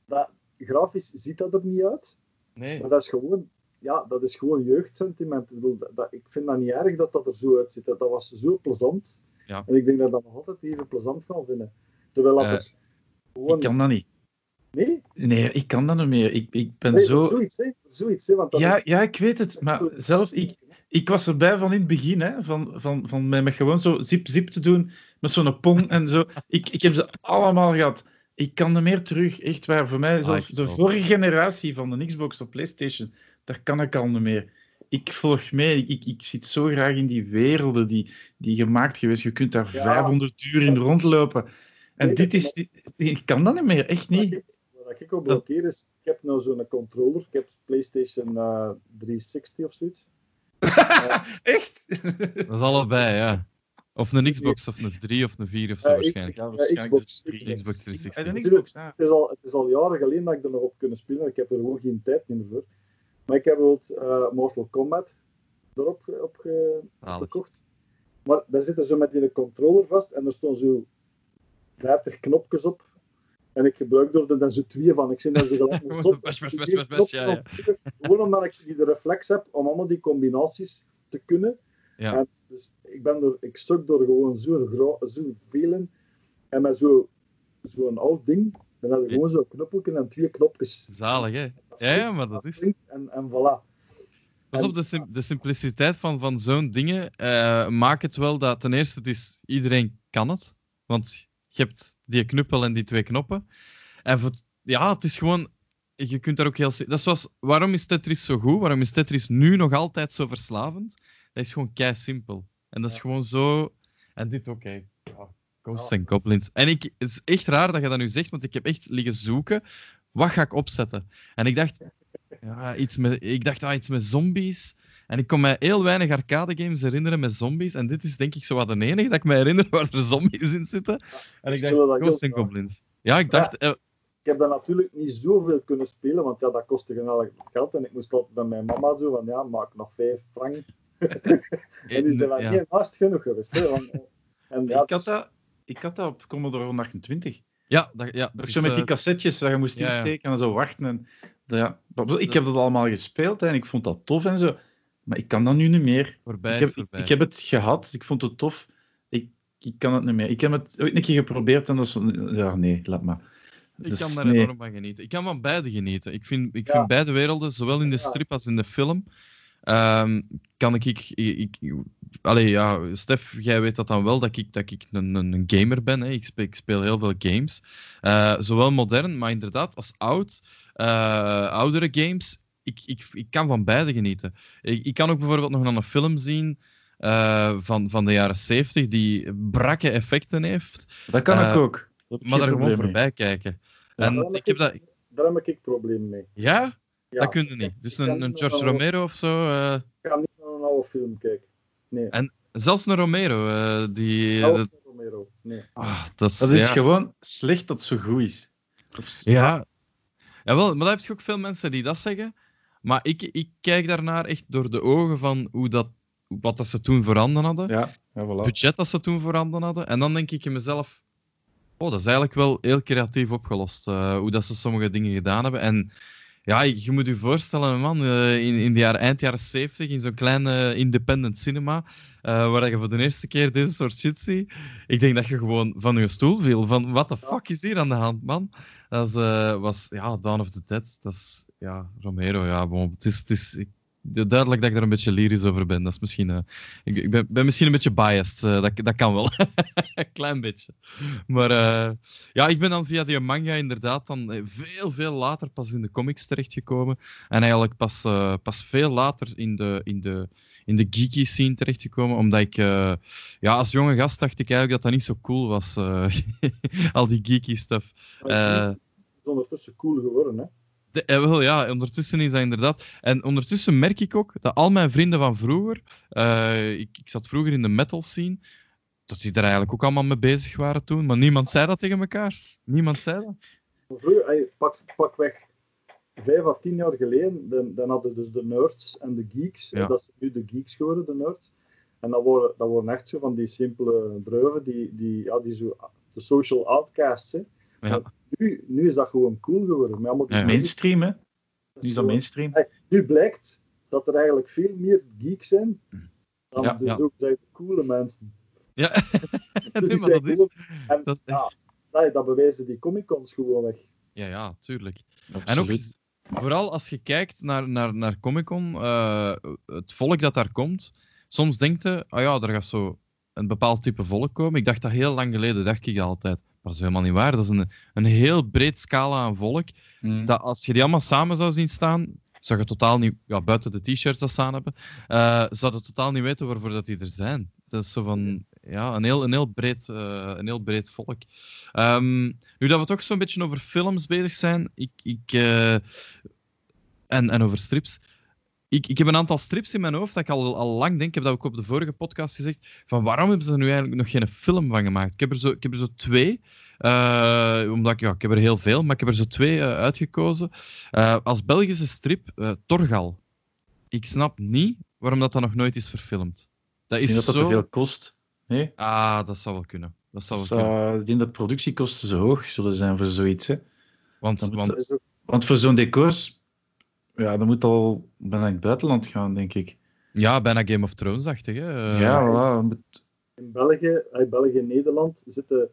dat, grafisch ziet dat er niet uit, Nee. maar dat is gewoon, ja, dat is gewoon jeugdsentiment. Ik, bedoel, dat, dat- ik vind dat niet erg dat dat er zo uitziet. Dat, dat was zo plezant. Ja. En ik denk dat dat nog altijd even plezant kan vinden. Terwijl dat Eh, er gewoon... Ik kan dat niet. Nee, Nee, ik kan dat niet meer. Ik, ik ben nee zo... zoiets, hè. Zoiets, hè, want dat Ja, is... ja, ik weet het. Maar zelf, ik, ik was erbij van in het begin, hè, van, van, van met, met gewoon zo zip-zip te doen, met zo'n pong en zo. Ik, ik heb ze allemaal gehad. Ik kan er meer terug, echt waar. Voor mij, zelfs ik de ook. vorige generatie van de Xbox of PlayStation, daar kan ik al niet meer. Ik volg mee, ik, ik zit zo graag in die werelden die, die gemaakt geweest. Je kunt daar Ja. 500 uur in rondlopen. En Nee, dit is, ik kan dat niet meer, echt niet. Ik, wat ik op blokkeer is, ik heb nou zo'n controller, ik heb PlayStation eh, 360 of zoiets. [LAUGHS] Echt? Dat is allebei, ja. Of een Xbox, of een 3, of een 4, of zo Ja, ik- waarschijnlijk. Ja, Ja, waarschijnlijk Xbox. dus. Xbox En 360. een Xbox, ja. Het is, al, het is al jaren geleden dat ik er nog op kunnen spelen, ik heb er gewoon geen tijd meer voor. Maar ik heb bijvoorbeeld eh, Mortal Kombat erop op ge- gekocht. Maar daar zitten zo met die controller vast en er staan zo 30 knopjes op. En ik gebruik er dan zo twee van. Ik zit daar zo [LAUGHS] gelijk zot. Ja, ja. Gewoon omdat ik die reflex heb om allemaal die combinaties te kunnen. Ja. En dus ik, ben er, ik zoek door gewoon zo, zo veel in. En met zo'n zo oud ding, dan heb je gewoon zo'n knuppelje en twee knopjes. Zalig, hè? Ja, ja, maar dat is... En, en voilà. Pas op, de, sim- de simpliciteit van, van zo'n dingen eh, maakt het wel dat ten eerste het is, iedereen kan het. Want je hebt die knuppel en die twee knoppen. En voor ja, het is gewoon, je kunt daar ook heel... Dat is zoals, waarom is Tetris zo goed? Waarom is Tetris nu nog altijd zo verslavend? Dat is gewoon kei simpel. En dat is Ja. gewoon zo... En dit ook, hè. Ja, Ghosts and Goblins. En ik, het is echt raar dat je dat nu zegt, want ik heb echt liggen zoeken. Wat ga ik opzetten? En ik dacht, ja, iets met, ik dacht ah, iets met zombies. En ik kon mij heel weinig arcade games herinneren met zombies. En dit is denk ik zo wat de enige dat ik me herinner waar er zombies in zitten. En ik dat dacht, Ghosts and. Goblins. Ja, ik dacht... eh, Ik heb dat natuurlijk niet zoveel kunnen spelen, want ja, dat kostte geweldig geld. En ik moest altijd bij mijn mama zo van, ja, maak nog vijf frank. [LAUGHS] En die zei van, ja. nee, naast genoeg geweest. Hè, want, en, ja, ik, had dat, ik had dat op Commodore 128. Ja, dat, ja, Ook het zo is, met die eh, cassettes dat je moest ja, ja. insteken en zo wachten. En, ja, ik heb dat allemaal gespeeld hè, en ik vond dat tof en zo. Maar ik kan dat nu niet meer. voorbij Ik heb, ik, voorbij. ik heb het gehad, ik vond het tof. Ik, ik kan het niet meer. Ik heb het ooit een keer geprobeerd en dat is ja, nee, laat maar. Ik Dus kan daar nee. enorm van genieten. Ik kan van beide genieten. Ik vind, ik Ja. vind beide werelden, zowel in de Ja. strip als in de film, ehm, kan ik... ik, ik, ik- allee, ja, Stef, jij weet dat dan wel, dat ik, dat ik een, een, een gamer ben. Hè. Ik, speel, ik speel heel veel games. Eh, zowel modern, maar inderdaad als oud. eh, oudere games. Ik, ik, ik kan van beide genieten. Ik, ik kan ook bijvoorbeeld nog naar een film zien eh, van, van de jaren 70 die brakke effecten heeft, Dat kan Eh, ik ook. Heb ik maar daar gewoon probleem mee. voorbij kijken. Ja, en daar ik heb dat... Daar heb ik problemen mee. Ja? Ja, dat kun je ik- niet. Dus ik kan een, een George Romero of zo. eh, Ik ga niet naar een oude film kijken. Nee. En zelfs een Romero, eh, die. Oude dat, Romero. Nee. ah, dat is, Dat is ja. gewoon slecht dat het zo goed is. Ja. Jawel, maar daar heb je ook veel mensen die dat zeggen. Maar ik, ik kijk daarnaar echt door de ogen van hoe dat, wat dat ze toen voorhanden hadden. Ja, ja voilà. budget dat ze toen voorhanden hadden. En dan denk ik in mezelf, oh, dat is eigenlijk wel heel creatief opgelost. eh, hoe dat ze sommige dingen gedaan hebben. En ja, je moet je voorstellen, man, eh, in, in de jaren, eind jaren 70, in zo'n kleine independent cinema, eh, waar je voor de eerste keer deze soort shit ziet. Ik denk dat je gewoon van je stoel viel. Van, what the fuck is hier aan de hand, man? Dat eh, was, ja, Dawn of the Dead. Dat is, ja, Romero, ja, bon, het is, het is, duidelijk dat ik daar een beetje lyrisch over ben. Dat is misschien, uh, ik, ik ben, ben, misschien een beetje biased. Uh, dat, dat kan wel. [LAUGHS] een klein beetje. Maar uh, ja, ik ben dan via die manga inderdaad dan veel, veel later pas in de comics terechtgekomen. En eigenlijk pas, pas veel later in de, in de, in de geeky scene terechtgekomen. Omdat ik, ja, als jonge gast dacht ik eigenlijk dat dat niet zo cool was. [LAUGHS] al die geeky stuff. het is ondertussen cool geworden, hè? De, eh, wel, ja, ondertussen is dat inderdaad. En ondertussen merk ik ook dat al mijn vrienden van vroeger, uh, ik, ik, zat vroeger in de metal scene, dat die daar eigenlijk ook allemaal mee bezig waren toen, maar niemand zei dat tegen elkaar. Niemand zei dat. Vroeger, pak, pak weg vijf à tien jaar geleden, dan, dan hadden dus de nerds en de geeks. Ja. Dat is nu de geeks geworden, de nerds. En dat worden, dat worden echt zo van die simpele druiven, die, die, ja, die zo, de social outcasts. Hè. Ja. Nu, nu is dat gewoon cool geworden. Met allemaal mainstream, hè? Nu is dat mainstream. Nu blijkt dat er eigenlijk veel meer geeks zijn dan ja, de ja. zogezegde coole mensen. Ja, [LAUGHS] nee, maar dat is... En, dat, is ja, dat, dat bewijzen die Comic-Cons gewoon weg. Ja, ja, tuurlijk. En ook, vooral als je kijkt naar, naar, naar Comic-Con, uh, het volk dat daar komt, soms denkt je, ah ja, er gaat zo een bepaald type volk komen. Ik dacht dat heel lang geleden, dacht ik altijd. Dat is helemaal niet waar. Dat is een, een heel breed scala aan volk. Mm. Dat als je die allemaal samen zou zien staan, zou je totaal niet, ja, buiten de t-shirts dat staan hebben, uh, zou je totaal niet weten waarvoor dat die er zijn. Dat is zo van, ja, een heel, een heel, breed, uh, een heel breed volk. Um, nu dat we toch zo'n beetje over films bezig zijn, ik, ik, uh, en, en over strips ik, ik heb een aantal strips in mijn hoofd dat ik al, al lang denk. Ik heb dat ook op de vorige podcast gezegd. Van waarom hebben ze er nu eigenlijk nog geen film van gemaakt? Ik heb er zo, ik heb er zo twee. Uh, omdat ik, ja, ik heb er heel veel, maar ik heb er zo twee uh, uitgekozen. Uh, als Belgische strip, Torgal. Ik snap niet waarom dat, dat nog nooit is verfilmd. Dat is ik denk dat dat te veel kost. Nee? Ah, dat zou wel kunnen. Dat zou wel kunnen. Ik denk dat productiekosten zo hoog zullen zijn voor zoiets. Hè. Want, want, want voor zo'n decors ja, dat moet al bijna in het buitenland gaan, denk ik. Ja, bijna Game of Thrones-achtig. Hè? Ja, voilà. In België, in België en Nederland zitten,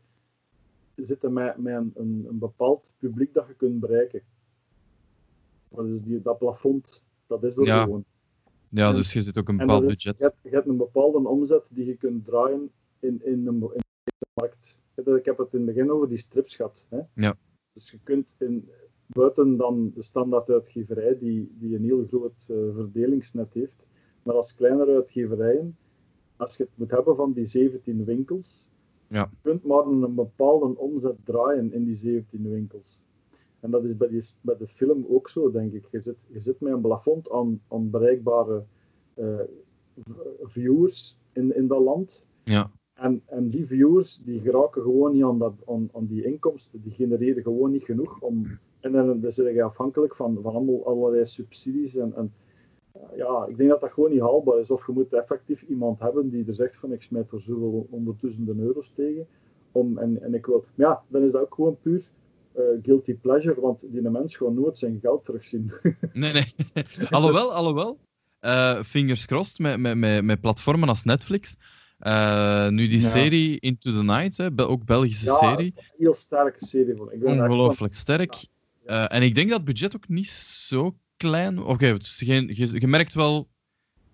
zitten met, met een, een, een, bepaald publiek dat je kunt bereiken. Dus die, dat plafond, dat is er ja. gewoon. Ja, dus je zit ook een bepaald budget. Je hebt, je hebt, een bepaalde omzet die je kunt draaien in, in, een, in de markt. Ik heb het in het begin over die strips gehad. Hè? Ja. Dus je kunt in, buiten dan de standaarduitgeverij, die, die een heel groot uh, verdelingsnet heeft. Maar als kleinere uitgeverijen, als je het moet hebben van die 17 winkels, ja. je kunt maar een, bepaalde omzet draaien in die 17 winkels. En dat is bij, die, bij de film ook zo, denk ik. Je zit, je zit met een plafond aan, aan bereikbare uh, viewers in, in dat land. Ja. En, en die viewers die geraken gewoon niet aan, dat, aan, aan die inkomsten. Die genereren gewoon niet genoeg om, en dan, dan zit je afhankelijk van, van allemaal, allerlei subsidies. En, en ja, ik denk dat dat gewoon niet haalbaar is. Of je moet effectief iemand hebben die er zegt van ik smijt er zoveel ondertussen euro's tegen. Om, en, en ik wil, maar ja, dan is dat ook gewoon puur uh, guilty pleasure, want die mens gewoon nooit zijn geld terugzien. [LAUGHS] nee, nee. [LAUGHS] alhoewel, alhoewel. Uh, fingers crossed met, met, met, met platformen als Netflix. Uh, nu die serie Into the Night, hè, ook Belgische ja, serie. Een heel sterke serie. Ik. Ongelooflijk sterk. Uh, en ik denk dat het budget ook niet zo klein... Oké, okay, dus je, je, merkt wel...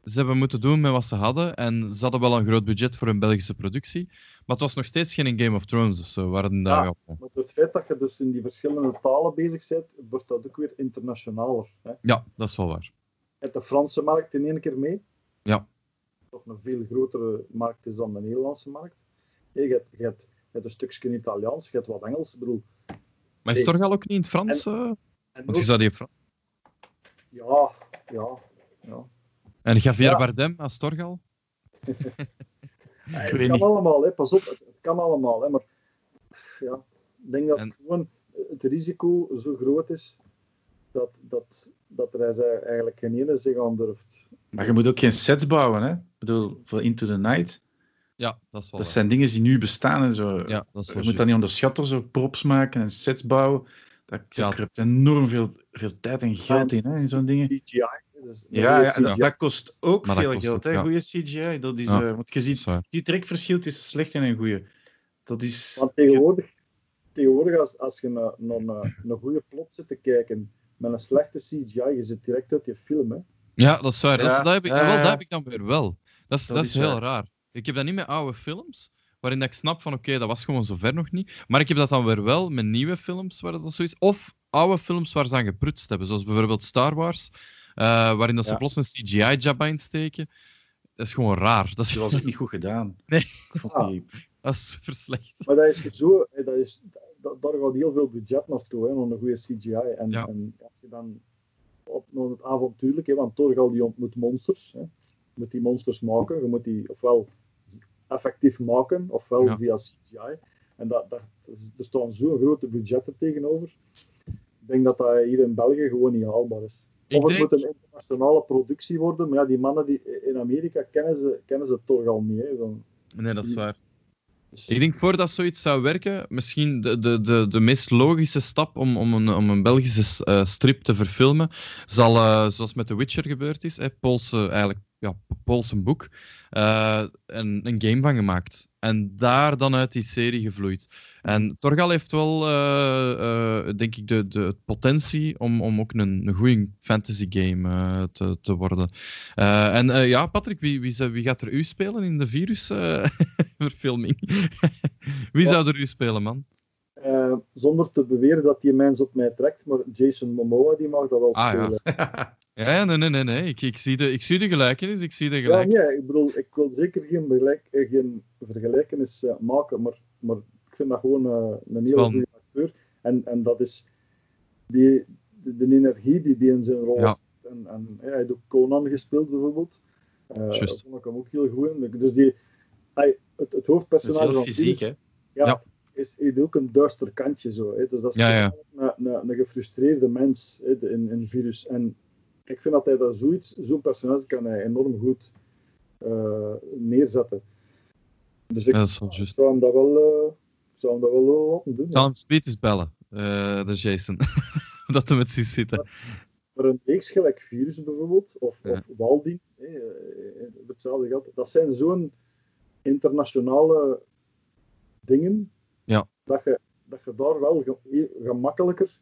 Ze hebben moeten doen met wat ze hadden. En ze hadden wel een groot budget voor een Belgische productie. Maar het was nog steeds geen Game of Thrones of zo. Waar het ja, maar het feit dat je dus in die verschillende talen bezig bent, wordt dat ook weer internationaler. Hè? Ja, dat is wel waar. Hebt de Franse markt in één keer mee. Ja. Toch een veel grotere markt is dan de Nederlandse markt. Je hebt, je hebt, je hebt een stukje Italiaans, je hebt wat Engels. Ik bedoel, maar is Torgal ook niet in het Frans? En, en Want je zou die Frans. Ja, ja, ja. En Javier ja. Bardem als Torgal? [LAUGHS] ja, het kan allemaal, hè. pas op, het, kan allemaal. Hè. Maar ja, ik denk dat en... gewoon het risico zo groot is dat, dat, dat er eigenlijk geen ene zich aan durft. Maar je moet ook geen sets bouwen, hè? Ik bedoel, voor Into the Night ja, dat is wel. Dat zijn dingen die nu bestaan en zo. Ja, dat is je moet dat niet onderschatten, zo props maken en sets bouwen. Dat, ja. er enorm veel, veel tijd en geld in, hè, in zo'n dingen. CGI. Dus ja, ja, en dat, kost ook maar veel geld, hè, goede CGI. Dat is, ja. uh, want je ziet, die trekverschil tussen slecht en een goede. Dat is... Want tegenwoordig, tegenwoordig als, als je naar, naar, naar een goede plot zit te kijken met een slechte CGI, je zit direct uit je film, hè. Ja, dat is waar. dat, is- Ja, dat, heb ik, ja, wel, dat heb ik dan weer wel. Dat is, Dat dat is heel raar. Ik heb dat niet met oude films, waarin dat ik snap van oké, dat was gewoon zover nog niet. Maar ik heb dat dan weer wel met nieuwe films waar dat zo is. Of oude films waar ze aan geprutst hebben. Zoals bijvoorbeeld Star Wars, eh, waarin dat ze Ja. plots een CGI-jab insteken. Dat is gewoon raar. Dat is, Dat was ook niet goed gedaan. [LAUGHS] Nee. Ah. dat is super slecht. Maar dat is zo, eh, dat is, dat, daar gaat heel veel budget naartoe, hè, een goede CGI. En, Ja. en als je dan op naar het avontuurlijk, hè, want Torgal die ontmoet monsters. Hè. Je moet die monsters maken, je moet die ofwel effectief maken, ofwel Ja. via CGI. En dat, dat, er staan zo'n grote budgetten tegenover. Ik denk dat dat hier in België gewoon niet haalbaar is. Ik Of het denk- moet een internationale productie worden, maar ja, die mannen die, in Amerika kennen ze, kennen ze Torgal niet. Hè. Dan, Nee, dat is waar. dus- Ik denk voordat zoiets zou werken, misschien de, de, de, de meest logische stap om, om, een, om een Belgische eh, strip te verfilmen, zal, eh, zoals met The Witcher gebeurd is, hè, Poolse, eigenlijk, ja, Poolse boek, eh, een, een game van gemaakt. En daar dan uit die serie gevloeid. En Torgal heeft wel, eh, eh, denk ik, de, de potentie om, om ook een, een goede fantasy game te, te worden. En ja, Patrick, wie, wie, wie gaat er u spelen in de virusverfilming? [LAUGHS] [LAUGHS] wie Ja. zou er u spelen, man? Zonder te beweren dat die mens op mij trekt, maar Jason Momoa die mag dat wel Ah, ja. [LAUGHS] Ja, ja, nee, nee, nee. nee. Ik, ik, zie de, ik zie de gelijkenis, ik zie de Ja, gelijkenis. nee, ik bedoel, ik wil zeker geen, begelijk, eh, geen vergelijkenis eh, maken, maar, maar ik vind dat gewoon eh, een hele goede acteur. En, en dat is die, de, de energie die die in zijn rol Ja. heeft. En, en ja, hij heeft ook Conan gespeeld bijvoorbeeld. Eh daar vond ik hem ook heel goed in. Dus die, hij, het, Dat hoofdpersonage van fysiek, Virus- hè? ja, Ja. Is, heeft ook een duister kantje zo. Hè. Dus dat is Ja, ja. Een, een, een gefrustreerde mens hè, in, in virus. En ik vind dat hij dat zoiets, zo'n personage kan hij enorm goed eh, neerzetten. Dus ik Ja, dat zou hem dat wel, eh, zou hem dat wel laten doen. Ik zal hem speed eens bellen, eh, de Jason. [LAUGHS] dat we met zich zitten. Maar een reeks gelijk Virus bijvoorbeeld, of, Ja. of eh, op hetzelfde geld, dat zijn zo'n internationale dingen, Ja. dat, je, dat je daar wel ge- gemakkelijker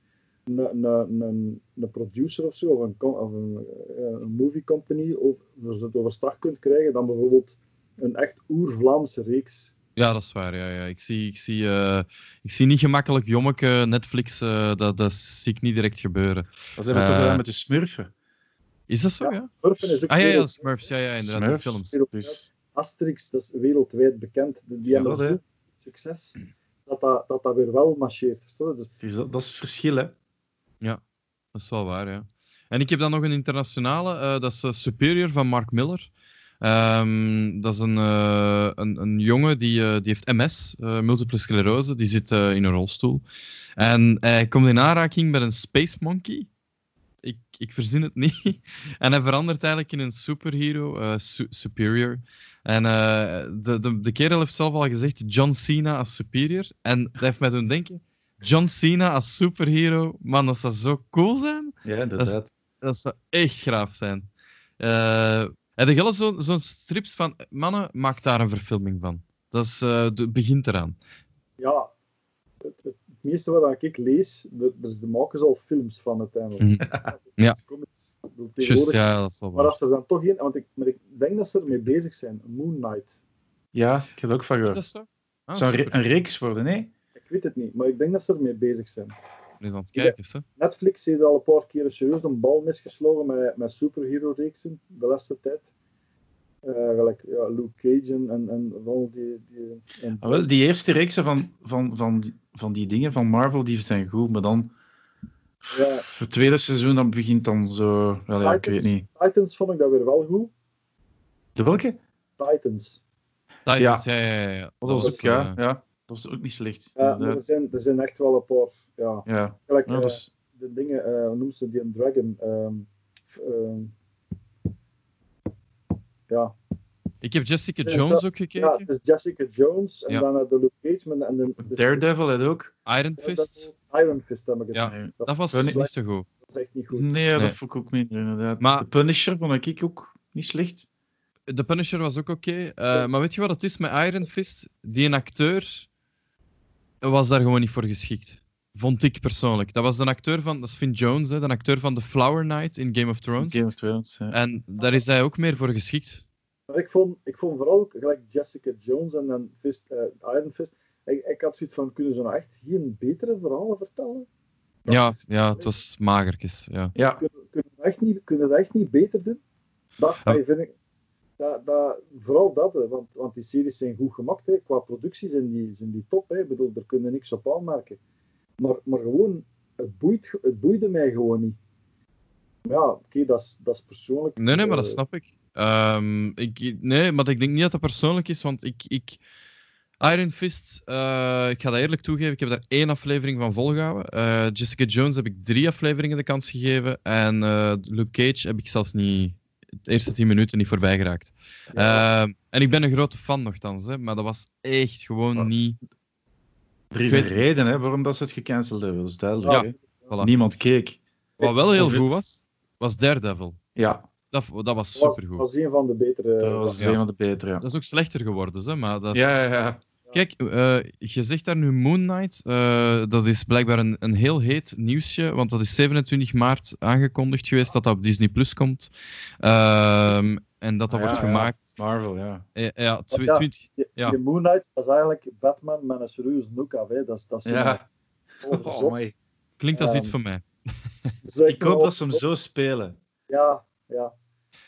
een, een, een, een producer of zo, of een, of een, eh, een movie company over, overstag kunt krijgen dan bijvoorbeeld een echt oer-Vlaamse reeks. Ja, dat is waar. Ja, ja. Ik, zie, ik, zie, eh, ik zie niet gemakkelijk jommeke Netflix, eh, dat, dat zie ik niet direct gebeuren. Dat hebben we toch Eh, gedaan met de Smurfen. Is dat zo, ja? Ja, Smurfen is ook Ah ja, ja, Smurfs, ja, ja, inderdaad, de Smurfs. films. Dus, Asterix, dat is wereldwijd bekend. Die hebben dat, succes dat dat, dat dat weer wel marcheert. Dus het is- dat is het verschil, hè? Dat is wel waar, ja. En ik heb dan nog een internationale, eh, dat is eh, Superior van Mark Miller. Ehm, dat is een, eh, een, een jongen die, die heeft MS, multiple sclerose, die zit in een rolstoel. En hij komt in aanraking met een Space Monkey. Ik, ik verzin het [LAUGHS] niet. En hij verandert eigenlijk in een superhero, Su- Superior. En de, de, de kerel heeft zelf al gezegd John Cena als Superior. En dat heeft mij doen denken, John Cena als superhero, man, dat zou zo cool zijn. Ja, inderdaad. Dat zou echt graaf zijn. Eh heb je al zo- zo'n strips van, mannen, maak daar een verfilming van. Dat is, eh, de, begint eraan. ja, het, het, het meeste wat ik lees, er, er is- er maken ze al films van uiteindelijk. Mhm. Het Ja. Just, ja, dat is wel Maar als er dan toch in, want ik, maar ik denk dat ze ermee bezig zijn. Moon Knight. Ja, ik heb er ook van Is gehoord. dat zo? Ah, Het zou een, re- super. een reeks worden, nee? Ik weet het niet, maar ik denk dat ze ermee bezig zijn. Eens aan het kijken, hè. Netflix heeft al een paar keer serieus een bal misgeslagen met, met superhero-reeksen de laatste tijd. Eh, gelijk ja, Luke Cage en, en, en al die. die en, Ah, wel, die eerste reeksen van, van, van, die- van die dingen van Marvel, die zijn goed, maar dan... ja, Het tweede seizoen, dat begint dan zo... Wel, ja, ik weet Titans, niet. Titans vond ik dat weer wel goed. De welke? Titans. Titans, ja, ja, ja. ja. Dat was was, ook, ja, eh, ja, dat was ook niet slecht. Ja, maar er zijn, er zijn echt wel een paar. Ja, ja. gelijk, Ja, is- de dingen, eh hoe noemen ze die een dragon? ehm, ehm, ja, Ik heb Jessica Ja, Jones dat- ook ja, gekeken. het is Jessica Jones en Ja. dan de Luke Cage en, en de, de Daredevil had ook. Iron Fist. Iron Fist heb ik het. Ja. Dat was niet zo goed. Dat is echt niet goed. Nee, dat Nee. vond ik ook minder, inderdaad. Maar- De Punisher vond ik ook niet slecht. De Punisher was ook oké. eh, maar weet je wat het is met Iron Fist? Die een acteur was daar gewoon niet voor geschikt. Vond ik persoonlijk. Dat was de acteur van, dat is Finn Jones, hè, de acteur van The Flower Knight in Game of Thrones. Game of Thrones, ja. En daar is hij ook meer voor geschikt. Maar ik vond, ik vond vooral ook, gelijk Jessica Jones en dan Fist, eh, Iron Fist, ik, ik had zoiets van, kunnen ze nou echt geen betere verhalen vertellen? Ja, ja het was magertjes. Ja. Ja, Kunnen, kunnen, we echt niet, kunnen we dat echt niet beter doen? Dat, Ja. vind ik, dat, dat, vooral dat, hè, want, want die series zijn goed gemaakt. Hè. Qua productie zijn die, zijn die top. Hè. Ik bedoel, daar kunnen niks op aanmerken. Maar, maar gewoon, het, boeit, het boeide mij gewoon niet. Ja, oké, dat, is, dat is persoonlijk. Nee, nee, maar dat eh, snap ik. Ehm, ik. Nee, maar ik denk niet dat dat persoonlijk is, want ik... ik Iron Fist, eh, ik ga dat eerlijk toegeven, ik heb daar één aflevering van volgehouden. Eh, Jessica Jones heb ik drie afleveringen de kans gegeven. En eh, Luke Cage heb ik zelfs niet... De eerste tien minuten niet voorbij geraakt. ja, Ehm, en ik ben een grote fan nogthans, hè, maar dat was echt gewoon Oh. niet... er is een weet- reden hè, waarom dat ze het gecanceld hebben, dat is duidelijk. Ja. Voilà. Niemand keek. Wat wel heel Of- goed was, was Daredevil. Ja, Dat, dat was supergoed. was een van de betere. dat was ja. een van de betere. Ja, Dat is ook slechter geworden, hè, maar dat is... ja, ja. ja. Kijk, eh, je zegt daar nu Moon Knight. eh, dat is blijkbaar een, een heel heet nieuwsje, want dat is 27 maart aangekondigd geweest dat dat op Disney Plus komt. Ehm, en dat dat Ah, wordt ja, ja. gemaakt. Marvel, ja. ja, tw- Ja. 20 Die, Ja. die Moon Knight, dat is eigenlijk Batman met een serieus noek af. Hè. Dat is, dat is Ja. Oh, klinkt als Ehm, iets voor mij. [LAUGHS] Ik hoop dat ze hem zo spelen. Ja, ja.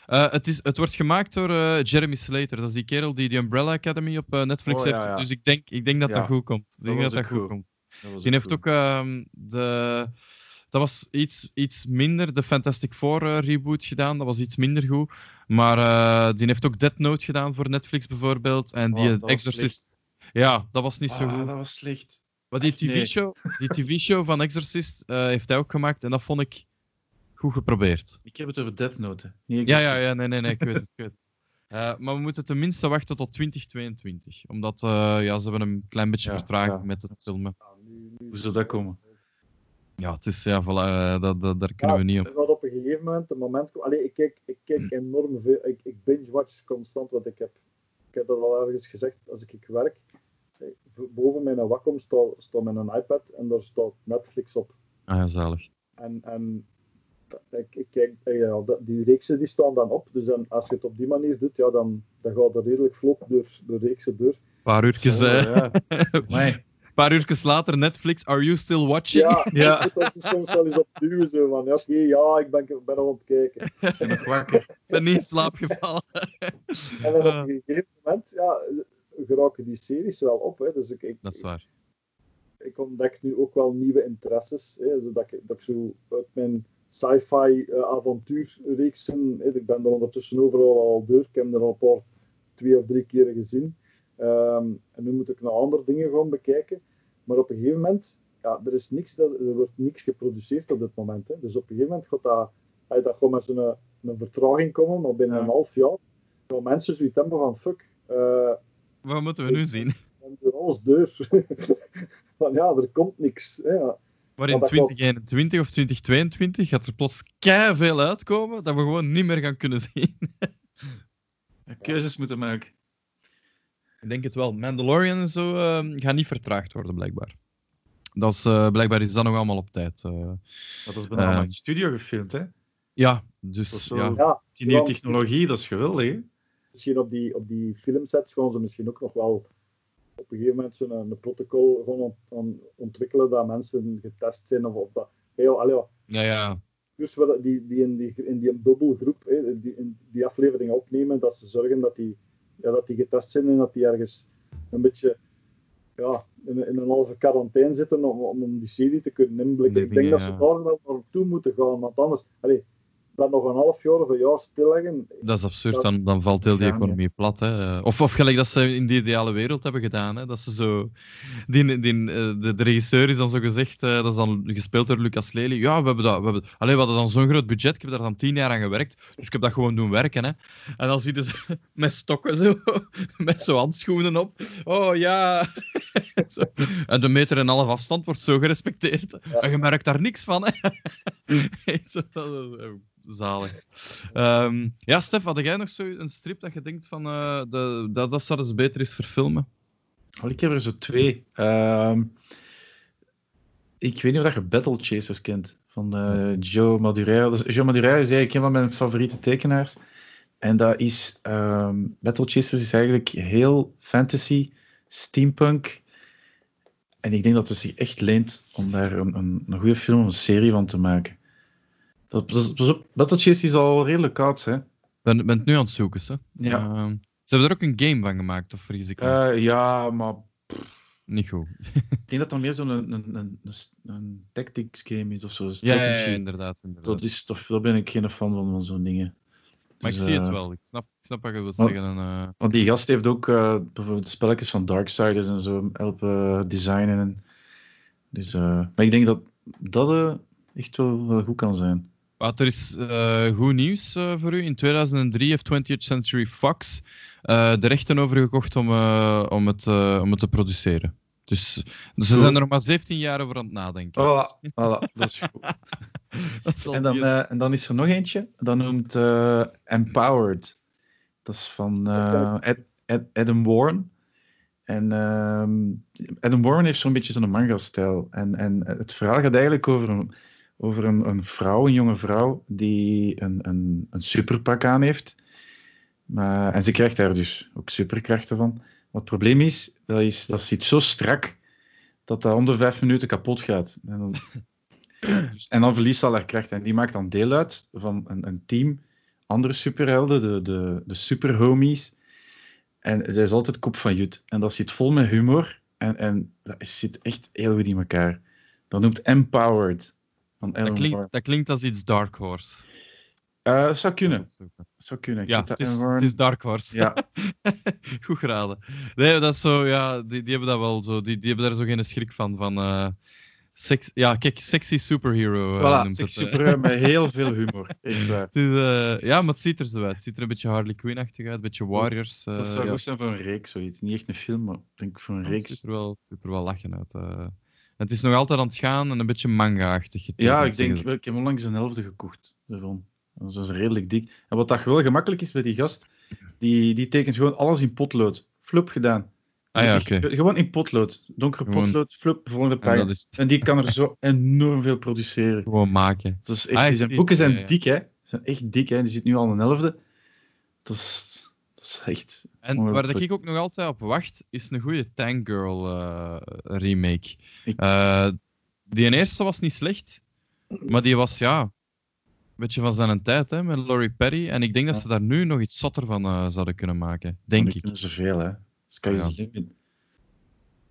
Eh, het, is, het wordt gemaakt door eh, Jeremy Slater. Dat is die kerel die de Umbrella Academy op eh, Netflix Oh, ja, heeft. ja. Dus ik denk, ik denk dat Ja. dat goed komt. Ik denk dat dat goed goed. komt. Dat Die heeft goed. ook ehm, de. Dat was iets, iets minder, de Fantastic Four reboot gedaan. Dat was iets minder goed. Maar die heeft ook Death Note gedaan voor Netflix bijvoorbeeld. En die Oh, Exorcist. Ja, dat was niet zo Ah, goed. dat was slecht. Maar die echt, nee. TV-show die TV-show van Exorcist heeft hij ook gemaakt. En dat vond ik goed geprobeerd. Ik heb het over Death Note. Niet Ja, ja, ja, nee, nee, nee, ik weet het. Ik weet het. [LAUGHS] Eh, maar we moeten tenminste wachten tot 2022. Omdat eh, ja, ze hebben een klein beetje Ja, vertraging ja. met het filmen. Hoe zou dat komen? Ja, het is, ja, voilà, eh, dat, dat, daar kunnen we niet op. Er gaat op een gegeven moment een moment komen. Allee, ik kijk, ik kijk enorm veel. Ik, ik binge-watch constant wat ik heb. Ik heb dat al ergens gezegd. Als ik, ik werk, boven mijn Wacom staat, staat mijn iPad en daar staat Netflix op. Ah ja, zalig. En, en ik, ik kijk, eh, ja, dat- die reeksen die staan dan op. Dus dan, als je het op die manier doet, ja, dan, dan gaat het redelijk vlot door de reeksen door. Een paar uurtjes, eh, ja. [LAUGHS] Paar uurtjes later, Netflix, are you still watching? Ja, [LAUGHS] ik dat ze soms wel eens opduwen. Zo van, ja, oké, ja, ik ben, ik ben nog aan het kijken. ben nog wakker. Ik ben niet in slaap gevallen. En dan op Ah, een gegeven moment ja, geraken die series wel op. Hè. Dus ik, ik, dat is waar. ik ontdek nu ook wel nieuwe interesses. Hè, zodat ik, dat ik zo uit mijn sci-fi eh, avontuurreeksen, ik ben er ondertussen overal al door. Ik heb er al een paar, twee of drie keren gezien. Ehm, en nu moet ik naar andere dingen gaan bekijken. Maar op een gegeven moment, ja, er, is niks, er wordt niks geproduceerd op dit moment. Hè. Dus op een gegeven moment gaat dat, eh, dat gaat met zo'n een vertraging komen, maar binnen Ja. een half jaar gaan mensen zoiets hebben van fuck, eh, Wat moeten we nu zien? hebben er alles deur. [LAUGHS] van ja, er komt niks. Hè. Maar in dat klopt. 2021 of 2022 gaat er plots veel uitkomen dat we gewoon niet meer gaan kunnen zien. Keuzes moeten maken. Ik denk het wel. Mandalorian en zo eh, gaat niet vertraagd worden, blijkbaar. Dat is, eh, blijkbaar is dat nog allemaal op tijd. eh. Dat is bijna Eh. allemaal in de studio gefilmd, hè? ja, Dat dus ja. Ja, Die nieuwe technologie, dat is geweldig, hè? Misschien op die, op die filmsets gaan ze misschien ook nog wel op een gegeven moment zo'n een protocol gewoon ont- on- ontwikkelen dat mensen getest zijn of, of dat. Heel, allee, ja, Ja, ja. dus we- die, die in die, in die bubbelgroep, hè, die, in die afleveringen opnemen, dat ze zorgen dat die, ja, dat die getest zijn en dat die ergens een beetje ja, in, in een halve quarantaine zitten om, om die serie te kunnen inblikken. Ik denk dat ze daar wel naartoe moeten gaan, want anders, allee, dat nog een half jaar of een jaar stilleggen, Dat is absurd, Dat- dan, dan valt heel die Ja, economie plat. Hè. Of, of gelijk dat ze in die ideale wereld hebben gedaan. Hè. Dat ze zo... Die, die, eh, de, de regisseur is dan zo gezegd, eh, dat is dan gespeeld door Lucas Lely. Ja, we hebben, dat, we hebben, allee, we hadden dan zo'n groot budget, ik heb daar dan tien jaar aan gewerkt, dus ik heb dat gewoon doen werken. Hè. En dan zie je ze [LAUGHS] met stokken zo, [LAUGHS] met zo handschoenen op. Oh ja. [LAUGHS] Zo. En de meter en een half afstand wordt zo gerespecteerd. En je merkt daar niks van. Hè. Zo, dat is, eh, Zalig. Ehm, ja, Stef, had jij nog zo een strip dat je denkt van eh, de, dat, dat zou eens beter is verfilmen? Oh, ik heb er zo twee. Ehm, ik weet niet of je Battle Chasers kent van uh, Joe Madureira. Dus Joe Madureira is eigenlijk een van mijn favoriete tekenaars. En dat is, um, Battle Chasers is eigenlijk heel fantasy, steampunk. En ik denk dat het zich echt leent om daar een, een, een goede film of een serie van te maken. Dat, dat, Battle Chasers is al redelijk koud, hè? Ben, ben het nu aan het zoeken, hè? Ja. Uh, ze hebben er ook een game van gemaakt, of vergis ik me? Uh, ja, maar... Niet goed. [LAUGHS] ik denk dat dat meer zo'n een, een, een, een, tactics game is of zo. Ja, ja, ja, inderdaad, inderdaad. Dat is toch, daar ben ik geen fan van, van zo'n dingen. Maar dus, ik zie het wel. Ik snap, ik snap wat je wilt zeggen. En, uh... Want die gast heeft ook uh, bijvoorbeeld spelletjes van Darksiders en zo helpen designen. En, dus, uh, maar ik denk dat dat echt wel, wel goed kan zijn. Wat er is goed nieuws voor u. In 2003 heeft 20th Century Fox de rechten overgekocht om, om, het, om het te produceren. Dus, dus ze zijn er nog maar 17 jaar over aan het nadenken. Voilà, voilà dat is goed. [LAUGHS] dat en, dan, uh, en dan is er nog eentje. Dat noemt uh, Empowered. Dat is van uh, Ed, Ed, Adam Warren. En um, Adam Warren heeft zo'n beetje zo'n manga-stijl. En, en het verhaal gaat eigenlijk over een, over een, een vrouw, een jonge vrouw, die een, een, een superpak aan heeft. Maar, en ze krijgt daar dus ook superkrachten van. Wat het probleem is, dat, is, dat zit zo strak dat dat onder vijf minuten kapot gaat. En dan, [CLEARS THROAT] en dan verliest ze al haar kracht. En die maakt dan deel uit van een, een team andere superhelden, de, de, de superhomies. En zij is altijd kop van Jut. En dat zit vol met humor. En, en dat zit echt heel goed in elkaar. Dat noemt Empowered. Dat, klinkt, dat klinkt als iets Dark Horse. Uh, zou kunnen. Zou kunnen. Ja, het is, het is, Dark Horse. Ja. [LAUGHS] Goed geraden. Nee, dat is zo, ja, die, die hebben dat wel zo. Die, die hebben daar zo geen schrik van. van uh, sex, ja, kijk, sexy superhero. Uh, voilà, sexy superhero met [LAUGHS] heel veel humor. Echt waar. Ja, maar het ziet er zo uit. Het ziet er een beetje Harley Quinn-achtig uit, een beetje Warriors. dat zou ja. goed zijn voor een reeks, zoiets. Niet echt een film, maar ik denk voor een reeks. Het ziet er wel, het ziet er wel lachen uit. Het is nog altijd aan het gaan en een beetje manga-achtig. Ja, ik denk, ik heb onlangs een helft gekocht ervan. Dat is redelijk dik. En wat dat wel gemakkelijk is bij die gast, die, die tekent gewoon alles in potlood. Flup gedaan. Ah ja, oké. Okay. Gewoon in potlood. Donkere gewoon... potlood, flup, volgende pagina. En, en, die kan er zo [LAUGHS] enorm veel produceren. Gewoon maken. Dat is echt, ah, zijn boeken zijn ja, ja. dik, hè. Ze zijn echt dik, hè. Die zit nu al een elfde. Dat is, is echt... En waar dat ik ook nog altijd op wacht, is een goede Tank Girl uh, remake. Ik... Uh, die eerste was niet slecht, maar die was, ja, beetje van zijn tijd hè, met Laurie Perry. En ik denk dat ze daar nu nog iets zotter van uh, zouden kunnen maken. Denk ik. kunnen zoveel, hè? Sky's ja. limit.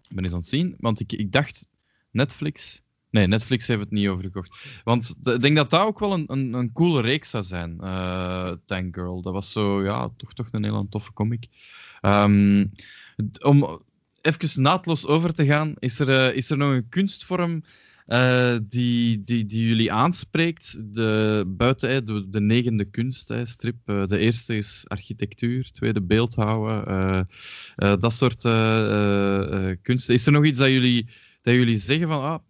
Ik ben eens aan het zien, want ik, ik dacht Netflix. Nee, Netflix heeft het niet overgekocht. Want ik denk dat dat ook wel een, een, een coole reeks zou zijn, uh, Tank Girl. Dat was zo, ja, toch, toch een heel toffe comic. Um, om even naadloos over te gaan, is er, uh, is er nog een kunstvorm uh, die, die, die jullie aanspreekt. De, buiten de, de negende kunststrip. De eerste is architectuur, tweede beeldhouden. Dat soort kunsten. Is er nog iets dat jullie, dat jullie zeggen van. Ah,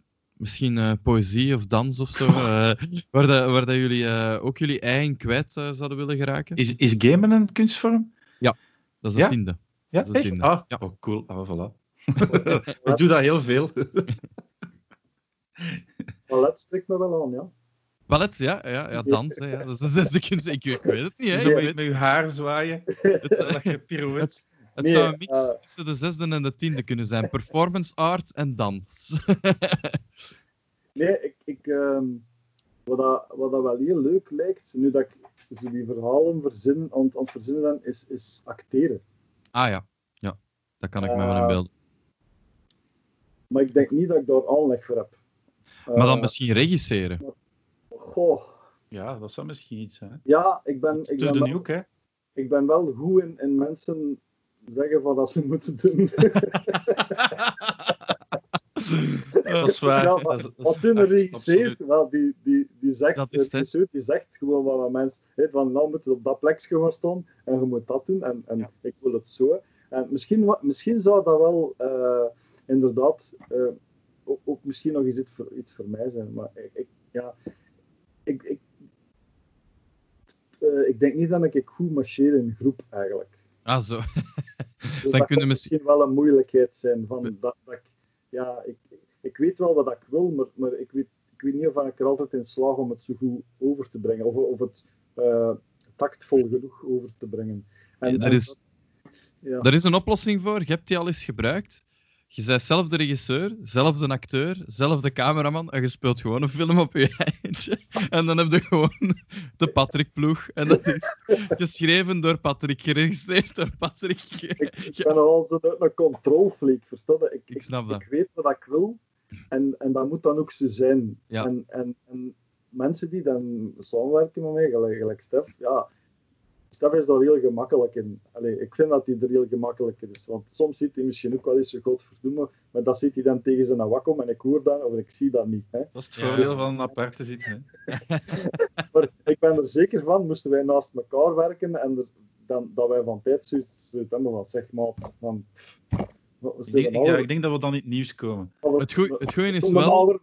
misschien poëzie of dans of zo, [LAUGHS] waar, dat, waar dat jullie ook jullie eigen kwijt zouden willen geraken? Is, is gamen een kunstvorm? Ja, dat is de ja? tiende. Ja, dat is de echt? tiende. Ah, ja. oh, cool. Ah, voilà. [LAUGHS] [LAUGHS] Ik doe dat heel veel. Ballet spreekt me wel aan, ja. Ballet, ja, ja, ja dansen. Ja. Dat is, dat is, ik, ik, ik weet het niet. Hè. Zo met, met je haar zwaaien. het, pirouette. Het nee, zou een mix uh, tussen de zesde en de tiende kunnen zijn. Performance art en dans. nee, ik, ik, um, wat, dat, wat dat wel heel leuk lijkt, nu dat ik zo die verhalen verzin, aan, aan het verzinnen ben, is, is acteren. Ah ja, ja. dat kan ik uh, me wel in beeld. Maar ik denk niet dat ik daar aanleg voor heb. Maar dan misschien regisseren. Goh. Ja, dat zou misschien iets zijn. Ja, ik ben, ik ben, wel, hoek, hè? ik ben wel goed in, in mensen zeggen van wat ze moeten doen. [LAUGHS] dat is waar. Ja, maar, dat wat doen een regisseur? Wel, die, die, die, zegt, dat is regisseur, die zegt gewoon wat mensen... He, van, nou moet je op dat plekje gewoon staan en je moet dat doen en, en ja. ik wil het zo. En misschien, misschien zou dat wel uh, inderdaad... Uh, ook, ook, misschien nog eens iets voor, iets voor mij zijn. Maar ik, ik ja, ik, ik, uh, ik denk niet dat ik goed marcheer in groep eigenlijk. Ah, zo. Dus dan dat kunnen misschien wel een moeilijkheid zijn. Van, dat, dat ik, ja, ik, ik weet wel wat ik wil, maar, maar ik, weet, ik weet niet of ik er altijd in slaag om het zo goed over te brengen. Of, of het uh, tactvol genoeg over te brengen. En, ja, is, ja. er is een oplossing voor. Je hebt die al eens gebruikt. Je bent zelf de regisseur, zelf de acteur, zelf de cameraman en je speelt gewoon een film op je eindje. En dan heb je gewoon de Patrick-ploeg. En dat is geschreven door Patrick, geregistreerd door Patrick. Ik, ben al zo een controlfreak, verstaan Ik, ik snap dat. Ik weet wat ik wil en, en dat moet dan ook zo zijn. Ja. En, en, en mensen die dan samenwerken met mij, gelijk, gelijk Stef, ja, Stef is daar heel gemakkelijk in. Allee, ik vind dat hij er heel gemakkelijk in is. Want soms ziet hij misschien ook wel eens, godverdomme, maar dat zit hij dan tegen zijn wakkom en ik hoor dat of ik zie dat niet. Hè. Dat is het voordeel van apart te zitten. [LAUGHS] maar ik ben er zeker van, moesten wij naast elkaar werken en dan, dat wij van tijd zoiets hebben van zeg maar, van, ik denk, ja, ik denk dat we dan in het nieuws komen. Het, goeie is wel...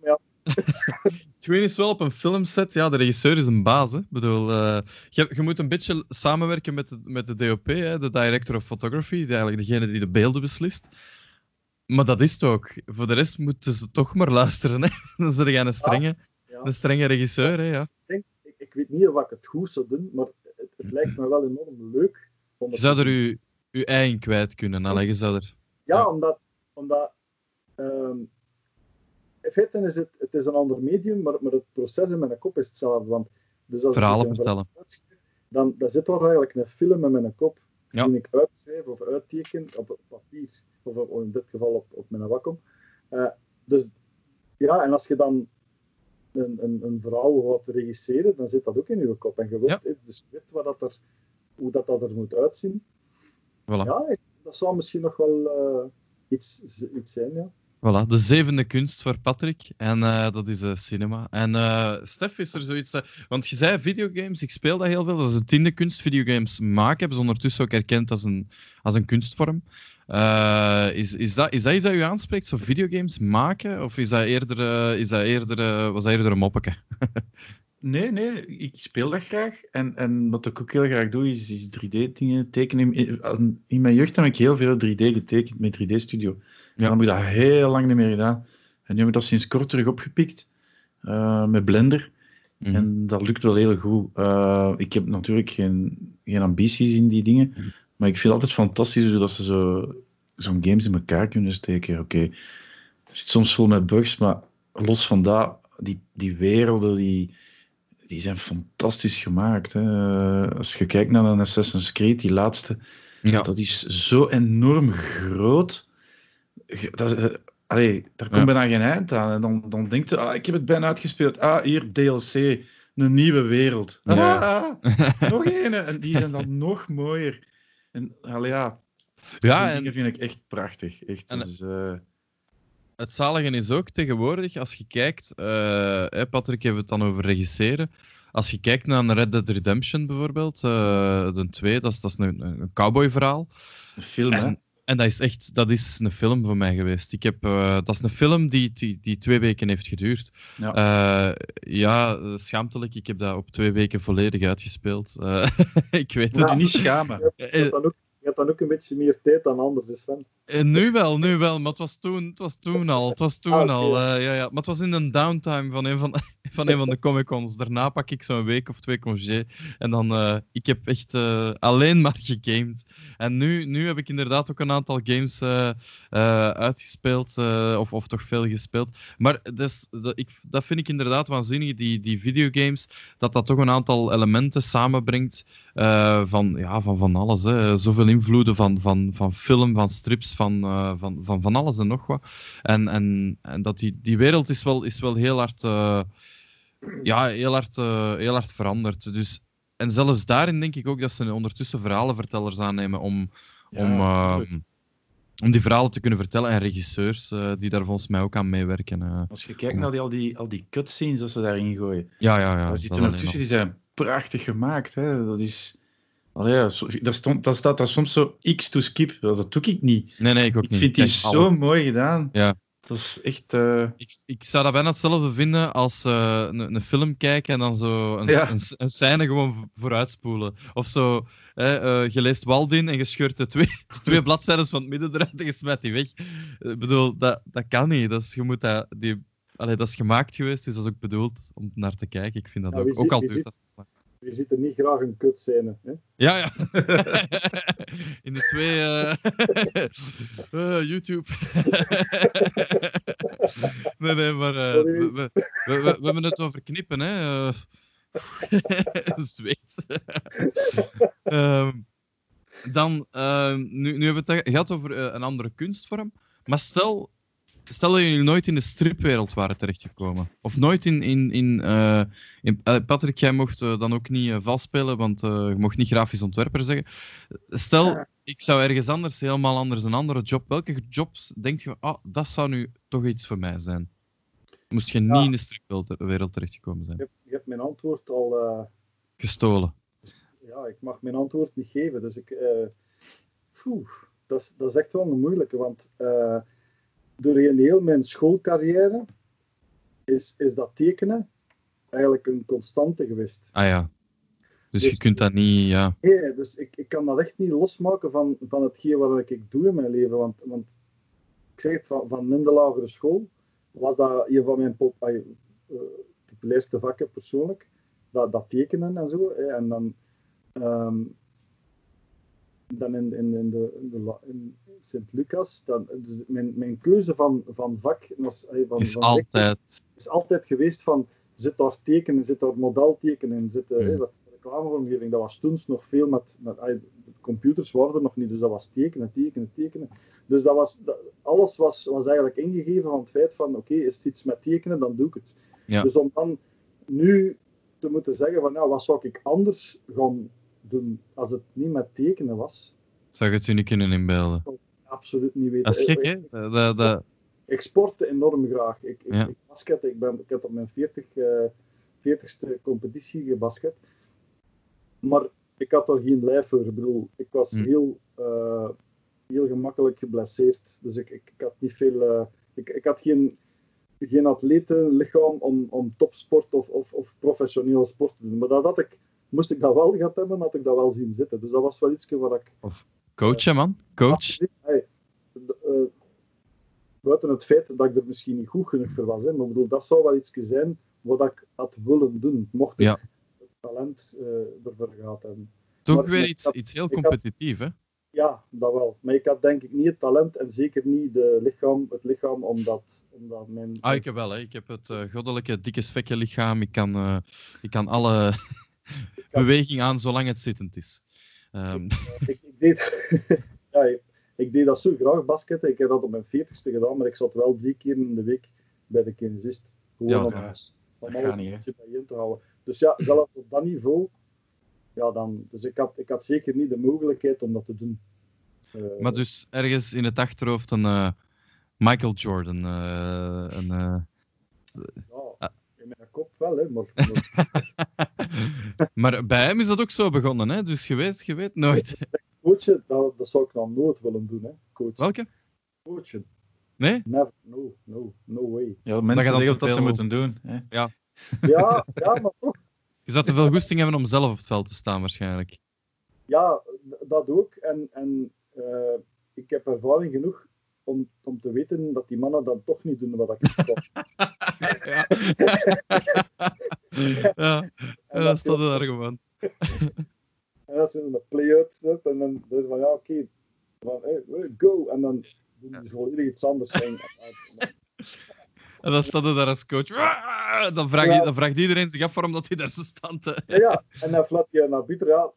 Goede is wel op een filmset, ja, de regisseur is een baas. Hè. Ik bedoel, uh, je, je, moet een beetje samenwerken met de, met de DOP, hè, de Director of Photography, die eigenlijk degene die de beelden beslist. Maar dat is het ook. Voor de rest moeten ze toch maar luisteren. Hè. [LAUGHS] Dan is er een strenge, ja. een strenge regisseur. Hè, ja. ik, ik, ik, weet niet of ik het goed zou doen, maar het, het lijkt me wel enorm leuk. Je zou er uw, uw eigen kwijt kunnen. Allee, je zou er... Ja, ja. omdat, omdat um, in feite is het, het is een ander medium, maar, maar het proces in mijn kop is hetzelfde. Want, dus als Verhalen ik vertellen. Dan, dan zit er eigenlijk een film in mijn kop, ja. die ik uitschrijf of uitteken op papier, of, in dit geval op, op mijn wakkom. Uh, dus ja, en als je dan een, een, een verhaal gaat regisseren, dan zit dat ook in je kop. En je ja. dus weet wat dat er, hoe dat, dat er moet uitzien. Voilà. Ja, dat zou misschien nog wel uh, iets, iets zijn, ja. Voilà, de zevende kunst voor Patrick. En uh, dat is uh, cinema. En uh, Stef, is er zoiets... want je zei videogames, ik speel dat heel veel. Dat is de tiende kunst, videogames maken. Hebben ze ondertussen ook erkend als een, als een kunstvorm. is, is, dat, is dat iets dat u aanspreekt, zo videogames maken? Of is dat eerder, is dat eerder, was dat eerder een moppeke? [LAUGHS] Nee, nee, ik speel dat graag. En, en wat ik ook heel graag doe, is, is 3D-dingen tekenen. In, in, mijn jeugd heb ik heel veel 3D getekend met 3D-studio. Ja. Dan heb ik dat heel lang niet meer gedaan. En nu heb ik dat sinds kort terug opgepikt uh, met Blender. Mhm. En dat lukt wel heel goed. Uh, ik heb natuurlijk geen, geen ambities in die dingen. Mhm. Maar ik vind het altijd fantastisch hoe dat ze zo, zo'n games in elkaar kunnen steken. Oké, okay. het zit soms vol met bugs, maar los van dat, die, die werelden, die, die zijn fantastisch gemaakt. Hè. Als je kijkt naar een Assassin's Creed, die laatste, ja. dat is zo enorm groot dat, allee, daar komt bijna geen eind aan. En dan, dan denkt je, ah, ik heb het bijna uitgespeeld. Ah, hier DLC, een nieuwe wereld. Ah, [LAUGHS] nog een. En die zijn dan nog mooier. En allee, ja, ja die en, dingen vind ik echt prachtig. Echt, en, dus, uh, het zalige is ook tegenwoordig, als je kijkt, uh, Patrick heeft het dan over regisseren. Als je kijkt naar Red Dead Redemption bijvoorbeeld, uh, de 2, dat is, dat is een, een cowboyverhaal. Dat is een film, hè? En dat is echt, dat is een film voor mij geweest. Ik heb, uh, dat is een film die, die, die, twee weken heeft geduurd. Ja. Uh, ja, schaamtelijk. Ik heb dat op twee weken volledig uitgespeeld. Uh, [LAUGHS] ik weet het. Niet schamen. Ook, hebt dan ook een beetje meer tijd dan anders, is Sven. nu wel, nu wel. Maar het was toen, het was toen al. Het was toen ah, al. ja, ja. Maar het was in een downtime van een van, [LAUGHS] van, een van de Comic-Cons. Daarna pak ik zo'n week of twee congé. En dan, ik heb echt alleen [LAUGHS] maar gegamed. En nu, nu heb ik inderdaad ook een aantal games uh, uh, uitgespeeld, uh, of, of toch veel gespeeld. Maar dus, dat, ik, dat vind ik inderdaad waanzinnig, die, die videogames, dat dat toch een aantal elementen samenbrengt van, ja, van, van alles. Hè. Zoveel invloeden van, van, van film, van strips, van, van, van, van alles en nog wat. En, en, en dat die, die wereld is wel, is wel heel hard ja, heel hard, uh, heel hard veranderd. Dus en zelfs daarin denk ik ook dat ze ondertussen verhalenvertellers aannemen om, om, om die verhalen te kunnen vertellen. En regisseurs die daar volgens mij ook aan meewerken. Als je kijkt naar die, al, die, al die cutscenes dat ze daarin gooien. Ja, ja, ja. Die zijn prachtig gemaakt. Hè. Dat is... Allee, ja, daar, stond, daar staat daar soms zo X to skip. Dat doe ik niet. Nee, nee, ik ook niet. Ik vind die zo mooi gedaan. Ja. Dat is echt... Uh... Ik, ik, zou dat bijna hetzelfde vinden als uh, een, een, film kijken en dan zo een, ja. een, een, scène gewoon vooruitspoelen. Of zo, uh, je leest Waldin en je scheurt de twee, [LAUGHS] de twee bladzijden van het midden eruit en je smijt die weg. Ik bedoel, dat, dat kan niet. Dat is, je moet dat, die, allee, dat is gemaakt geweest, dus dat is ook bedoeld om naar te kijken. Ik vind dat Ja, ook, ook al Je ziet er niet graag een kutscène. Hè? Ja, ja. [LAUGHS] In de twee eh, [LAUGHS] eh, YouTube. [LAUGHS] nee, nee, maar eh, we, we, we, we hebben het over knippen, hè. Zweet. Ehm, dan, nu, nu hebben we het gehad over een andere kunstvorm. Maar stel, stel dat jullie nooit in de stripwereld waren terechtgekomen. Of nooit in... in, in, eh, in eh, Patrick, jij mocht eh, dan ook niet eh, vals spelen, want je mocht niet grafisch ontwerper zeggen. Stel, ik zou ergens anders, helemaal anders, een andere job. Welke jobs denk je, ah, dat zou nu toch iets voor mij zijn? Moest je Ja. niet in de stripwereld wereld terechtgekomen zijn. Je, hebt, je hebt mijn antwoord al. Gestolen. ja, ik mag mijn antwoord niet geven. Dus ik. eh poeh, dat, is, dat is echt wel een moeilijke. Want doorheen heel mijn schoolcarrière is, is dat tekenen eigenlijk een constante geweest. Ah ja. Dus, Dus- je kunt dat niet, ja. Nee, dus ik, ik kan dat echt niet losmaken van, van hetgeen wat ik doe in mijn leven. Want, want ik zeg het, van, van minder lagere school was dat een van mijn pop, populairste vakken persoonlijk. Dat, dat tekenen en zo. Hè. En dan, ehm, dan in, in, in, de, in, Sint-Lucas, dan, dus mijn, mijn keuze van, van vak was, van, Is van altijd. is altijd geweest van zit daar tekenen, zit daar modeltekenen, zit eh, Hmm. dat reclamevormgeving. Dat was toen nog veel met, met de computers waren er nog niet, dus dat was tekenen, tekenen, tekenen. Dus dat was, dat, alles was, was eigenlijk ingegeven van het feit van oké, is het iets met tekenen, dan doe ik het. Ja. Dus om dan nu te moeten zeggen van nou, wat zou ik anders gaan doen als het niet met tekenen was, Zou je het u niet kunnen inbeelden? absoluut niet weten. Dat is gek, hè? Ik- Dat, ik sportte enorm graag. Ik, ik, Ja. ik basket, ik, ben, ik heb op mijn 40, eh 40ste competitie gebasket. Maar ik had er geen lijf voor. Ik bedoel, ik was Hm. heel, eh, heel gemakkelijk geblesseerd. Dus ik, ik, ik had niet veel. eh, ik, ik had geen, geen atletenlichaam om, om topsport of, of, of professionele sport te doen. Maar dat had ik, moest ik dat wel gehad hebben, had ik dat wel zien zitten. Dus dat was wel iets waar ik Coachen, man. Coach. Hey, eh, buiten het feit dat ik er misschien niet goed genoeg voor was. Hè, maar ik bedoel, dat zou wel iets zijn wat ik had willen doen. Mocht ik Ja. het talent eh, ervoor gehad hebben. Toch Maar- weer iets, had- iets heel had- competitief, hè? Ja, dat wel. Maar ik had denk ik niet het talent en zeker niet de lichaam, het lichaam om dat, om dat mijn... Ah, ik heb wel, hè. Ik heb het eh, goddelijke, dikke svekke lichaam. Ik kan, ik kan alle [LAUGHS] beweging aan zolang het zittend is. Ehm, ik, ik deed, [LAUGHS] ja, ik, ik deed dat zo graag basketten. Ik heb dat op mijn 40ste gedaan, maar ik zat wel drie keer in de week bij de kinesist. Gewoon Ja, om, ja. om Dat alles niet, een beetje bijeen te houden. Dus ja, zelfs op dat niveau, ja, dan, dus ik had, ik had zeker niet de mogelijkheid om dat te doen. Eh, maar dus ergens in het achterhoofd een eh, Michael Jordan. eh, een, eh, ja, in mijn kop wel, hè, maar, maar [LAUGHS] maar bij hem is dat ook zo begonnen, hè? Dus je weet, je weet nooit. coachen, dat, dat zou ik dan nooit willen doen. Hè. Coachen. Welke? coachen. Nee? Never, no, no, no way. Ja, mensen zeggen dat ze moeten doen. Hè. [LAUGHS] Ja, ja, maar toch. Je zou te veel goesting hebben om zelf op het veld te staan, waarschijnlijk. Ja, dat ook. En, en eh, ik heb ervaring genoeg om, om te weten dat die mannen dan toch niet doen wat ik [LAUGHS] wil. ja. [LAUGHS] ja, En dat is [LAUGHS] je- dat het argument. En dat ze een play-out zet en dan dus van ja, oké, van hey, go. En dan doen ze volledig iets anders. En, en- dan staat hij daar als coach. Dan vraagt, Ja. dan vraagt iedereen zich af waarom dat hij daar zo staat. te- ja, en dan flat je naar ja, een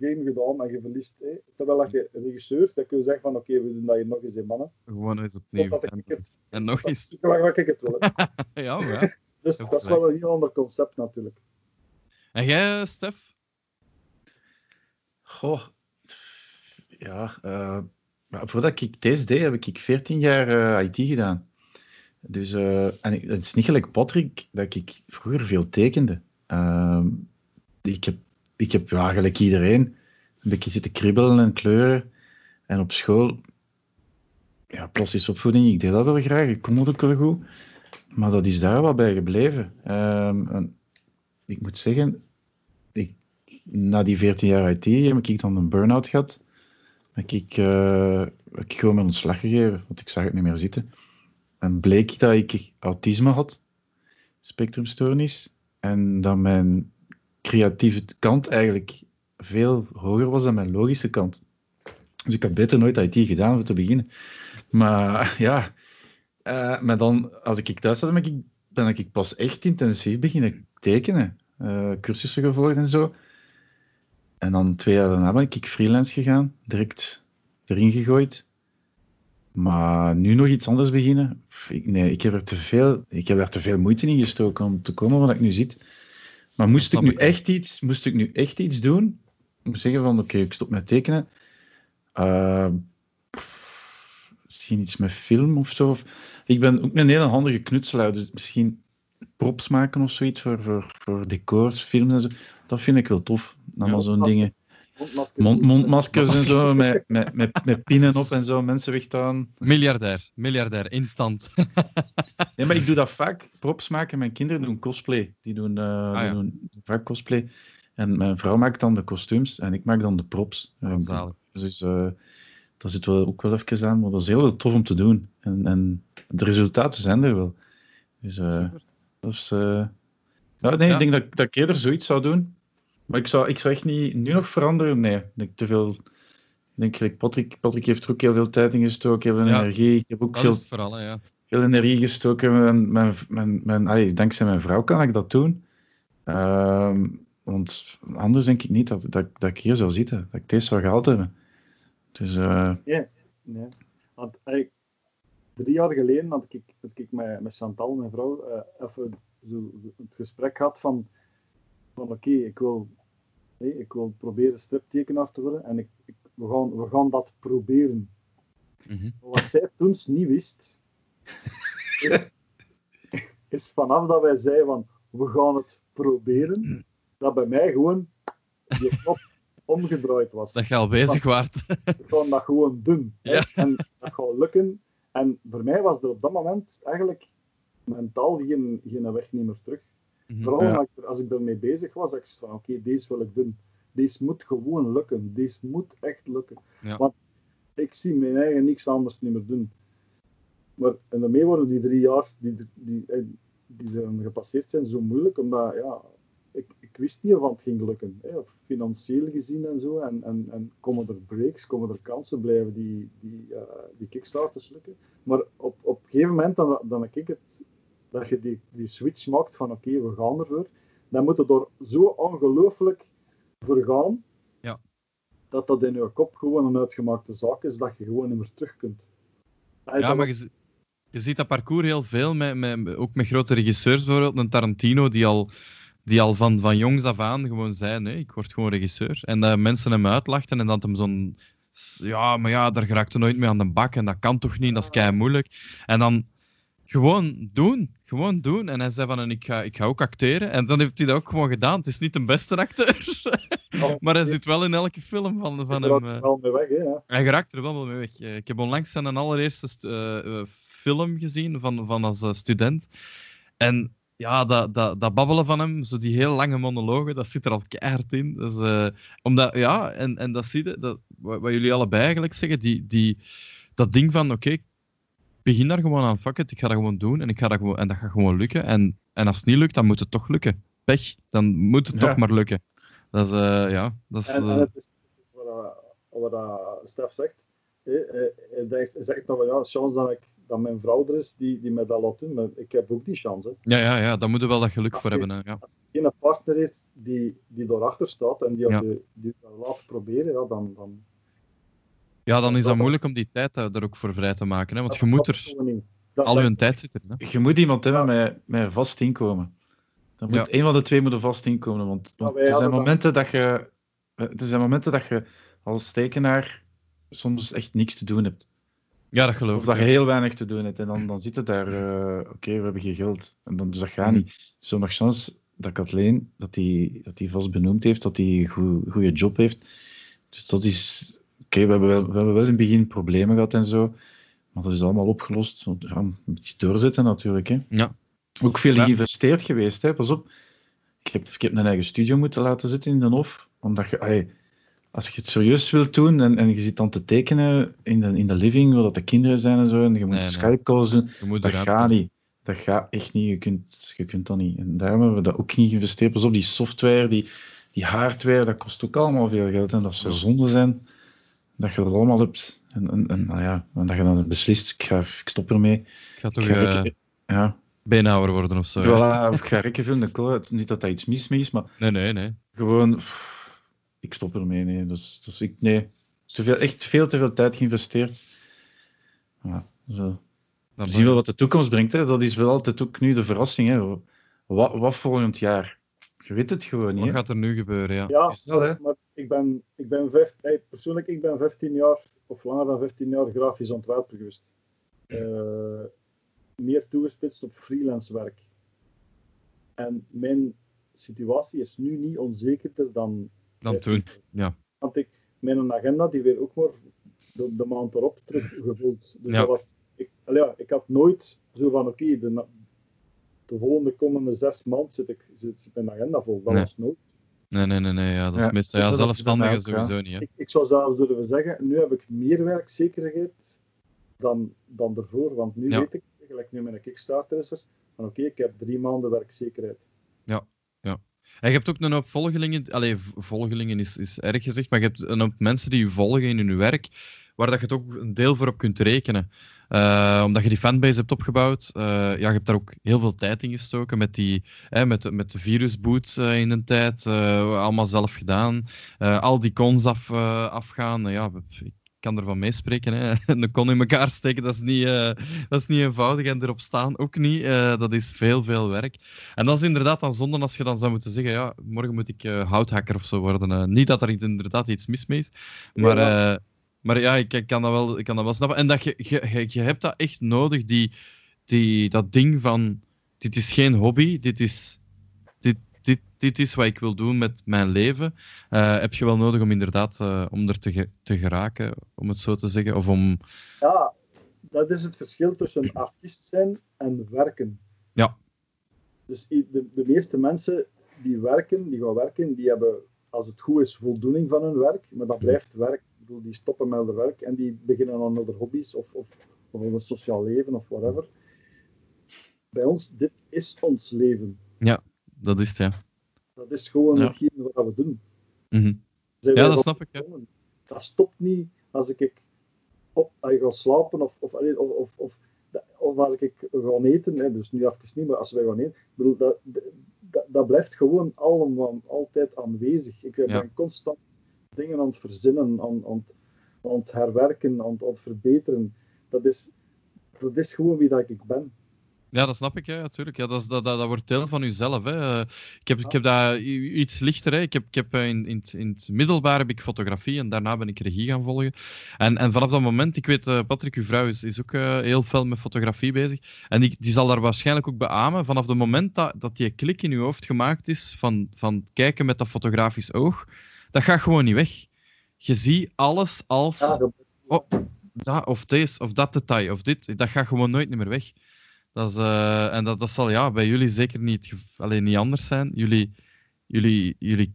game gedaan en je verliest. Hè. Terwijl dat je regisseur, dan kun je zeggen van oké, we doen dat hier nog eens in mannen. Gewoon eens opnieuw. En, het- en nog eens. Ik mag wat ik het wil. hè. [LAUGHS] Ja, maar ja. Dus dat is wel een heel ander concept natuurlijk. En jij, Stef? Goh. Ja, eh, maar voordat ik deze deed, heb ik 14 jaar eh, IT gedaan. Dus, eh, en het is niet gelijk Patrick dat ik vroeger veel tekende. Ehm, ik heb, ik heb ja, gelijk iedereen een beetje zitten kribbelen en kleuren. En op school, ja, plastische opvoeding, ik deed dat wel graag. Ik kon ook wel goed. Maar dat is daar wel bij gebleven. Ehm, ik moet zeggen, ik, na die 14 jaar IT heb ik dan een burn-out gehad. heb ik, uh, ik gewoon mijn ontslag gegeven, want ik zag het niet meer zitten. En bleek dat ik autisme had, spectrumstoornis, en dat mijn creatieve kant eigenlijk veel hoger was dan mijn logische kant. Dus ik had beter nooit IT gedaan om te beginnen. Maar ja, uh, maar dan, als ik thuis zat, ben ik, ben ik pas echt intensief beginnen tekenen. Uh, cursussen gevolgd en zo. En dan twee jaar daarna ben ik freelance gegaan, direct erin gegooid. Maar nu nog iets anders beginnen? Nee, ik heb, er te veel, ik heb er te veel moeite in gestoken om te komen wat ik nu zit. Maar moest ik nu echt iets, moest ik nu echt iets doen, zeggen van oké, ik stop met tekenen. Uh, misschien iets met film of zo. Ik ben ook een hele handige knutselaar, dus misschien props maken of zoiets voor, voor, voor decors, films en zo. Dat vind ik wel tof. Allemaal zo'n dingen. Mondmaskers, mondmaskers en zo, met, met, met, met pinnen op en zo, mensen wegtaan. Miljardair, miljardair, instant. [LAUGHS] nee, maar ik doe dat vaak, props maken. Mijn kinderen doen cosplay. Die doen, uh, ah, ja. die doen vaak cosplay. En mijn vrouw maakt dan de kostuums en ik maak dan de props. Zalig. Dus uh, dat zit wel, ook wel even aan, maar dat is heel tof om te doen. En, en de resultaten zijn er wel. Dus uh, dat is... ja, nee, ik denk dat, dat ik eerder zoiets zou doen. Maar ik zou, ik zou echt niet nu nog veranderen. Nee, ik denk te veel. Ik denk, Patrick, Patrick heeft er ook heel veel tijd in gestoken, heel veel ja, energie. Ik heb ook veel, vooral, ja. veel energie gestoken. Mijn, mijn, mijn, mijn, allee, dankzij mijn vrouw kan ik dat doen. Uh, want anders denk ik niet dat, dat, dat ik hier zou zitten, dat ik deze zou gehaald hebben. Dus, uh... Want, hey, drie jaar geleden had ik, had ik met, met Chantal, mijn vrouw, uh, even zo, het gesprek gehad van, van oké, ik wil ik wil proberen striptekenaar te worden en ik, ik, we, gaan, we gaan dat proberen. Mm Wat zij toen niet wist, [LAUGHS] is, is vanaf dat wij zeiden van we gaan het proberen, dat bij mij gewoon die knop omgedraaid was. Dat je al bezig waart. We gaan dat gewoon doen. En dat gaat lukken. En voor mij was er op dat moment eigenlijk mentaal geen, geen weg niet meer terug. Mhm. Vooral als ik ermee bezig was, ik van oké, deze wil ik doen. Deze moet gewoon lukken. Deze moet echt lukken. Want ik zie mijn eigen niks anders niet meer doen. Maar en daarmee worden die drie jaar die, die, eh, die, die gepasseerd zijn zo moeilijk, omdat ja, ik, ik wist niet of het ging lukken. Hè, financieel gezien en zo. En, en, en komen er breaks, komen er kansen, blijven die, die, uh, die kickstarters lukken. Maar op, op een gegeven moment dan, dan ik het dat je die, die switch maakt van oké, we gaan ervoor, dan moet het door zo ongelooflijk vergaan, ja. dat dat in je kop gewoon een uitgemaakte zaak is, dat je gewoon niet meer terug kunt. ja, maar je, je, ziet dat parcours heel veel, met, met, ook met grote regisseurs bijvoorbeeld, een Tarantino die al, die al van, van jongs af aan gewoon zei, nee, ik word gewoon regisseur. En dat mensen hem uitlachten en dat hem zo'n ja, maar ja, daar geraakt hij nooit mee aan de bak en dat kan toch niet, dat is kei moeilijk. En dan gewoon doen. Gewoon doen. En hij zei van, en ik ga, ik ga ook acteren. En dan heeft hij dat ook gewoon gedaan. Het is niet de beste acteur. [LAUGHS] maar hij zit wel in elke film van, van hem. Hij wel mee weg, hè? Ja. Hij geraakt er wel mee weg. Eh, ik heb onlangs zijn allereerste uh, film gezien van, van als student. En ja, dat, dat, dat babbelen van hem, zo die heel lange monologen, dat zit er al keihard in. Dus, uh, omdat, ja, en, en dat zie je, dat, wat, wat jullie allebei eigenlijk zeggen, die, die, dat ding van, oké, begin daar gewoon aan, fuck it, ik ga dat gewoon doen en, ik ga dat, gewoon, en dat gaat gewoon lukken. En, en als het niet lukt, dan moet het toch lukken. Pech, dan moet het toch maar lukken. Dat is, uh, ja, dat is... En, en het is, wat, wat, wat Stef zegt. Hij zegt nog wel, ja, chance dat, ik, dat mijn vrouw er is die, die mij dat laat doen, maar ik heb ook die chance. Hè. Ja, ja, ja, daar moeten we wel dat geluk voor hebben. Hè, ja. Als je een partner heeft die, die daarachter staat en die, ja. die, die dat laat proberen, ja, dan, dan, ja, dan is dat moeilijk om die tijd er ook voor vrij te maken. Hè? Want je moet er... Al je tijd zitten. Hè? Je moet iemand hebben met, met vast inkomen. Dan moet, Een van de twee moet er vast inkomen. Want, want er, zijn momenten dat je, er zijn momenten dat je als tekenaar soms echt niks te doen hebt. Ja, dat geloof ik. Of dat je heel weinig te doen hebt. En dan, dan zit het daar, uh, oké, we hebben geen geld. En dan, dus dat gaat niet. Zo nog chance dat Kathleen, dat hij dat die vast benoemd heeft, dat hij een goede job heeft. Dus dat is Oké, we, hebben wel, we hebben wel in het begin problemen gehad en zo. Maar dat is allemaal opgelost. Ja, een beetje doorzetten natuurlijk. Hè. Ja. Ook veel geïnvesteerd geweest. Hè. Pas op. Ik heb, ik heb een eigen studio moeten laten zitten in de Hof. Omdat je, als je het serieus wilt doen en, en je zit dan te tekenen in de, in de living, waar dat de kinderen zijn en zo, en je moet Nee, nee. Skype calls doen, dat gaat niet. Dat gaat echt niet. Je kunt, je kunt dat niet. En daarom hebben we dat ook niet geïnvesteerd. Pas op, die software, die, die hardware, dat kost ook allemaal veel geld. En dat zou zonde zijn dat je dat allemaal hebt. En, en, en, nou ja, en dat je dan beslist, ik, ga, ik stop ermee. Ik ga Ik toch ga eh rekken- ja, beenhouwer worden of zo. ja. voilà, of ik ga rekken vinden. Niet dat dat iets mis mee is, maar Nee, nee, nee. gewoon, pff, ik stop ermee. Nee, dus, dus ik, nee. Te veel, echt veel te veel tijd geïnvesteerd. Ja, zo. We zien wel wat de toekomst brengt. Hè. Dat is wel altijd ook nu de verrassing. Hè. Wat, wat volgend jaar? Je weet het gewoon niet. Wat gaat er nu gebeuren, ja. Ja, dat, hè? maar ik ben, ik ben vijf, hey, persoonlijk, ik ben 15 jaar, of langer dan 15 jaar, grafisch ontwerper geweest. Eh, meer toegespitst op freelance werk. En mijn situatie is nu niet onzekerder dan... Dan toen, ja. Want ik, mijn agenda, die werd ook maar de, de maand erop teruggevuld. Dus Ja. dat was, ik, ja, ik had nooit zo van, oké, de, de volgende komende zes maanden zit, ik, zit, zit mijn agenda vol. Dat Nee. was nooit. Nee, nee, nee, nee. Ja, dat is Ja, meestal dus ja, zelfstandigen ja. sowieso niet. Hè. Ik, ik zou zelfs durven zeggen, nu heb ik meer werkzekerheid dan, dan ervoor. Want nu Ja. weet ik, gelijk nu met een Kickstarter is er, van oké, ik heb drie maanden werkzekerheid. En je hebt ook een hoop volgelingen. Allee, v- volgelingen is, is erg gezegd, maar je hebt een hoop mensen die je volgen in hun werk, waar dat je het ook een deel voor op kunt rekenen. Eh, omdat je die fanbase hebt opgebouwd. Eh, ja, je hebt daar ook heel veel tijd in gestoken met, die, hè, met, de- met de virusboot eh, in een tijd. allemaal zelf gedaan. Al die cons af, afgaan. Ja, ik kan ervan meespreken. Hè. [LAUGHS] Een con in elkaar steken, dat is niet, dat is niet eenvoudig. En erop staan ook niet. Dat is veel, veel werk. En dat is inderdaad dan zonde als je dan zou moeten zeggen, ja, morgen moet ik houthakker of zo worden. Niet dat er inderdaad iets mis mee is, maar, Ja. Maar ja, ik, ik kan dat wel, ik kan dat wel snappen. En dat je, je, je, hebt dat echt nodig, die, die, dat ding van, dit is geen hobby, dit is, dit, dit, dit is wat ik wil doen met mijn leven. Eh, heb je wel nodig om inderdaad, eh, om er te, te geraken, om het zo te zeggen, of om... Ja, dat is het verschil tussen artiest zijn en werken. Ja. Dus de, de meeste mensen die werken, die gaan werken, die hebben, als het goed is, voldoening van hun werk, maar dat blijft werk. Bedoel, die stoppen met hun werk en die beginnen aan andere hobby's of, of, of een sociaal leven of whatever. Bij ons, dit is ons leven. Dat is het, ja. Dat is gewoon Ja. hetgeen wat we doen. Mhm. Ja, dat snap ik, ja. Dat stopt niet als ik op, als ik ga slapen of, of, of, of, of, of als ik ga eten. Hè, dus nu even niet, maar als wij gaan eten. Bedoel, dat, dat, dat blijft gewoon allemaal altijd aanwezig. Ik ben Ja. constant dingen aan het verzinnen, aan, aan, het- aan het herwerken, aan, het- aan het verbeteren. Dat is, dat is gewoon wie dat ik ben. Ja, dat snap ik, ja, natuurlijk. Ja, dat, is, dat, dat, dat wordt deel van jezelf. Hè. Ik, heb, ik heb dat iets lichter. Hè. Ik heb, ik heb eh, in, in, het, in het middelbaar heb ik fotografie en daarna ben ik regie gaan volgen. En, en vanaf dat moment, ik weet, eh, Patrick, uw vrouw, is, is ook eh, heel fel met fotografie bezig. En die, die zal daar waarschijnlijk ook beamen. Vanaf het moment dat, dat die klik in je hoofd gemaakt is van, van kijken met dat fotografisch oog, dat gaat gewoon niet weg. Je ziet alles als Ja, dat- oh, dat of deze of dat detail of dit, dat gaat gewoon nooit meer weg. Dat is, eh, en dat, dat zal ja, bij jullie zeker niet, alleen niet anders zijn. Jullie, jullie, jullie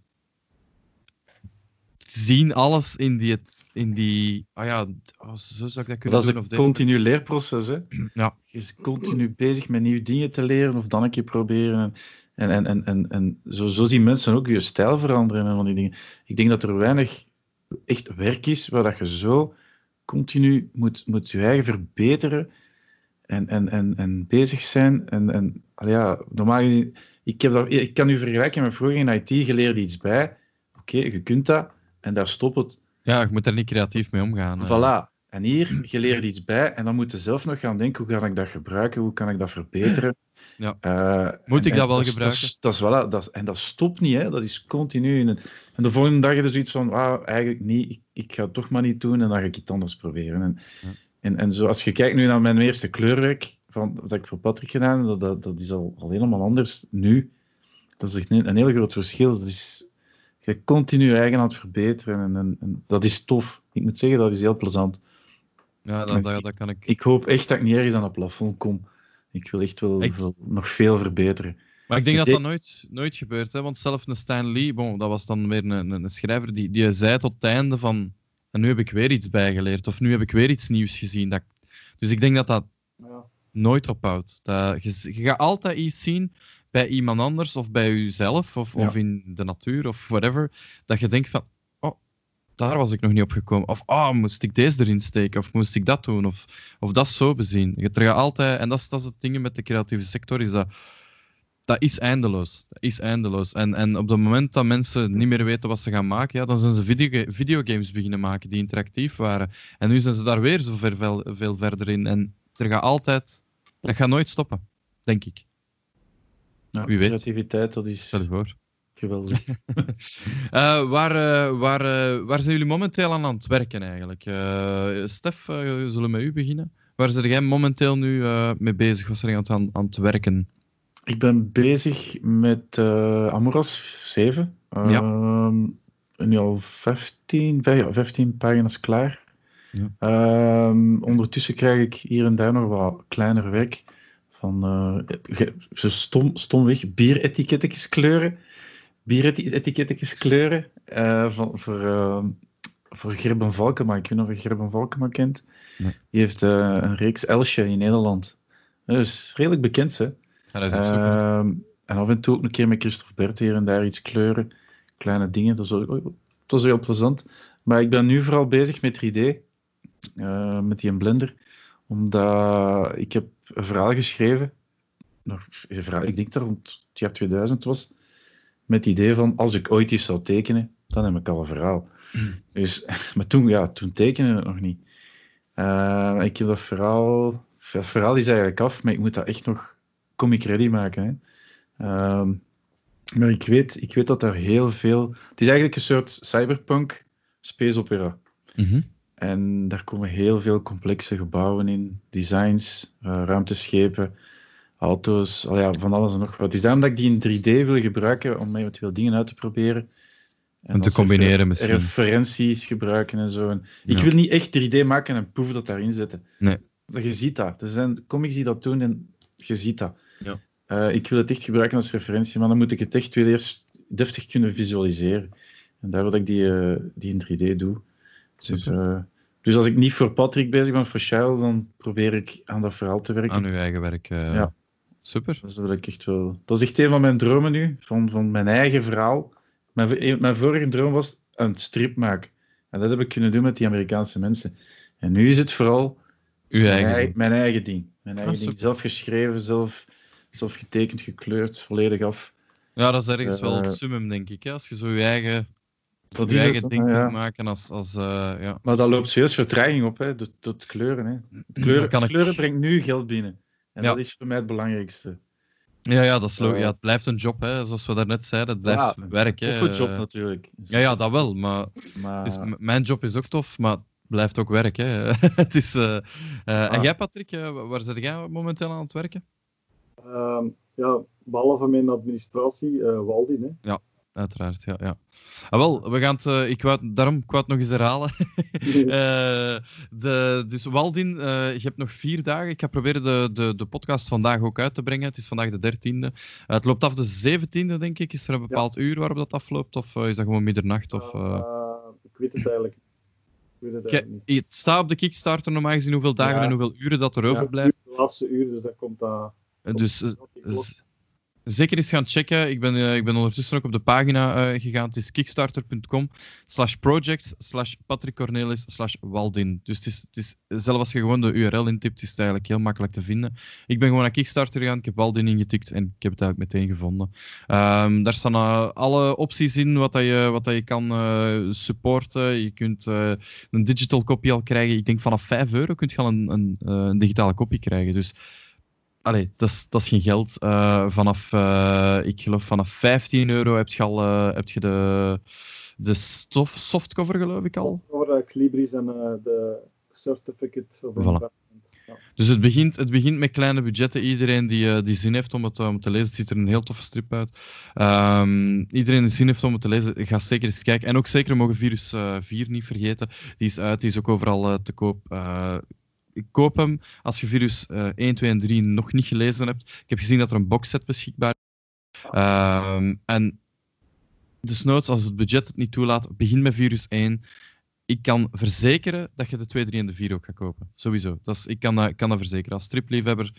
zien alles in die, in die ah ja, oh, zo zou ik dat kunnen Dat is doen. een continu leerproces. Hè. Ja. Je is continu bezig met nieuwe dingen te leren of dan een keer proberen. En, en, en, en, en zo, zo zien mensen ook je stijl veranderen en van die dingen. Ik denk dat er weinig echt werk is waar dat je zo continu moet, moet je eigen verbeteren en, en, en, en bezig zijn. En, en ja, normaal gezien, ik, heb dat, ik kan u vergelijken met vroeger in IT, je leert iets bij. Oké, je kunt dat en daar stopt het. Ja, je moet er niet creatief mee omgaan. Voilà. En hier, je leert iets bij en dan moet je zelf nog gaan denken, hoe kan ik dat gebruiken, hoe kan ik dat verbeteren? Ja. Eh, Moet en- ik dat en wel gebruiken? Dat is, dat is, voilà, dat is- en dat stopt niet, hè. dat is continu. In een, en de volgende dag is er zoiets van, ah, eigenlijk niet, ik, ik ga het toch maar niet doen en dan ga ik iets anders proberen. En, Ja. en, en zo, als je kijkt nu naar mijn eerste kleurwerk, van, dat ik voor Patrick gedaan heb, dat, dat, dat is al, al helemaal anders nu. Dat is echt een, een heel groot verschil. Dat is, je continu je eigen aan het verbeteren en, en, en dat is tof. Ik moet zeggen, dat is heel plezant. Ja, dat, dat, dat kan ik. Ik hoop echt dat ik niet ergens aan het plafond kom. Ik wil echt wel Ik- veel- nog veel verbeteren. Maar ik denk dat Zeker- dat nooit, nooit gebeurt. Hè? Want zelf een Stan Lee, bon, dat was dan weer een, een, een schrijver, die, die zei tot het einde van... En nu heb ik weer iets bijgeleerd. Of nu heb ik weer iets nieuws gezien. Dat, dus ik denk dat dat Ja. nooit ophoudt. Dat, je, je gaat altijd iets zien bij iemand anders of bij jezelf of, Ja. of in de natuur of whatever. Dat je denkt van, daar was ik nog niet op gekomen. Of, oh, moest ik deze erin steken? Of moest ik dat doen? Of, of dat zo bezien. Je gaat altijd, en dat is, dat is het ding met de creatieve sector, is dat dat is eindeloos. Dat is eindeloos. En, en op het moment dat mensen niet meer weten wat ze gaan maken, ja, dan zijn ze video, videogames beginnen maken die interactief waren. En nu zijn ze daar weer zo ver, veel, veel verder in. En er gaat altijd... Dat gaat nooit stoppen, denk ik. Ja, Wie weet. Creativiteit, dat is Stel je voor. Geweldig. [LAUGHS] Eh, waar, eh, waar, eh, waar zijn jullie momenteel aan aan het werken eigenlijk? Eh Stef, we zullen met u beginnen. Waar zit jij momenteel nu eh, mee bezig? Wat zijn jullie aan, aan het werken? Ik ben bezig met eh Amoras 7. Ja. Ehm, nu al 15, vijf- ja, 15 pagina's klaar. Ja. Ehm, ondertussen krijg ik hier en daar nog wat kleiner werk. Van eh, zo stom, stomweg bieretikettetjes kleuren. Bieretikettetjes kleuren. eh, van, voor, ehm, voor Gerben Valkema. Ik weet niet of je Gerben Valkema kent. Nee. Die heeft eh, een reeks Elsje in Nederland. Dat is redelijk bekend, hè? Ja, dat is ook super. Ehm, en af en toe ook een keer met Christophe Bert hier en daar iets kleuren. Kleine dingen, dat is, ook, dat is heel plezant. Maar ik ben nu vooral bezig met 3D. eh, met die Blender. Omdat ik heb een verhaal geschreven. Nog, een verhaal, ik denk dat rond het jaar 2000 was. Met het idee van, als ik ooit iets zou tekenen, dan heb ik al een verhaal. Dus, [LAUGHS] maar toen, ja, toen tekenen het nog niet. Eh, ik heb dat verhaal... Het verhaal is eigenlijk af, maar ik moet dat echt nog comic ready maken. Hè. Ehm, maar ik weet, ik weet dat daar heel veel... Het is eigenlijk een soort cyberpunk space opera. Mhm. En daar komen heel veel complexe gebouwen in, designs, eh, ruimteschepen, auto's, al ja, van alles en nog wat. Dus daarom dat ik die in 3D wil gebruiken om eventueel dingen uit te proberen. En te combineren misschien. Referenties gebruiken en zo. En ik Ja. wil niet echt 3D maken en proeven dat daarin zetten. Nee. Dat Je ziet dat. Er zijn comics die dat doen en je ziet dat. Ja. Eh, ik wil het echt gebruiken als referentie, maar dan moet ik het echt weer eerst deftig kunnen visualiseren. En daar wil ik die, eh, die in 3D doe. Dus, eh, dus als ik niet voor Patrick bezig ben, voor Charles, dan probeer ik aan dat verhaal te werken. Aan uw eigen werk. Ja. Super. Dat is ik echt wel. Dat is echt een van mijn dromen nu, van, van mijn eigen verhaal. Mijn, mijn vorige droom was een strip maken. En dat heb ik kunnen doen met die Amerikaanse mensen. En nu is het vooral Uw mijn, eigen. eigen, ding. mijn eigen ding. Mijn eigen Ah, ding. super. Zelf geschreven, zelf, zelf getekend, gekleurd, volledig af. Ja, dat is ergens wel Eh, het summum, denk ik. Hè? Als je zo je eigen, Dat je eigen het. ding ja. kunt maken als... als eh, ja. Maar dat loopt serieus vertraging op, hè, door, door kleuren. Hè. Kleuren, kan ik- kleuren brengt nu geld binnen. En Ja. dat is voor mij het belangrijkste. Ja, ja, dat is Eh, ja, het blijft een job, hè. zoals we daarnet zeiden. Het blijft Ja, werk. Hè. Toffe job natuurlijk. Ja, ja, dat wel. Maar Maar, het is, mijn job is ook tof, maar het blijft ook werk. Hè. [LAUGHS] het is, eh, eh, En jij, Patrick, wa- waar zit jij momenteel aan het werken? Ehm, ja, behalve mijn administratie, eh Waldin. Hè. Uiteraard, ja. ja. Ah, wel, we gaan het, eh, ik wou, daarom ik wou het nog eens herhalen. [LAUGHS] [LAUGHS] Eh, de, dus Waldin, eh, je hebt nog vier dagen. Ik ga proberen de, de, de podcast vandaag ook uit te brengen. Het is vandaag de 13e. Eh, het loopt af de 17e, denk ik. Is er een bepaald uur waarop dat afloopt? Of is dat gewoon middernacht? Of, ik weet het eigenlijk. Ik weet het Kijk, het staat op de Kickstarter normaal gezien hoeveel dagen Ja. en hoeveel uren dat er Ja, overblijft. De laatste uur, dus dat komt dat. Eh, dus zeker eens gaan checken. Ik ben, eh, ik ben ondertussen ook op de pagina eh, gegaan. Het is kickstarter.com slash projects slash Patrick Cornelis slash Waldin. Dus het is, het is, zelfs als je gewoon de URL intipt, is het eigenlijk heel makkelijk te vinden. Ik ben gewoon naar Kickstarter gegaan, ik heb Waldin ingetikt en ik heb het eigenlijk meteen gevonden. Ehm, daar staan eh, alle opties in wat, dat je, wat dat je kan supporten. Je kunt een digital copy al krijgen. Ik denk vanaf 5 euro kun je al een, een, een digitale kopie krijgen. Dus Allee, dat is, dat is geen geld. Eh, vanaf, eh, ik geloof vanaf 15 euro heb je al eh, heb je de, de stof, softcover, geloof ik al. Over de Clibris en de Certificate of Voilà. Investment. Ja. Dus het begint, het begint met kleine budgetten. Iedereen die, die zin heeft om het, om te lezen, het ziet er een heel toffe strip uit. Ehm, iedereen die zin heeft om het te lezen, ga zeker eens kijken. En ook zeker mogen Virus eh 4 niet vergeten. Die is uit, die is ook overal te koop. Eh, ik koop hem als je Virus eh 1, 2 en 3 nog niet gelezen hebt. Ik heb gezien dat er een boxset beschikbaar Ehm, en desnoods, als het budget het niet toelaat, begin met Virus 1. Ik kan verzekeren dat je de 2, 3 en de 4 ook gaat kopen. Sowieso. Dat is, ik kan dat, kan dat verzekeren. Als stripliefhebber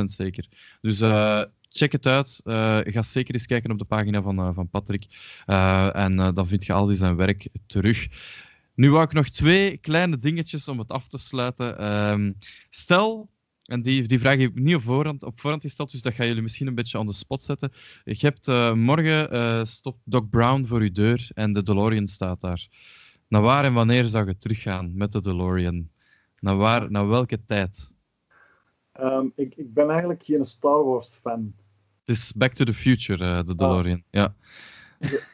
100% zeker. Dus uh, check het uit. Uh, ga zeker eens kijken op de pagina van, uh, van Patrick. en dan vind je al zijn werk terug. Nu wou ik nog twee kleine dingetjes om het af te sluiten. Um, stel, en die, die vraag heb ik niet op voorhand, op voorhand gesteld, dus dat ga jullie misschien een beetje on the spot zetten. Je hebt uh, morgen uh, stopt Doc Brown voor je deur en de DeLorean staat daar. Naar waar en wanneer zou je teruggaan met de DeLorean? Naar, waar, naar welke tijd? Um, ik, ik ben eigenlijk geen Star Wars fan. Het is Back to the Future, uh, de DeLorean. Ah. Ja.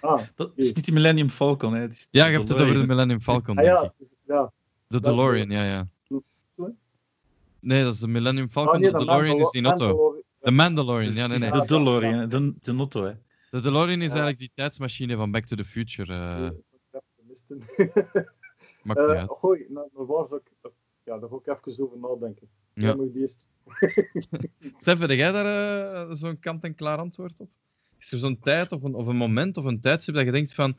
Ah, [LAUGHS] dat is niet die Millennium Falcon, hè? Ja, je hebt het over de Millennium Falcon. Ah, ja, ja. De DeLorean, ja, ja. Nee, dat is de Millennium Falcon. Oh, nee, de DeLorean is die Notto. De Mandalorian, ja, nee, nee. De DeLorean, de, de Notto, hè. De DeLorean is eigenlijk die tijdsmachine van Back to the Future. Uh... [LAUGHS] Maakt niet uit. Gooi, nou, waar zou ik... Ja, daar ga ik even over nadenken. Ja. moet die eerst... [LAUGHS] Stefan, heb jij daar uh, zo'n kant-en-klaar antwoord op? Is er zo'n tijd of een, of een moment of een tijdstip dat je denkt van...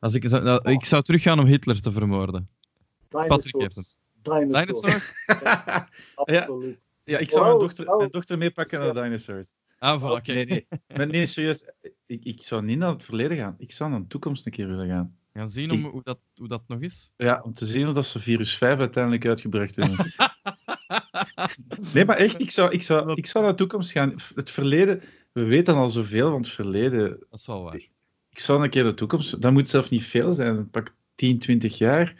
Als ik, nou, ik zou teruggaan om Hitler te vermoorden. Patrick heeft het. Dinosaurs. dinosaurs? [LAUGHS] ja, absoluut. Ja, ik zou wow, mijn, dochter, wow. mijn dochter meepakken naar de dinosaurs. Ah, voilà, oké. Nee, nee. [LAUGHS] Maar nee, serieus. Ik, ik zou niet naar het verleden gaan. Ik zou naar de toekomst een keer willen gaan. Gaan zien om, ik, hoe, dat, hoe dat nog is? Ja, om te zien hoe dat ze virus 5 uiteindelijk uitgebracht hebben. [LAUGHS] nee, maar echt, ik zou, ik, zou, ik zou naar de toekomst gaan. Het verleden, we weten al zoveel van het verleden. Dat is wel waar. Ik zou een keer de toekomst, dat moet zelfs niet veel zijn, pak 10, 20 jaar.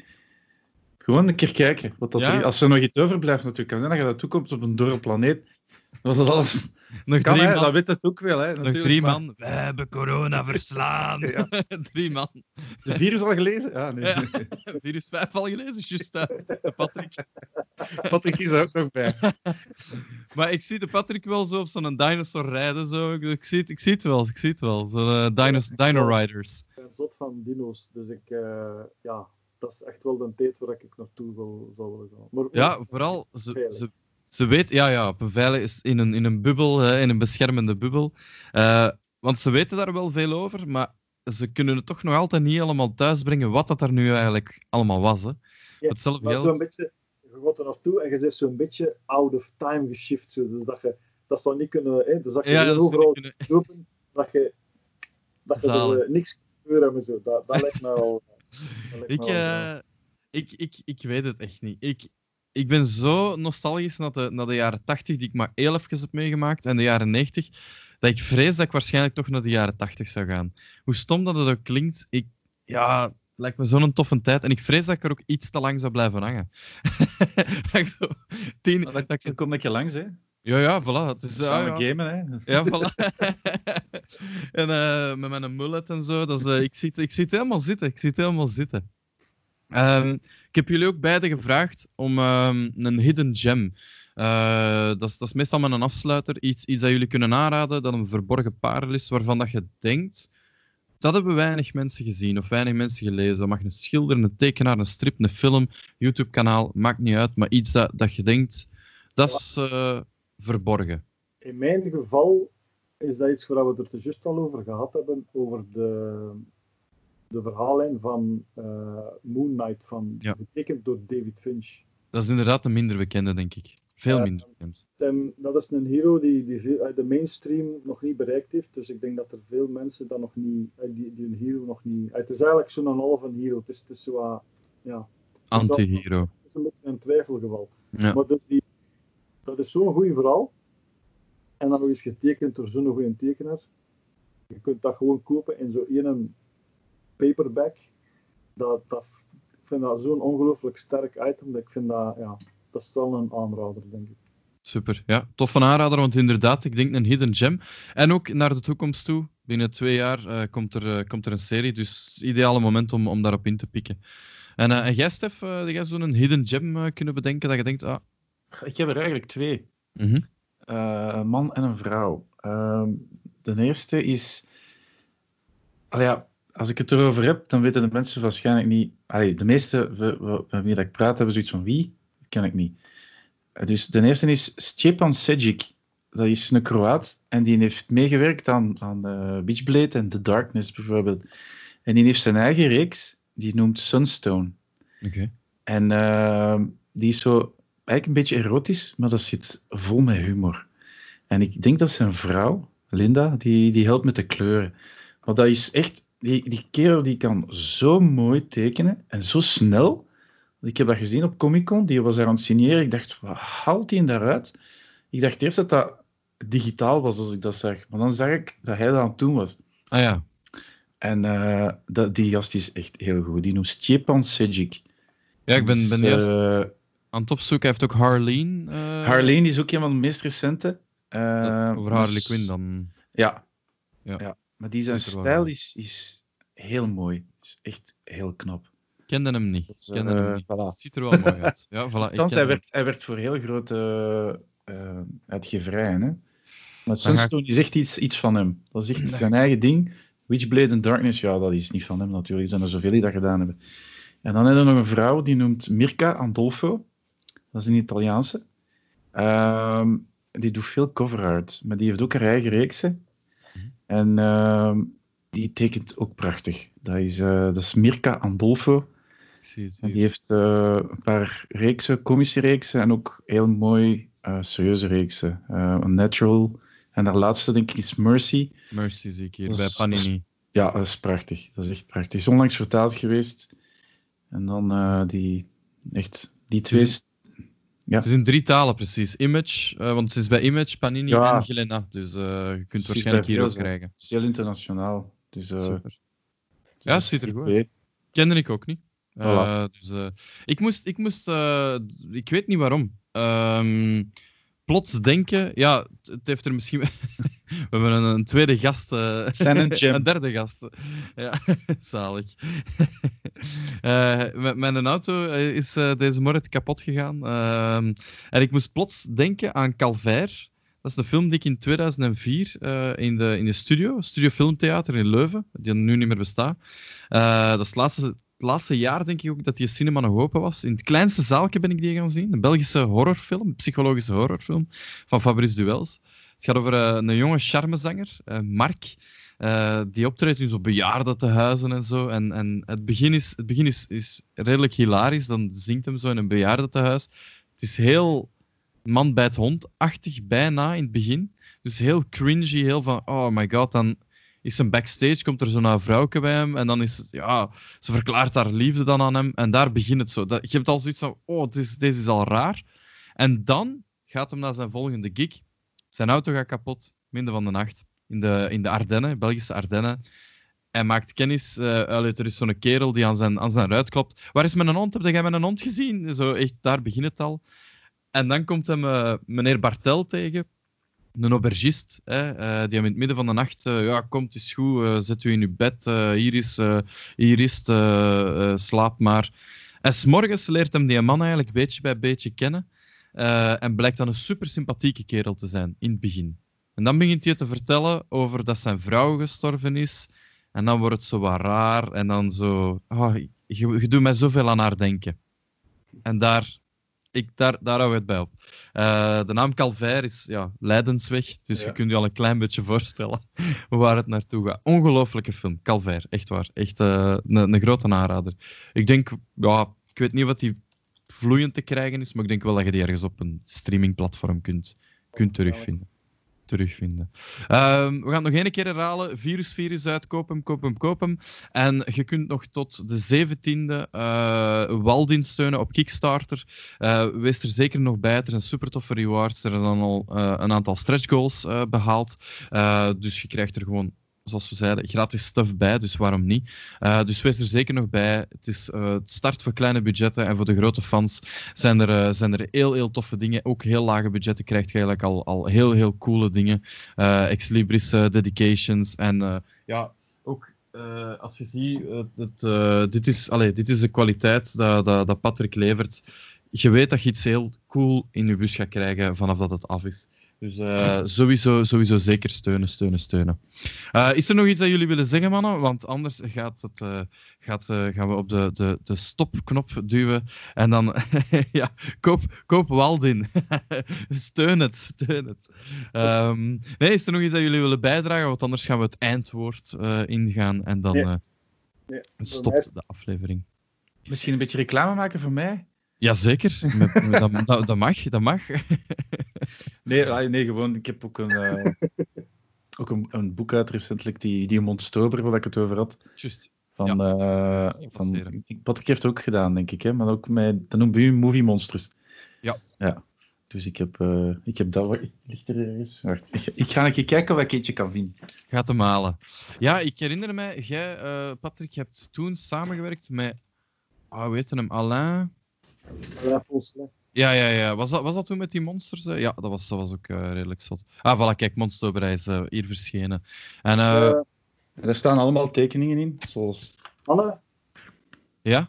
Gewoon een keer kijken. Wat dat Ja. er, als er nog iets overblijft, natuurlijk. Kan zijn dat je dat toekomt op een dorre planeet. [LAUGHS] Dat dat alles. Nog Kan, drie hè, man. dat weet het ook wel. Hè, Nog drie maar- man. We hebben corona verslaan. [LAUGHS] Ja. [LAUGHS] drie man. De virus al gelezen? Ja, nee. Ja. Virus 5 al gelezen, juist Patrick. Patrick is er ook nog bij. Maar ik zie de Patrick wel zo op zo'n dinosaur rijden. Zo. Ik, ik, zie het, ik zie het wel, ik zie het wel. Zo'n eh, dinos, Dino Riders. Ik ben zot van dino's, dus ik, eh, ja, dat is echt wel de tijd waar ik naartoe wil, zou willen gaan. Maar, Ja, vooral, ze, Veilig. ze, ze weet, ja, ja, is in een, in een bubbel, hè, in een beschermende bubbel. Eh, want ze weten daar wel veel over, maar ze kunnen het toch nog altijd niet helemaal thuisbrengen wat dat er nu eigenlijk allemaal was. Hè. Ja, Hetzelfde maar zo'n beetje, je gaat er naartoe en je zit zo'n beetje out of time geshift. Zo, dus dat je dat zou niet kunnen, hè, dus dat je Ja, heel dat niet kunnen- lopen, dat je, dat je er eh, niks kunt gebeuren en zo. Dat, dat lijkt me wel. [LAUGHS] Ik, eh, ik, ik, ik weet het echt niet. Ik, ik ben zo nostalgisch naar de, naar de jaren 80, die ik maar heel even heb meegemaakt, en de jaren 90, dat ik vrees dat ik waarschijnlijk toch naar de jaren 80 zou gaan. Hoe stom dat het ook klinkt, ik, ja, het lijkt me zo'n toffe tijd. En ik vrees dat ik er ook iets te lang zou blijven hangen. [LAUGHS] Zo tien, dat Dan kom ik je langs, hè. ja, ja, voilà. Het is, Samen ja. gamen, hè. Ja, voilà. [LAUGHS] en eh, met mijn mullet en zo. Dat is, eh, ik, zie het, ik zie het helemaal zitten. Ik zie het helemaal zitten. Ehm, ik heb jullie ook beiden gevraagd om ehm, een hidden gem. Eh, dat, is, dat is meestal met een afsluiter. Iets, iets dat jullie kunnen aanraden, dat een verborgen parel is, waarvan dat je denkt... Dat hebben weinig mensen gezien of weinig mensen gelezen. Dat mag een schilder, een tekenaar, een strip, een film, YouTube-kanaal, maakt niet uit. Maar iets dat, dat je denkt, dat is eh, verborgen. In mijn geval is dat iets waar we het er juist al over gehad hebben, over de, de verhaallijn van eh, Moon Knight, van, Ja. door David Finch. Dat is inderdaad een minder bekende, denk ik. Veel minder bekend. Dat is een hero die, die uit de mainstream nog niet bereikt heeft, dus ik denk dat er veel mensen dat nog niet, eh, die, die een hero nog niet... Het is eigenlijk zo'n halve hero, het is, het is zo, wat- ja, Anti-hero. het is een beetje een twijfelgeval. Ja. Maar dus die, dat is zo'n goed verhaal. En dan nog eens getekend door zo'n goede tekenaar. Je kunt dat gewoon kopen in zo'n paperback. Dat, dat, ik vind dat zo'n ongelooflijk sterk item. Dat ik vind dat, ja, dat is wel een aanrader, denk ik. Super. Ja, tof van aanrader, want inderdaad, ik denk een hidden gem. En ook naar de toekomst toe. Binnen twee jaar eh, komt, er, eh, komt er een serie, dus het ideale moment om, om daarop in te pikken. En, eh en jij, Stef, eh, heb jij zo'n hidden gem kunnen bedenken dat je denkt, ah, Ik heb er eigenlijk twee. mhm, Eh, een man en een vrouw. Ehm, de eerste is. Ja, als ik het erover heb, dan weten de mensen waarschijnlijk niet. Allee, de meeste met wie dat ik praat hebben zoiets van wie? Dat ken ik niet. Eh, Dus de eerste is Stepan Sejic. dat is een Kroaat en die heeft meegewerkt aan, aan uh, Witchblade en The Darkness bijvoorbeeld. En die heeft zijn eigen reeks, die noemt Sunstone. Oké. En uh, die is zo eigenlijk een beetje erotisch, maar dat zit vol met humor. En ik denk dat zijn vrouw, Linda, die, die helpt met de kleuren. Maar dat is echt, die, die kerel die kan zo mooi tekenen en zo snel. Ik heb dat gezien op Comic Con, die was daar aan het signeren. Ik dacht, wat haalt hij daaruit? Ik dacht eerst dat dat digitaal was als ik dat zag. Maar dan zag ik dat hij dat aan het doen was. Ah ja. En uh, dat, die gast is echt heel goed. Die noemt Stepan Sejic. Ja, ik ben, ben Dus, juist eh, aan het opzoeken. Hij heeft ook Harleen. eh, Harleen is ook een van de meest recente. Eh, Over Harley dus- Quinn dan. Ja. Ja. ja. Maar die zijn stijl is, is heel mooi. Is echt heel knap. Kende hem niet. Is, Kende eh, hem niet. voilà. Ziet er wel mooi uit. [LAUGHS] Ja, voilà. Althans, hij werkt, hij werkt voor heel grote eh uitgeverijen. Hè? Maar ga ik- Sunstone is echt iets, iets van hem. Dat is echt Nee. zijn eigen ding. Witchblade and Darkness, ja, dat is niet van hem natuurlijk. Er zijn er zoveel die dat gedaan hebben. En dan hebben we nog een vrouw die noemt Mirka Andolfo. Dat is een Italiaanse. Ehm, die doet veel cover art, maar die heeft ook haar eigen reeksen. En ehm, die tekent ook prachtig. Dat is, eh, dat is Mirka Andolfo. Zie het die heeft eh, een paar reeksen, komische reeksen en ook heel mooi eh, serieuze reeksen. Een Natural. En haar laatste, denk ik, is Mercy. Mercy zie ik hier Dat bij is- Panini. Ja, dat is prachtig. Dat is echt prachtig. Is onlangs vertaald geweest. En dan die, echt, die twee. Ja. Het is in drie talen precies. Image, eh, want het is bij Image, Panini Ja. en Glénat. Dus eh, je kunt Precies, waarschijnlijk hier ook krijgen. Het is heel internationaal. Dus, eh, Super. Ja, het dus ziet er goed uit. Kende ik ook niet. Voilà. Dus, ik moest, ik moest ik weet niet waarom. Ehm, plots denken, ja, het, het heeft er misschien. [LAUGHS] We hebben een, een tweede gast. Jam. [LAUGHS] een derde gast. Ja, [LAUGHS] zalig. [LAUGHS] Eh, met mijn auto eh, is deze morgen kapot gegaan. Ehm, en ik moest plots denken aan Calvaire. Dat is een film die ik in 2004 eh, in, de, in de studio, Studio Filmtheater in Leuven, die nu niet meer bestaat. Dat is het laatste, het laatste jaar, denk ik ook, dat die cinema nog open was. In het kleinste zaaltje ben ik die gaan zien. Een Belgische horrorfilm, een psychologische horrorfilm van Fabrice Duels. Het gaat over eh, een jonge charmezanger, eh, Mark, eh, die optreedt in zo'n bejaardentehuizen en zo. En, en het begin, is, het begin is, is redelijk hilarisch. Dan zingt hem zo in een bejaardentehuis. Het is heel man bij het hond-achtig bijna in het begin. Dus heel cringy, heel van, oh my god, dan is een backstage, komt er zo'n vrouwke bij hem en dan is ja, ze verklaart haar liefde dan aan hem en daar begint het zo. Dat, je hebt al zoiets van, oh, het is, deze is al raar. En dan gaat hem naar zijn volgende gig. Zijn auto gaat kapot, midden van de nacht, in de, in de Ardennen, Belgische Ardennen. Hij maakt kennis, allee, er is zo'n kerel die aan zijn, aan zijn ruit klopt. Waar is mijn hond? Heb jij mijn hond gezien? Zo, echt, daar begint het al. En dan komt hem eh, meneer Bartel tegen, een aubergist, hè, eh, die hem in het midden van de nacht, eh, ja, komt, is goed, zet u in uw bed, hier is, hier is slaap maar. En s'morgens leert hem die man eigenlijk beetje bij beetje kennen, eh, en blijkt dan een super sympathieke kerel te zijn, in het begin. En dan begint hij te vertellen over dat zijn vrouw gestorven is, en dan wordt het zo wat raar, en dan zo, oh, je, je doet mij zoveel aan haar denken. En daar, ik, daar, daar hou ik het bij op. Eh, de naam Calvaire is ja, Leidensweg, dus Ja. je kunt je al een klein beetje voorstellen [LAUGHS] waar het naartoe gaat. Ongelooflijke film, Calvaire, echt waar. Echt eh, een, een grote aanrader. Ik denk, ja, ik weet niet wat die vloeiend te krijgen is, maar ik denk wel dat je die ergens op een streamingplatform kunt, kunt terugvinden. terugvinden. Ehm, we gaan het nog één keer herhalen. Virusvirus uit, koop hem, koop hem, koop hem. En je kunt nog tot de 17e eh Waldin steunen op Kickstarter. Eh, wees er zeker nog bij. Er zijn super toffe rewards. Er zijn dan al eh, een aantal stretch goals eh, behaald. Eh, dus je krijgt er gewoon zoals we zeiden, gratis stuff bij, dus waarom niet? Uh, dus wees er zeker nog bij. Het is uh, het start voor kleine budgetten en voor de grote fans zijn er, uh, zijn er heel, heel toffe dingen. Ook heel lage budgetten krijgt je eigenlijk al, al heel, heel coole dingen. Ex Libris dedications en ja, ook als je ziet, het, dit, is, allez, dit is de kwaliteit dat, dat, dat Patrick levert. Je weet dat je iets heel cool in je bus gaat krijgen vanaf dat het af is. Dus uh, sowieso, sowieso zeker steunen, steunen, steunen. Uh, is er nog iets dat jullie willen zeggen, mannen? Want anders gaat het, uh, gaat, gaan we op de, de, de stopknop duwen. En dan, [LAUGHS] ja, koop, koop Waldin. [LAUGHS] steun het, steun het. Um, nee, is er nog iets dat jullie willen bijdragen? Want anders gaan we het eindwoord ingaan. En dan nee. Nee, stopt de aflevering. Misschien een beetje reclame maken voor mij? Jazeker, [LAUGHS] dat, dat, dat mag, dat mag. Nee, nee, gewoon, ik heb ook een, uh, [LAUGHS] ook een, een, boek uit recentelijk, die, die Monstober, waar ik het over had. Juist. Van, ja, uh, van Patrick heeft het ook gedaan, denk ik, hè? maar ook met, dat noemt u Movie Monsters. Ja. ja. Dus ik heb, uh, ik heb dat. Ligt er ergens? Wacht, ik, ik, ga een keer kijken of ik eentje kan vinden. Gaat hem halen. Ja, ik herinner mij, jij, uh, Patrick, je hebt toen samengewerkt met. Ah, weet je hem? Alain. Alain Poncelet. Ja, ja, ja. Was dat, was dat toen met die monsters? Ja, dat was, dat was ook uh, redelijk zot. Ah, voilà, kijk, Monsterberij is uh, hier verschenen. En, uh, er staan allemaal tekeningen in, zoals... Anne? Ja?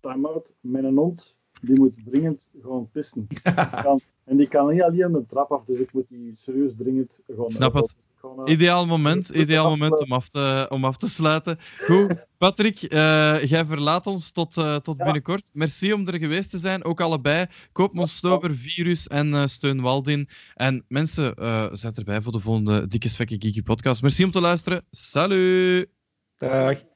Time out. Mijn hond, die moet dringend gewoon pissen. [LAUGHS] en die kan niet alleen de trap af, dus ik moet die serieus dringend gewoon... Snap het. Eh, ideaal moment, ideaal moment om af te, om af te sluiten. Goed, Patrick, uh, jij verlaat ons tot, uh, tot ja. binnenkort. Merci om er geweest te zijn, ook allebei. Koop Monstober, Virus en uh, steun Waldin. En mensen, zet erbij voor de volgende Dikke Svekke Geeky podcast. Merci om te luisteren. Salut! Dag.